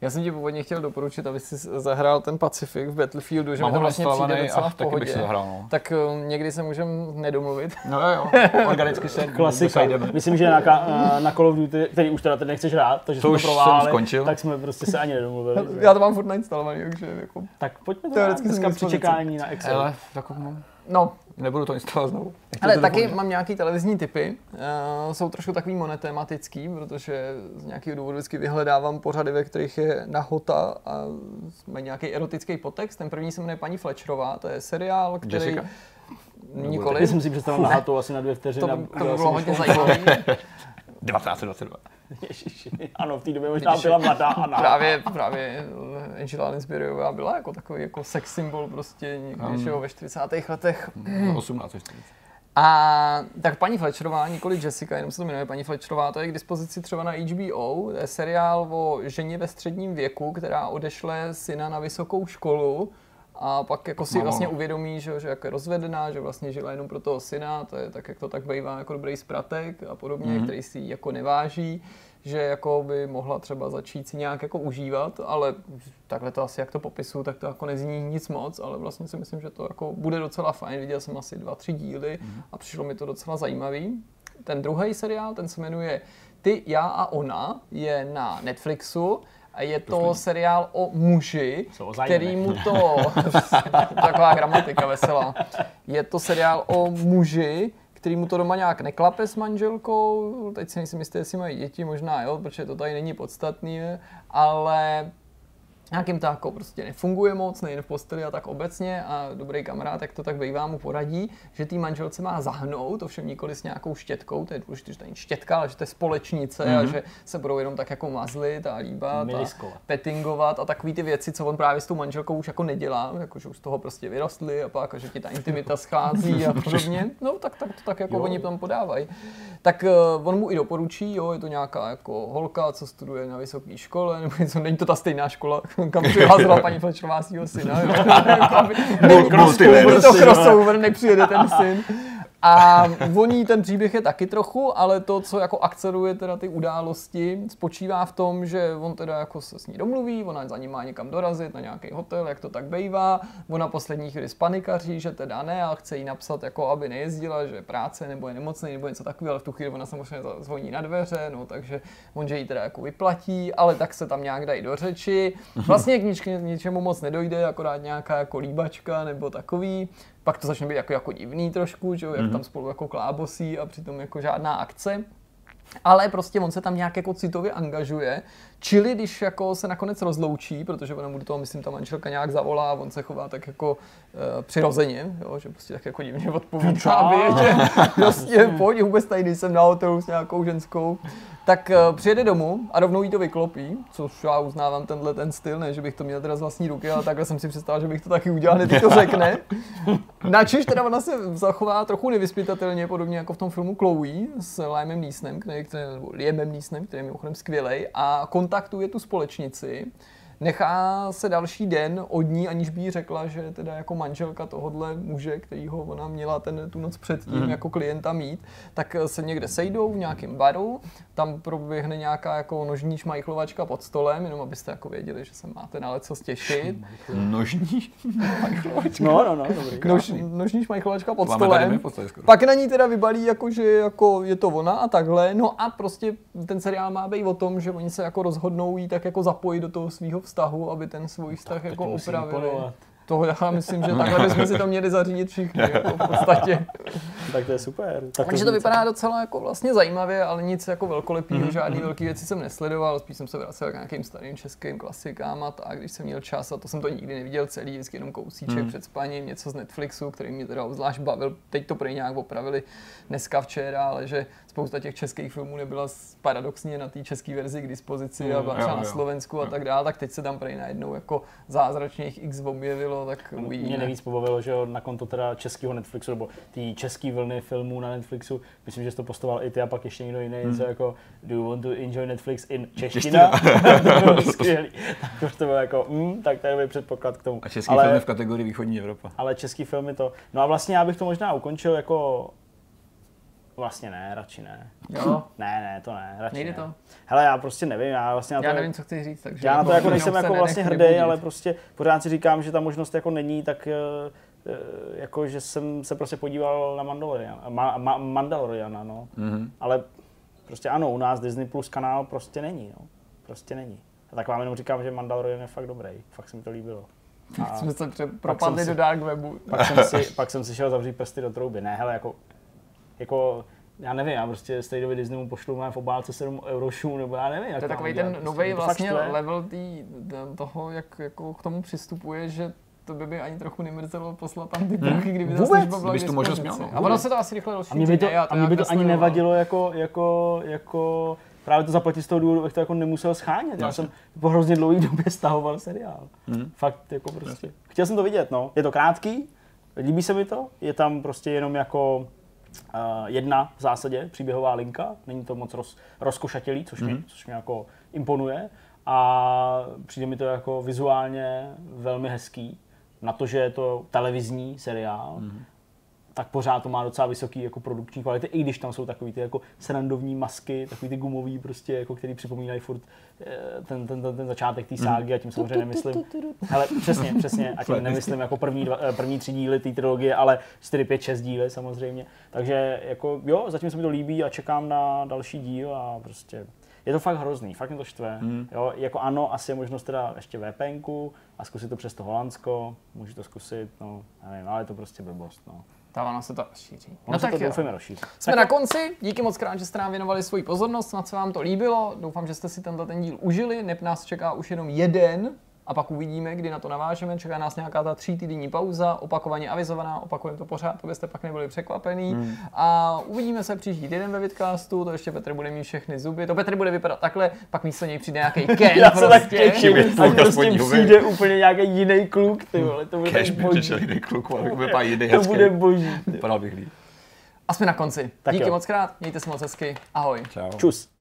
Já jsem ti původně chtěl doporučit, aby si zahrál ten Pacific v Battlefieldu, že Mám mi to vlastně přijde docela a v taky bych pohodě. si zahrál. No. Tak eh, někdy se můžeme nedomluvit. No jo, jo, organicky se [LAUGHS] Klasika. dosajdeme. Myslím, že na, ka- na Call of Duty, který už teda teď nechceš hrát, takže To jsme už to jsem prováhli, skončil. tak jsme prostě se ani nedomluvili. Já to mám furt nainstalovaný, takže jako... tak pojďme to dneska jsem při čekání na Excel. Ale tak mám. No, Nebudu to instalovat znovu. Nechci ale taky mám nějaký televizní typy. Uh, jsou trošku takový monotematický, protože z nějakého důvodu vždycky vyhledávám pořady, ve kterých je nahota a mají nějaký erotický podtext. Ten první se jmenuje Paní Fletcherová, to je seriál, který... Jessica? Nikoli. Taky jsem si představil na hatu asi na dvě vteřiny. To, by- to by bylo hodně zajímavé. 1922. [LAUGHS] Ježiši. Ano, v té době [LAUGHS] možná byla mladá a [LAUGHS] na. právě, právě Angela Lansburyová byla jako takový jako sex symbol prostě něčeho ve 40. letech. 18. A tak paní Fletcherová, nikoli Jessica, jenom se to jmenuje paní Fletcherová, to je k dispozici třeba na HBO. To je seriál o ženě ve středním věku, která odešle syna na vysokou školu a pak jako si vlastně uvědomí, že, že jako je rozvedená, že vlastně žila jenom pro toho syna, to je tak, jak to tak bývá jako dobrý spratek a podobně, mm-hmm. který si jako neváží že jako by mohla třeba začít si nějak jako užívat, ale takhle to asi jak to popisu, tak to jako nezní nic moc, ale vlastně si myslím, že to jako bude docela fajn. Viděl jsem asi dva, tři díly a přišlo mi to docela zajímavý. Ten druhý seriál, ten se jmenuje Ty, já a ona, je na Netflixu a je to seriál o muži, který mu to... [LAUGHS] taková gramatika veselá. Je to seriál o muži, který mu to doma nějak neklape s manželkou, teď si nejsem jistý, jestli mají děti, možná jo, protože to tady není podstatný, ale nějakým to jako prostě nefunguje moc, nejen v posteli a tak obecně a dobrý kamarád, jak to tak bývá, mu poradí, že tý manželce má zahnout, ovšem nikoli s nějakou štětkou, to je důležité, že to není štětka, ale že to je společnice mm-hmm. a že se budou jenom tak jako mazlit a líbat a Miliskovat. pettingovat a takový ty věci, co on právě s tou manželkou už jako nedělá, jako že už z toho prostě vyrostli a pak, a že ti ta intimita schází a podobně, no tak, tak to tak jako Jo. oni tam podávají. Tak uh, on mu i doporučí, jo, je to nějaká jako holka, co studuje na vysoké škole, nebo něco, není to ta stejná škola, kam přihlásila paní Flečová svého syna. Jako multiverse, to crossover, nepřijede ten syn. A voní ten příběh je taky trochu, ale to, co jako akceruje teda ty události, spočívá v tom, že on teda jako se s ní domluví, ona za ním má někam dorazit na nějaký hotel, jak to tak bývá. Ona poslední chvíli spanikaří, že teda ne, a chce jí napsat, jako aby nejezdila, že je práce nebo je nemocný nebo něco takového, ale v tu chvíli ona samozřejmě zvoní na dveře, no takže on, že jí teda jako vyplatí, ale tak se tam nějak dají do řeči. Vlastně k, nič, k ničemu moc nedojde, akorát nějaká jako líbačka nebo takový. Pak to začne být jako, jako divný trošku, že jo, jak tam spolu jako klábosí a přitom jako žádná akce. Ale prostě on se tam nějak jako citově angažuje, čili když jako se nakonec rozloučí, protože ona mu do toho, myslím, ta manželka nějak zavolá a on se chová tak jako uh, přirozeně, jo, že prostě tak jako divně odpovídá, že [LAUGHS] prostě pojď, vůbec tady nejsem na hotelu s nějakou ženskou, tak uh, přijede domů a rovnou jí to vyklopí, což já uznávám tenhle ten styl, ne, že bych to měl teda z vlastní ruky, ale takhle jsem si představil, že bych to taky udělal, hned jí to řekne. [LAUGHS] Načež teda ona se zachová trochu nevyspytatelně, podobně jako v tom filmu Chloe s Liamem Neesonem, který, který, nebo Liamem Neesonem, který je mimochodem skvělej, a kontaktuje tu společnici. Nechá se další den od ní, aniž by jí řekla, že teda jako manželka tohodle muže, kterýho ona měla ten, tu noc předtím mm. jako klienta mít, tak se někde sejdou v nějakém baru, tam proběhne nějaká jako nožní šmajchlovačka pod stolem, jenom abyste jako věděli, že se máte na co stěšit. Nožní. No, no, no, dobrý. Nož, nožní šmajchlovačka pod stolem. Pak na ní teda vybalí, jako, že jako je to ona a takhle. No a prostě ten seriál má být o tom, že oni se jako rozhodnou jí tak jako zapojit do toho svého vztahu, aby ten svůj vztah jako to opravili. imponovat. To já myslím, že [LAUGHS] takhle bychom si to měli zařídit všichni, [LAUGHS] jako v podstatě. Tak to je super. Tak Takže to zní vypadá docela jako vlastně zajímavě, ale nic jako velkolepého, Mhm, mm-hmm. žádný velký věci jsem nesledoval, spíš jsem se vracel k nějakým starým českým klasikám a tak, když jsem měl čas a to jsem to nikdy neviděl celý, vždycky jenom kousíček Mhm. mm. před spaním, něco z Netflixu, který mě teda obzvlášť bavil, teď to prý nějak opravili dneska včera, ale že spousta těch českých filmů nebyla paradoxně na té české verzi k dispozici Mhm. a byla Jo, třeba na jo. Slovensku a tak dále, tak teď se tam prý najednou jako zázračně jich x objevilo, tak Mě uvidíme. nejvíc pobavilo, že jo, na konto teda českého Netflixu, nebo té české vlny filmů na Netflixu, myslím, že jsi to postoval i ty a pak ještě někdo jiný, Hmm. co jako Do you want to enjoy Netflix in čeština? [LAUGHS] to bylo skvělý. Tak to bylo jako, mm, tak tady byl předpoklad k tomu. A český ale, filmy v kategorii východní Evropa. ale český filmy to, no a vlastně já bych to možná ukončil jako, vlastně ne, radši ne. Jo, Ne, ne, to ne, radši nejde ne. to. Hele, já prostě nevím, já vlastně na to, Já nevím, co chci říct, takže já na to jako nejsem se jako vlastně hrdý, vybudit. ale prostě pořád si říkám, že ta možnost jako není, tak eh, eh, jako, že jsem se prostě podíval na Mandalorian, ma, ma, Mandaloriana, no. Mhm. Ale prostě ano, u nás Disney Plus kanál prostě není, no. Prostě není. A tak vám jenom říkám, že Mandalorian je fakt dobrý, fakt se mi to líbilo. [LAUGHS] A Jsme se pře- propadli do dark webu. pak jsem, si, [LAUGHS] pak jsem si šel zavřít prsty do trouby. Ne, hele, jako, jako já nevím, já prostě z té doby Disneymu pošlu mám v obálce 7 eurošů, nebo já nevím. jak To je takový ten prostě. nový to vlastně štve. level tý, toho, jak jako k tomu přistupuje, že to by, by ani trochu nemrzelo poslat tam ty prachy, kdyby ta Vůbec. služba byla tu možnost měl, no. A ono se to asi rychle A rozšíří. mě by to, ne, a mě by to ani nevadilo jako, jako, jako právě to zaplatit z toho důvodu, abych to jako nemusel schánět. Já jsem po hrozně dlouhé době stahoval seriál. Fakt jako prostě. Chtěl jsem to vidět, no. Je to krátký, líbí se mi to, je tam prostě jenom jako jedna v zásadě příběhová linka, není to moc roz, rozkošatělý, což, mě, což mě jako imponuje. A přijde mi to jako vizuálně velmi hezký. Na to, že je to televizní seriál, tak pořád to má docela vysoký jako produkční kvality, i když tam jsou takový ty jako srandovní masky, takový ty gumový prostě, jako který připomínají furt eh, ten, ten, ten, ten začátek té ságy a tím samozřejmě nemyslím. Ale přesně, přesně, a tím nemyslím jako první, dva, eh, první tři díly té trilogie, ale 4, 5, 6 díly samozřejmě. Takže jako jo, zatím se mi to líbí a čekám na další díl a prostě je to fakt hrozný, fakt mě to štve. Hmm. Jo, jako ano, asi je možnost teda ještě VPNku a zkusit to přes to Holandsko, můžu to zkusit, no, nevím, ale je to prostě blbost, no. Ta vana se to rozšíří. Ono se to doufujeme rozšíří. Jsme na konci, díky moc krát, že jste nám věnovali svoji pozornost, snad se vám to líbilo, doufám, že jste si tenhle ten díl užili, neb nás čeká už jenom jeden, a pak uvidíme, kdy na to navážeme. Čeká nás nějaká ta tří týdenní pauza, opakovaně avizovaná, opakujeme to pořád, abyste pak nebyli překvapený. Hmm. A uvidíme se příští týden ve Vidcastu, to ještě Petr bude mít všechny zuby. To Petr bude vypadat takhle, pak místo něj přijde nějaký [LAUGHS] Ken. Já se tak prostě. těším, až prostě spodní huby. přijde úplně nějaký jiný kluk, ty vole, to bude Cash by boží. přišel jiný kluk, ale bude [LAUGHS] pár jiný To bude boží. Vypadal bych líp. A jsme na konci. Tak Díky jo. moc krát, mějte se moc hezky, ahoj. Čau. Čus.